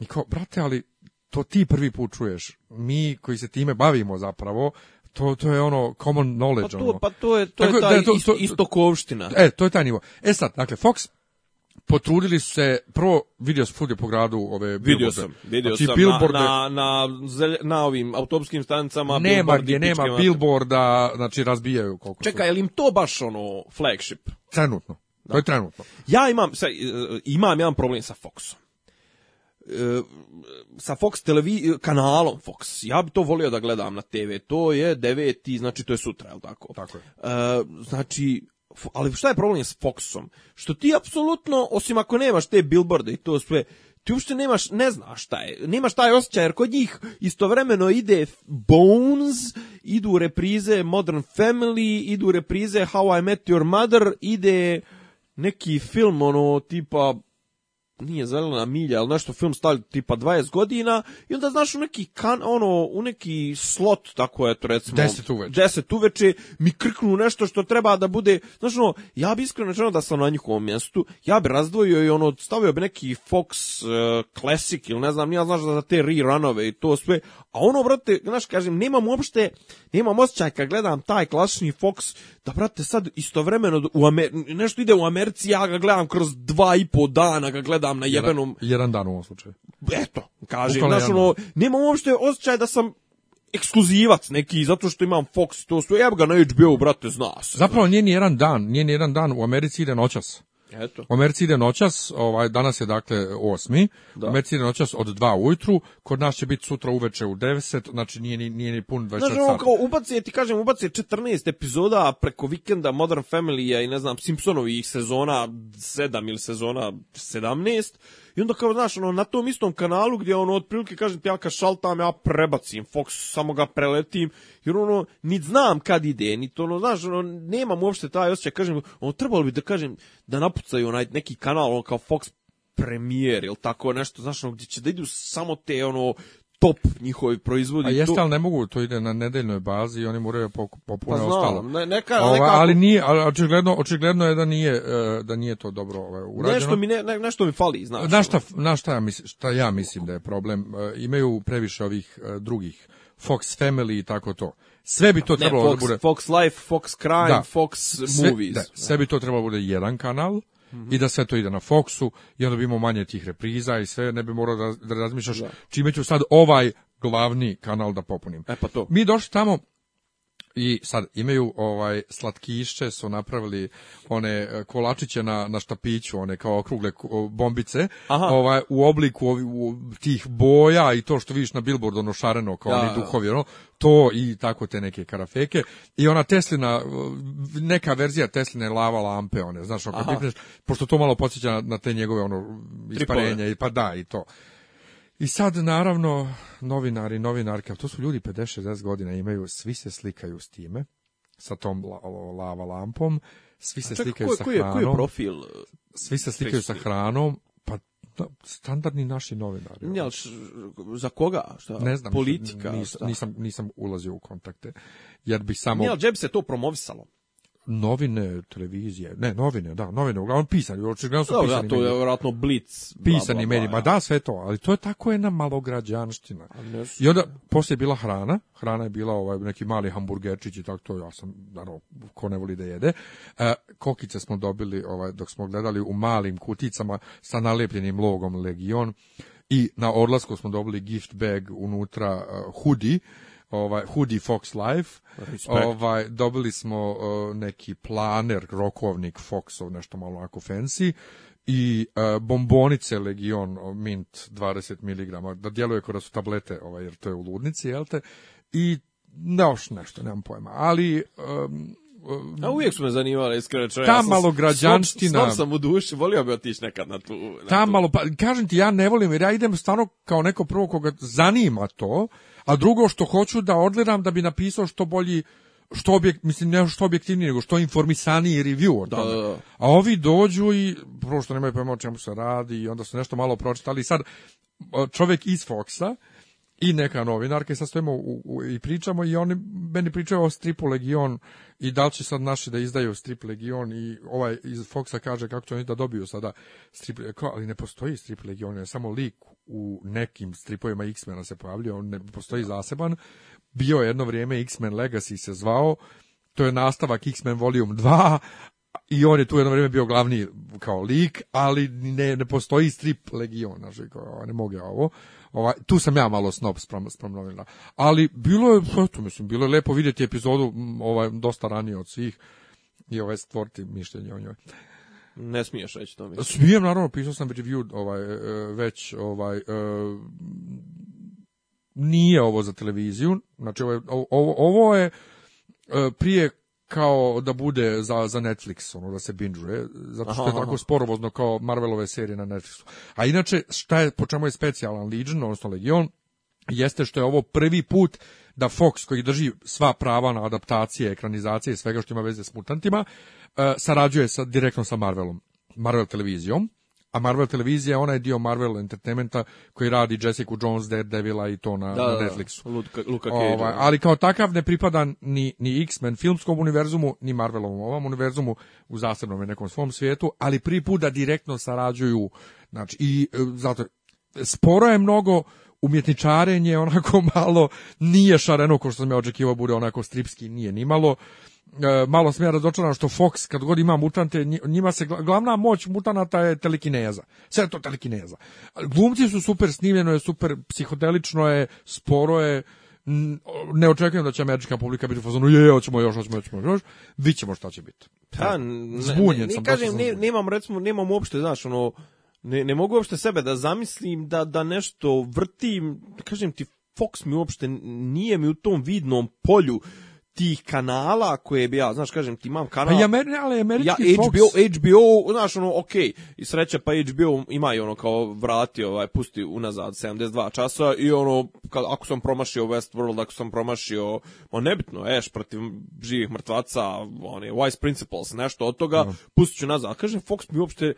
I kao, brate, ali to ti prvi put čuješ. Mi koji se time bavimo zapravo, to, to je ono common knowledge. Pa to, ono. pa to je, to je da, to, istokovština. E, to je taj nivo. E sad, dakle, Fox potrudili su se, prvo vidio sam po gradu ove Vidio sam, vidio znači, sam na, na, na, ovim autobuskim stanicama. Nema gdje, nema billboarda, znači razbijaju koliko čeka je li im to baš ono flagship? Trenutno, to je trenutno. Ja imam, sa, e, imam jedan problem sa Foxom. E, sa Fox televi kanalom Fox. Ja bi to volio da gledam na TV. To je 9, znači to je sutra, jel tako? Tako je. E, znači ali šta je problem s Foxom? Što ti apsolutno, osim ako nemaš te billboarde i to sve, ti uopšte nemaš, ne znaš šta je, nemaš taj osjećaj, jer kod njih istovremeno ide Bones, idu reprize Modern Family, idu reprize How I Met Your Mother, ide neki film, ono, tipa, nije zelena milja, ali nešto film stavlja tipa 20 godina i onda znaš u neki kan, ono, u neki slot tako eto recimo 10 uveče. uveče mi krknu nešto što treba da bude, znaš ono, ja bi iskreno rečeno da sam na njihovom mjestu, ja bi razdvojio i ono stavio bi neki Fox uh, Classic ili ne znam, ja znaš da te rerunove i to sve, a ono, brate, znaš, kažem, nemam uopšte, nemam osjećaj kad gledam taj klasični Fox, da, brate, sad istovremeno u Amer... nešto ide u Americi, ja ga gledam kroz dva i po dana, ga gledam na jebenom... Jedan, jedan dan u ovom slučaju. Eto, kažem, znaš, ono, nemam uopšte osjećaj da sam ekskluzivac neki, zato što imam Fox, to su, ja ga na HBO, brate, zna se. Zapravo, nije ni jedan dan, nije ni jedan dan u Americi ide noćas. Eto. Omerci ide noćas, ovaj, danas je dakle osmi, da. Omerci ide noćas od dva ujutru, kod nas će biti sutra uveče u 90, znači nije, nije, nije ni pun 24 znači, ono sata. Kao ubaci, ja ti kažem, ubaci 14 epizoda preko vikenda Modern Family-a i ne znam, Simpsonovih sezona 7 ili sezona 17 i onda kao, znaš, ono, na tom istom kanalu gdje ono, otprilike kažem ti, ja kad šaltam, ja prebacim, Fox, samo ga preletim, jer ono, nit znam kad ide, nit ono, znaš, ono, nemam uopšte taj osjećaj, kažem, ono, trebalo bi da kažem, da napucaju onaj neki kanal, ono, kao Fox premijer ili tako nešto, znaš, ono, gdje će da idu samo te, ono, top njihovi proizvodi. A jeste, ali ne mogu, to ide na nedeljnoj bazi i oni moraju popuniti pa ostalo. Ne, neka, Ova, Ali nije, ali očigledno, očigledno je da nije, e, da nije to dobro ovaj, urađeno. Nešto mi, ne, mi fali, šta, ono. na šta, ja mislim, šta ja mislim da je problem? E, imaju previše ovih e, drugih, Fox Family i tako to. Sve bi to trebalo Fox, da bude... Fox Life, Fox Crime, Fox Movies. sve bi to trebalo bude jedan kanal, -hmm. i da sve to ide na Foxu i onda bi imao manje tih repriza i sve, ne bi morao da, da razmišljaš čime ću sad ovaj glavni kanal da popunim. E pa to. Mi došli tamo, i sad imaju ovaj slatkišće su napravili one e, kolačiće na na štapiću one kao okrugle bombice ovaj u obliku tih boja i to što vidiš na billboardu ono šareno kao ja, oni duhovi ono, to i tako te neke karafeke i ona Teslina e, neka verzija Tesline lava lampe one znaš ako pošto to malo podsjeća na, te njegove ono isparenje i pa da i to i sad naravno novinari, novinarke, to su ljudi 50-60 godina imaju, svi se slikaju s time, sa tom lava lampom, svi se slikaju sa hranom. Koji je profil? Svi se slikaju sa hranom, pa standardni naši novinari. Ne, ono. za koga? Šta? Ne znam, politika. nisam, nisam ulazio u kontakte, jer bi samo... Ne, ali se to promovisalo novine, televizije, ne, novine, da, novine, uglavnom pisani, očigledno su da, pisani. Da, to je vjerojatno blic. Pisani mediji, ma da, sve to, ali to je tako jedna malograđanština. I onda, poslije je bila hrana, hrana je bila ovaj, neki mali hamburgerčić i tako to, ja sam, naravno, ko ne voli da jede. E, kokice smo dobili, ovaj, dok smo gledali u malim kuticama sa nalepljenim logom Legion i na odlasku smo dobili gift bag unutra uh, ovaj Hoodie Fox Life. Ovaj dobili smo neki planer rokovnik Foxov nešto malo ako fancy i e, bombonice Legion Mint 20 mg da djeluje kao da su tablete ovaj jer to je u ludnici jel i još nešto nemam pojma ali um, a uvijek su me zanimali, iskreno Ta ja malo građanština. Sam, sam u duši, volio bi otići nekad na tu. Na malo, pa, kažem ti, ja ne volim, jer ja idem stvarno kao neko prvo koga zanima to, a drugo što hoću da odliram da bi napisao što bolji što objek, mislim ne što objektivniji nego što informisaniji review A ovi dođu i prosto nemaju pojma o čemu se radi i onda su nešto malo pročitali sad čovjek iz Foxa i neka novinarka i sad stojimo i pričamo i oni meni pričaju o stripu Legion i da li će sad naši da izdaju strip Legion i ovaj iz Foxa kaže kako će oni da dobiju sada strip Legion, ali ne postoji strip Legion, je samo lik u nekim stripovima X-mena se pojavljuje, on ne postoji zaseban. Bio je jedno vrijeme X-men Legacy se zvao, to je nastavak X-men Volume 2, i on je tu jedno vrijeme bio glavni kao lik, ali ne, ne postoji strip Legion, ne mogu ja ovo. Ovaj, tu sam ja malo snob spram, Ali bilo je, pa, mislim, bilo je lepo vidjeti epizodu ovaj, dosta ranije od svih i ovaj, stvoriti mišljenje o njoj. Ne smiješ reći to mi. Smijem, naravno, pisao sam review ovaj, e, već ovaj, e, nije ovo za televiziju, znači ovo, ovaj, ovo je e, prije kao da bude za, za Netflix, ono da se binge zato što je tako aha. sporovozno kao Marvelove serije na Netflixu. A inače, šta je, po čemu je specijalan Legion, odnosno Legion, jeste što je ovo prvi put da Fox koji drži sva prava na adaptacije, ekranizacije i svega što ima veze s mutantima, e, sarađuje sa, direktno sa Marvelom, Marvel televizijom a Marvel televizija je onaj dio Marvel Entertainmenta koji radi Jessica Jones, Daredevila i to na, da, na Netflixu. Ovaj, da, Luka, Luka ali kao takav ne pripada ni, ni X-Men filmskom univerzumu, ni Marvelovom ovom univerzumu u zasebnom nekom svom svijetu, ali pripuda direktno sarađuju. Znači, i e, zato sporo je mnogo umjetničarenje onako malo nije šareno ko što sam ja očekivao bude onako stripski nije nimalo E, malo sam ja razočaran što Fox kad god ima mutante njima se glavna moć mutanata je telekineza. Sve to telekineza. Glumci su super snimljeno je super psihodelično je sporo je ne očekujem da će američka publika biti u fazonu je, hoćemo još, hoćemo, hoćemo još, vićemo šta će biti. Pa, zbunjen ne, sam. Kažem, nemam, recimo, nemam uopšte, znaš, ono, ne, ne mogu uopšte sebe da zamislim da, da nešto vrtim, kažem ti, Fox mi uopšte nije mi u tom vidnom polju tih kanala koje bi ja, znaš, kažem ti imam kanal. Pa ja, ali američki ja, HBO, Fox... HBO, znaš, ono, okej, okay, i sreće pa HBO ima i ono kao vrati, ovaj, pusti unazad 72 časa i ono, kad, ako sam promašio Westworld, ako sam promašio, ono nebitno, Ash protiv živih mrtvaca, one, Wise Principles, nešto od toga, no. pustit ću nazad. Kažem, Fox mi uopšte,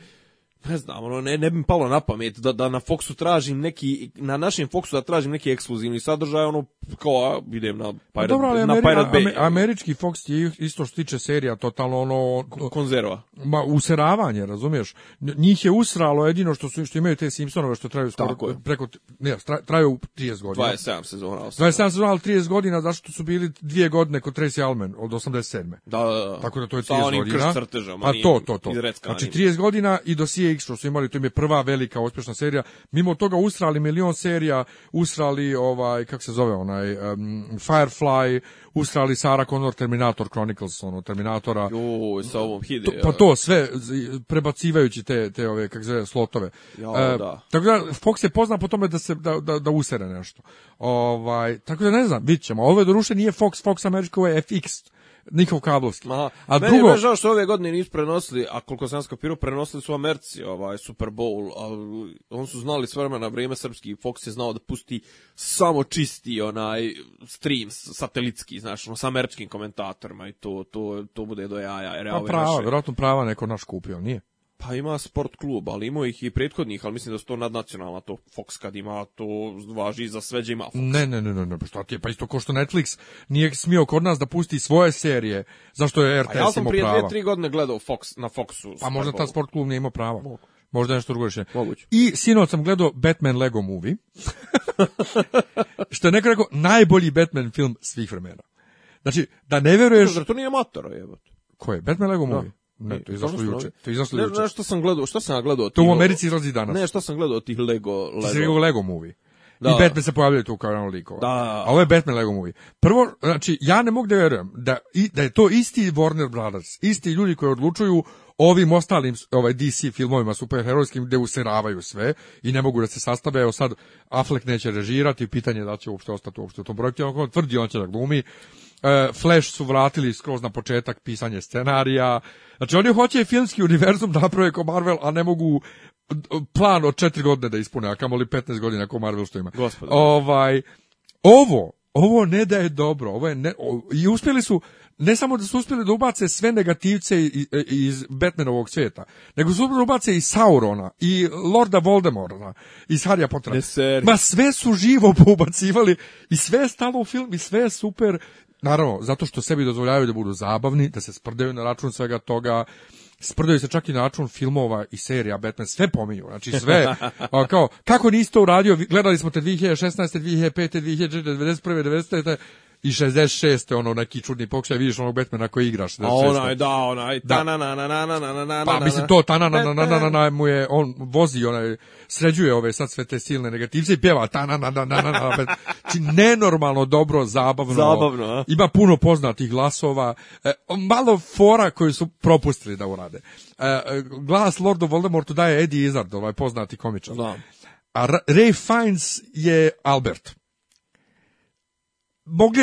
ne znam, ono, ne, ne bi palo na pamet da, da na Foxu tražim neki, na našem Foxu da tražim neki ekskluzivni sadržaj, ono, kao, a, idem na pa Pirate, Dobro, ali na Pirate Bay. Američki Fox je isto što tiče serija, totalno ono... Konzerva. Ma, useravanje, razumiješ? Njih je usralo jedino što, su, što imaju te Simpsonove što traju skoro, Tako preko, ne, traju 30 godina. 27 sezona. 27 sezona, ali 30 godina, zašto su bili dvije godine kod Tracy Alman od 87. Da, da, da. Tako da to je 30 godina. Sa onim krš crtežama. Pa to, to, to. Znači 30 godina i dosije X što su imali, to im je prva velika uspješna serija. Mimo toga usrali milion serija, usrali ovaj kako se zove onaj Firefly, usrali Sarah Connor Terminator Chronicles, ono Terminatora. Jo, sa ovom hide. pa to sve prebacivajući te te ove kako zove slotove. Jo, e, da. Tako da Fox se pozna po tome da se da da, usere nešto. Ovaj tako da ne znam, vidit ćemo. Ovo doruše nije Fox, Fox America, ovo je FX Nikov Kablovski. Aha. A Meni drugo... je žao što ove godine nisu prenosili, a koliko sam skapirao, prenosili su Americi ovaj Super Bowl, al, on su znali s vremena na vrijeme srpski, Fox je znao da pusti samo čisti onaj stream satelitski, znači ono, sa američkim komentatorima i to, to, to bude do jaja. Jer pa prava, prava neko naš kupio, nije? Pa ima sport klub, ali imao ih i prethodnih, ali mislim da su to nadnacionalna, to Fox kad ima, to važi za sve ima Fox. Ne, ne, ne, ne, ne pa šta ti je, pa isto ko što Netflix nije smio kod nas da pusti svoje serije, zašto je RTS imao prava. ja sam prije dvije, tri godine gledao Fox, na Foxu. Pa možda ta sport klub nije imao prava. Možda nešto drugo rješenje. Moguće. I sinoć sam gledao Batman Lego Movie, što je neko rekao najbolji Batman film svih vremena. Znači, da ne vjeruješ... Zato to nije amatora, jebate? Ko je? Batman Lego Movie? Ne, to je izašlo juče. To je izašlo Ne, što sam gledao, što sam gledao? To u Americi izlazi danas. Ne, što sam gledao tih Lego Lego. Ti Lego movie. Da. I Batman se pojavljaju tu kao jedan likova. Da. A ovo je Batman Lego movie. Prvo, znači, ja ne mogu da verujem da, da je to isti Warner Brothers, isti ljudi koji odlučuju ovim ostalim ovaj DC filmovima superherojskim gde useravaju sve i ne mogu da se sastave. Evo sad Affleck neće režirati, pitanje je da će uopšte ostati uopšte u tom projektu. On tvrdi, on će da glumi. E, Flash su vratili skroz na početak pisanje scenarija. Znači oni hoće filmski univerzum da naprave ko Marvel, a ne mogu plan od četiri godine da ispune, a kamoli 15 godina ko Marvel što ima. Ovaj, ovo, ovo ne da je dobro. Ovo je ne, I uspjeli su, ne samo da su uspjeli da ubace sve negativce iz, Batmanovog svijeta, nego su da ubace i Saurona, i Lorda Voldemorta, i Harry Pottera. Ma sve su živo poubacivali i sve je stalo u film i sve je super Naravno, zato što sebi dozvoljavaju da budu zabavni, da se sprdaju na račun svega toga, sprdaju se čak i na račun filmova i serija Batman, sve pominju, znači sve, kao, kako niste to uradio, gledali smo te 2016, 2005, 2091, 90, i 66. ono neki čudni pokušaj, vidiš onog Batmana koji igra 66. A onaj, da, onaj, ta-na-na-na-na-na-na-na-na-na. Pa mislim to, ta-na-na-na-na-na-na-na-na-na mu je, on vozi, onaj, sređuje ove sad sve te silne negativce i pjeva ta-na-na-na-na-na-na-na-na-na-na. Či nenormalno dobro, zabavno. Zabavno, a? Ima puno poznatih glasova, e, malo fora koju su propustili da urade. E, glas Lordu Voldemortu daje Eddie Izzard, ovaj poznati komičar. Da. A Ray Fiennes je Albert.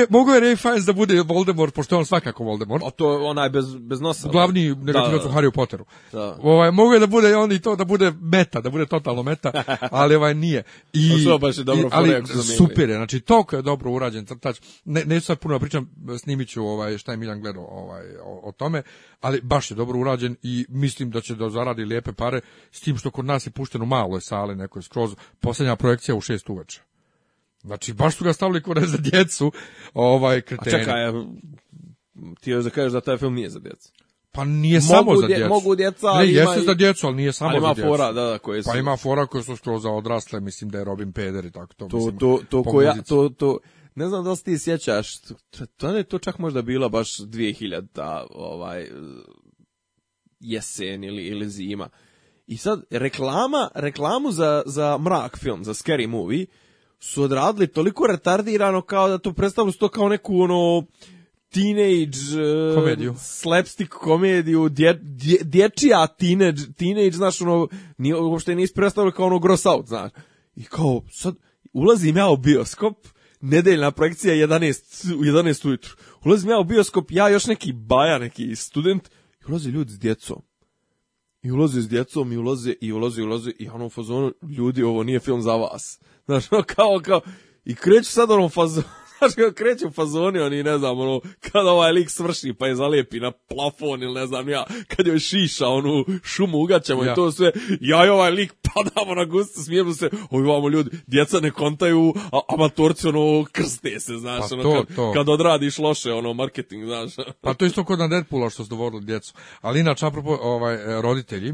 Mogu je Ray Fiennes da bude Voldemort, pošto je on svakako Voldemort. A to je onaj bez, bez nosa. Glavni negativac u Harry Potteru. Da. Ovaj, je da bude on i to, da bude meta, da bude totalno meta, ali ovaj nije. I, dobro super je, znači toliko je dobro urađen crtač. Ne, neću sad puno pričam, snimit ću ovaj, šta je Miljan gledao ovaj, o, tome, ali baš je dobro urađen i mislim da će da zaradi lijepe pare, s tim što kod nas je pušteno malo je sale, neko skroz, posljednja projekcija u šest uveče. Znači, baš su ga stavili kore za djecu, ovaj, kreteni. A čekaj, ti još da kažeš da taj film nije za djecu. Pa nije mogu samo za djecu. mogu djeca, ali jeste za djecu, ali nije samo ali za djecu. fora, da, da, koje pa su... Pa ima fora koje su skroz za odrasle, mislim da je Robin Peder i tako to. To, mislim, to, to, koja, to, to, ne znam da li ti sjećaš, to je to čak možda bila baš 2000 ovaj, jesen ili, ili zima. I sad, reklama, reklamu za, za mrak film, za scary movie, su odradili toliko retardirano kao da tu predstavili to kao neku ono teenage e, komediju. slapstick komediju, dje, dje, dječija teenage, teenage, znaš, ono, nije, uopšte nisi predstavljeno kao ono gross out, znaš. I kao, sad, ulazim ja u bioskop, nedeljna projekcija 11, 11 ujutru. Ulazim ja u bioskop, ja još neki baja, neki student, i ulazi ljudi s djecom i ulaze s djecom i ulaze i ulaze i ulaze i ono u fazonu ljudi ovo nije film za vas. Znaš, ono kao kao i kreću sad onom fazonu Znaš, kada u fazoni, oni, ne znam, ono, kada ovaj lik svrši pa je zalijepi na plafon ili ne znam ja, kad joj šiša onu šumu ugaćamo ja. i to sve, ja i ovaj lik padamo na gustu, smijemo se, ovi vamo ljudi, djeca ne kontaju, a amatorci, ono, krste se, znaš, pa ono, to, kad, odradiš loše, ono, marketing, znaš. Pa to isto kod na Deadpoola što su dovodili djecu. Ali inače, apropo, ovaj, roditelji,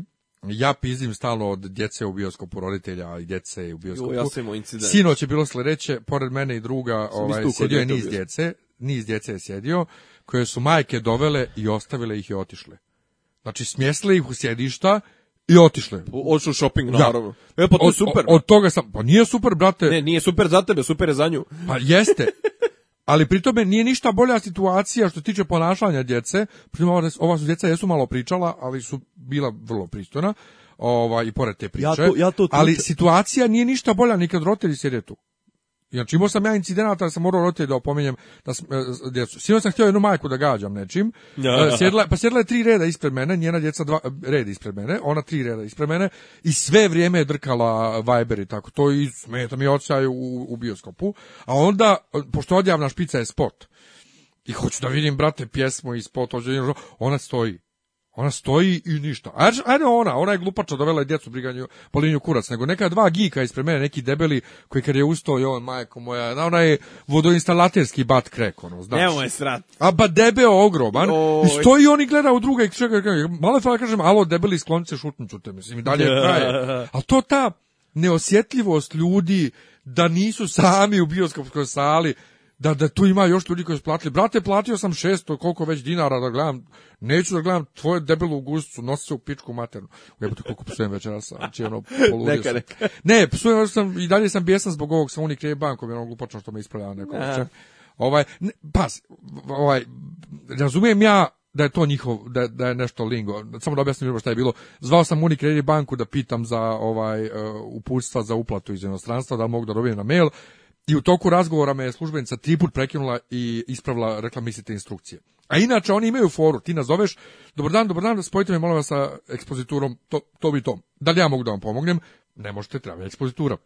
ja pizim stalo od djece u bioskopu roditelja i djece u bioskopu. ja sam Sinoć je bilo sljedeće, pored mene i druga, ovaj, sjedio je niz djece, niz djece je sjedio, koje su majke dovele i ostavile ih i otišle. Znači, smjesle ih u sjedišta i otišle. Otišli u shopping, E, pa to je super. Od, od toga sam, pa nije super, brate. Ne, nije super za tebe, super je za nju. Pa jeste, ali pri tome nije ništa bolja situacija što tiče ponašanja djece. Prima, ova su djeca jesu malo pričala, ali su bila vrlo pristojna. Ova i pored te priče. ali situacija nije ništa bolja nikad kad roditelji sjede tu. Znači imao sam ja incidenata, sam morao roditelj da opominjem da sam, e, djecu. Sino sam htio jednu majku da gađam nečim. E, pa sjedla je tri reda ispred mene, njena djeca dva reda ispred mene, ona tri reda ispred mene i sve vrijeme je drkala Viber i tako. To i smeta mi očaj u, u bioskopu. A onda, pošto odjavna špica je spot, i hoću da vidim, brate, pjesmu i spot, ona stoji ona stoji i ništa. Ajde ona, ona je glupača dovela je djecu briganju po liniju kurac, nego neka dva gika ispred mene, neki debeli koji kad je ustao i on, majko moja, ona je vodoinstalaterski bat krek, ono, znaš. je srat. A ba debeo ogroman Oj. i stoji on i gleda u druga i čega, malo je kažem, alo debeli skloni se ću te, mislim, i dalje kraje. Ali to ta neosjetljivost ljudi da nisu sami u bioskopskoj sali, da, da tu ima još ljudi koji su platili. Brate, platio sam 600, koliko već dinara da gledam, neću da gledam tvoje debelu guzicu, nosi se u pičku maternu. Jebote, koliko psujem večeras, znači ono, poludio neka, neka. Ne, psujem, sam, i dalje sam bijesan zbog ovog sa Unicredit bankom, jer ono glupačno što me ispravljava neko. Ovaj, ne, ovaj, razumijem ja da je to njihov, da, da je nešto lingo. Samo da objasnim što je bilo. Zvao sam Unicredit banku da pitam za ovaj uh, uputstva za uplatu iz jednostranstva, da mogu da dobijem na mail i u toku razgovora me je službenica triput prekinula i ispravila, rekla mislite instrukcije. A inače oni imaju foru, ti nazoveš, dobar dan, dobar dan, spojite me molim vas sa ekspoziturom to, to Da li ja mogu da vam pomognem? Ne možete, treba ekspozitura.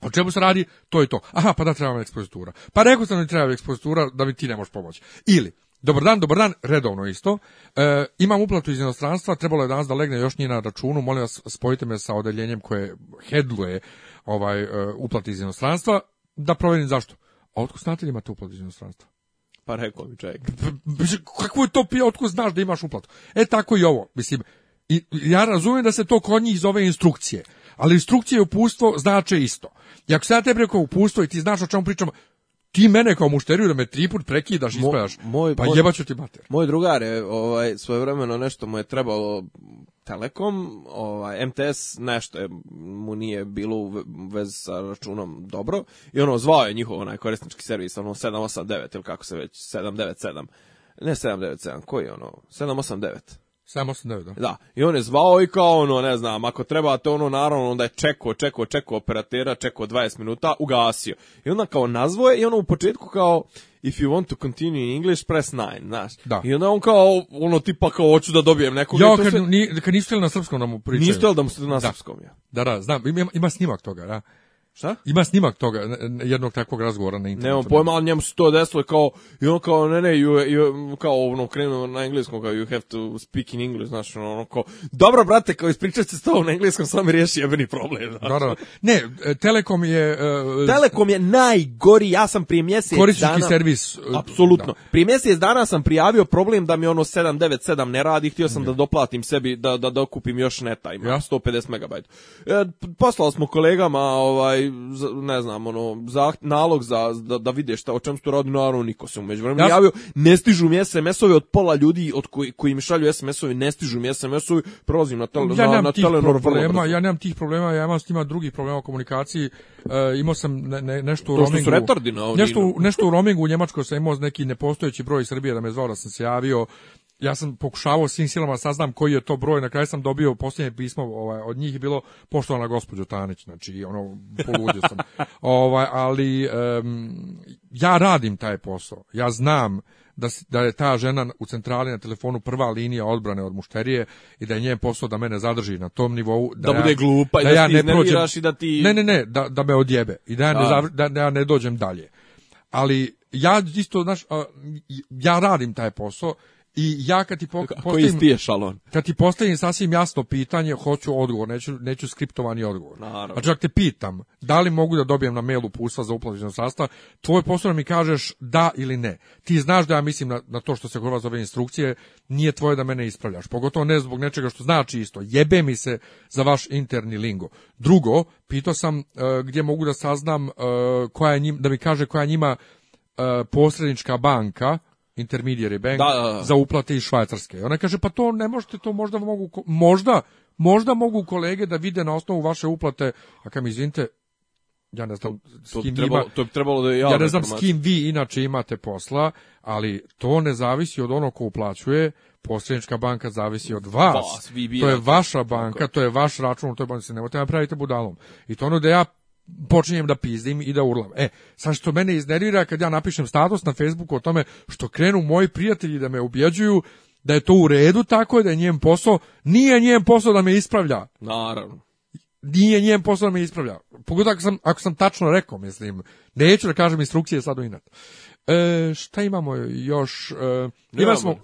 O čemu se radi? To je to. Aha, pa da, treba mi ekspozitura. Pa rekao sam da mi treba ekspozitura da bi ti ne možeš pomoći. Ili, Dobar dan, dobar dan, redovno isto. E, imam uplatu iz inostranstva, trebalo je danas da legne još nije na računu, molim vas spojite me sa odeljenjem koje headluje ovaj, e, uplati iz da provjerim zašto. A otko znate li imate uplatu iz inostranstva? Pa rekao mi čovjek. Kako je to pio? otko znaš da imaš uplatu? E tako i ovo, mislim. I, ja razumijem da se to kod njih zove instrukcije, ali instrukcije i upustvo znače isto. I ako se ja te preko upustvo i ti znaš o čemu pričamo, ti mene kao mušteriju da me triput prekidaš i moj, pa moj, jebaću ti mater. Moj drugar je ovaj, svojevremeno nešto mu je trebalo Telekom, ovaj, MTS nešto mu nije bilo u vezi sa računom dobro i ono zvao je njihov onaj korisnički servis, ono 789 ili kako se već, 797, ne 797, koji je ono, 789. Samo se da. Da, i on je zvao i kao ono, ne znam, ako trebate ono, naravno, onda je čekao, čekao, čekao operatera, čekao 20 minuta, ugasio. I onda kao nazvo je i ono u početku kao, if you want to continue in English, press 9, znaš. Da. I onda on kao, ono, tipa kao, hoću da dobijem nekog. Ja, kad, sve... ni, kad niste li na srpskom da mu pričaju? Niste li da mu na da. srpskom, ja. Da, da, znam, ima, ima snimak toga, da. Šta? Ima snimak toga, jednog takvog razgovora na internetu. Nemam pojma, ali njemu se to desilo kao, i on kao, ne, ne, you, you, kao ono, krenuo na engleskom, kao, you have to speak in English, znaš, ono, ono kao, dobro, brate, kao, ispričat se s tobom na engleskom, sam mi riješi jebeni problem, znaš. Ne, e, Telekom je... E, Telekom je najgori, ja sam prije mjesec dana... servis. Uh, apsolutno. Prije mjesec dana sam prijavio problem da mi ono 797 ne radi, htio sam da doplatim sebi, da, da dokupim još neta, ima ja? 150 MB. E, smo kolegama, ovaj, ovaj ne znam ono za, nalog za da, da vide šta o čem se to radi naravno niko se umeđu vremena ja. javio ne stižu mi SMS-ovi od pola ljudi od koji koji mi šalju SMS-ovi ne stižu mi SMS-ovi prolazim na tele ja na, na problema, ja nemam tih problema ja imam s drugih problema u komunikaciji e, imao sam ne, ne, nešto u to nešto nešto u roamingu u Njemačkoj sam imao neki nepostojeći broj Srbije da me zvao da sam se javio ja sam pokušavao svim silama saznam koji je to broj, na kraju sam dobio posljednje pismo ovaj, od njih je bilo poštovana gospođo Tanić, znači ono, poludio sam. ovaj, ali ja radim taj posao, ja znam da, da je ta žena u centrali na telefonu prva linija odbrane od mušterije i da je njen posao da mene zadrži na tom nivou. Da, bude glupa i da, ne prođem, i da ti... Ne, ne, ne, da, da me odjebe i da ja ne, da, da ja ne dođem dalje. Ali ja isto, znaš, ja radim taj posao i ja kad ti postavim, Kad ti postavim sasvim jasno pitanje, hoću odgovor, neću, neću skriptovani odgovor. Naravno. Znači, te pitam, da li mogu da dobijem na mailu pusa za uplaćenu sastav, tvoj posao mi kažeš da ili ne. Ti znaš da ja mislim na, na to što se za zove instrukcije, nije tvoje da mene ispravljaš. Pogotovo ne zbog nečega što znači isto. Jebe mi se za vaš interni lingo. Drugo, pitao sam e, gdje mogu da saznam e, koja je njim, da mi kaže koja njima e, posrednička banka, intermediary bank za uplate iz Švajcarske. Ona kaže pa to ne možete, to možda mogu možda možda mogu kolege da vide na osnovu vaše uplate, a kam izvinite, ja ne znam to trebalo, da ja, ne znam s kim vi inače imate posla, ali to ne zavisi od onog ko uplaćuje, posljednička banka zavisi od vas. to je vaša banka, to je vaš račun, to je banka, pa se nemojte napraviti budalom. I to ono da ja počinjem da pizdim i da urlam. E, sad što mene iznervira kad ja napišem status na Facebooku o tome što krenu moji prijatelji da me ubjeđuju da je to u redu tako da je njen posao, nije njen posao da me ispravlja. Naravno. Nije njen posao da me ispravlja. Pogotovo ako sam, ako sam tačno rekao, mislim. Neću da kažem instrukcije sad u inat. E, šta imamo još? E, imali, smo,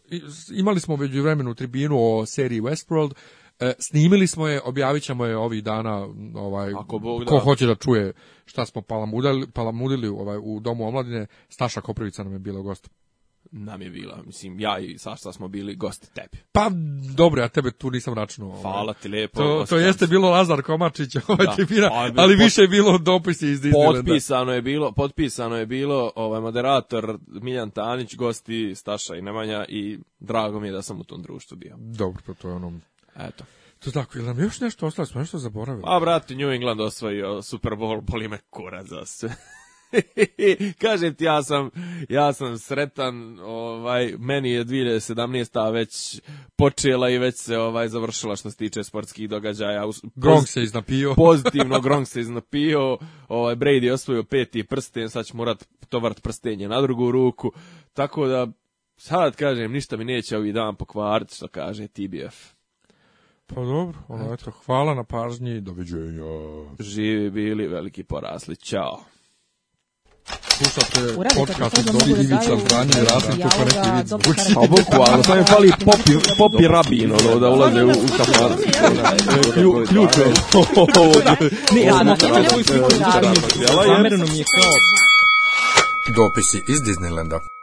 imali smo vremenu tribinu o seriji Westworld. E, snimili smo je, objavit ćemo je ovih dana, ovaj, Ako Bog ko da. hoće da čuje šta smo palamudili, palamudili ovaj, u Domu omladine, Staša Koprivica nam je bila gost. Nam je bila, mislim, ja i Saša smo bili gosti tebi. Pa, dobro, ja tebe tu nisam računao. Ovaj. Hvala ti lepo. To, to jeste bilo Lazar Komačić, ovaj, ali, više je bilo dopisi iz Disneylanda. Potpisano je bilo, potpisano je bilo ovaj moderator Miljan Tanić, gosti Staša i Nemanja i drago mi je da sam u tom društvu bio. Dobro, to je ono Eto. To tako, ili nam još nešto ostalo, smo nešto zaboravili? A, pa, brati, New England osvojio Super Bowl, boli me kura za sve. Kažem ti, ja sam, ja sam sretan, ovaj, meni je 2017. već počela i već se ovaj završila što se tiče sportskih događaja. Gronk se iznapio. Pozitivno, Gronk se iznapio, ovaj, Brady osvojio peti prsten, sad će morat tovart prstenje na drugu ruku, tako da sad kažem, ništa mi neće ovih dan pokvariti, što kaže TBF. Pa dobro, ono, eto, hvala na pažnji i doviđenja. Živi bili, veliki porasli, čao. Slušate podcast od Dobri Ivica Franje i Rasim kako neki vic zvuči. Pa boku, ali sam je fali popi, popi rabin, ono, da ulaze u, u kafar. Ključ je. Ne, ja sam ostavio tvoj sliku. Zamereno mi je kao... Dopisi iz Disneylanda.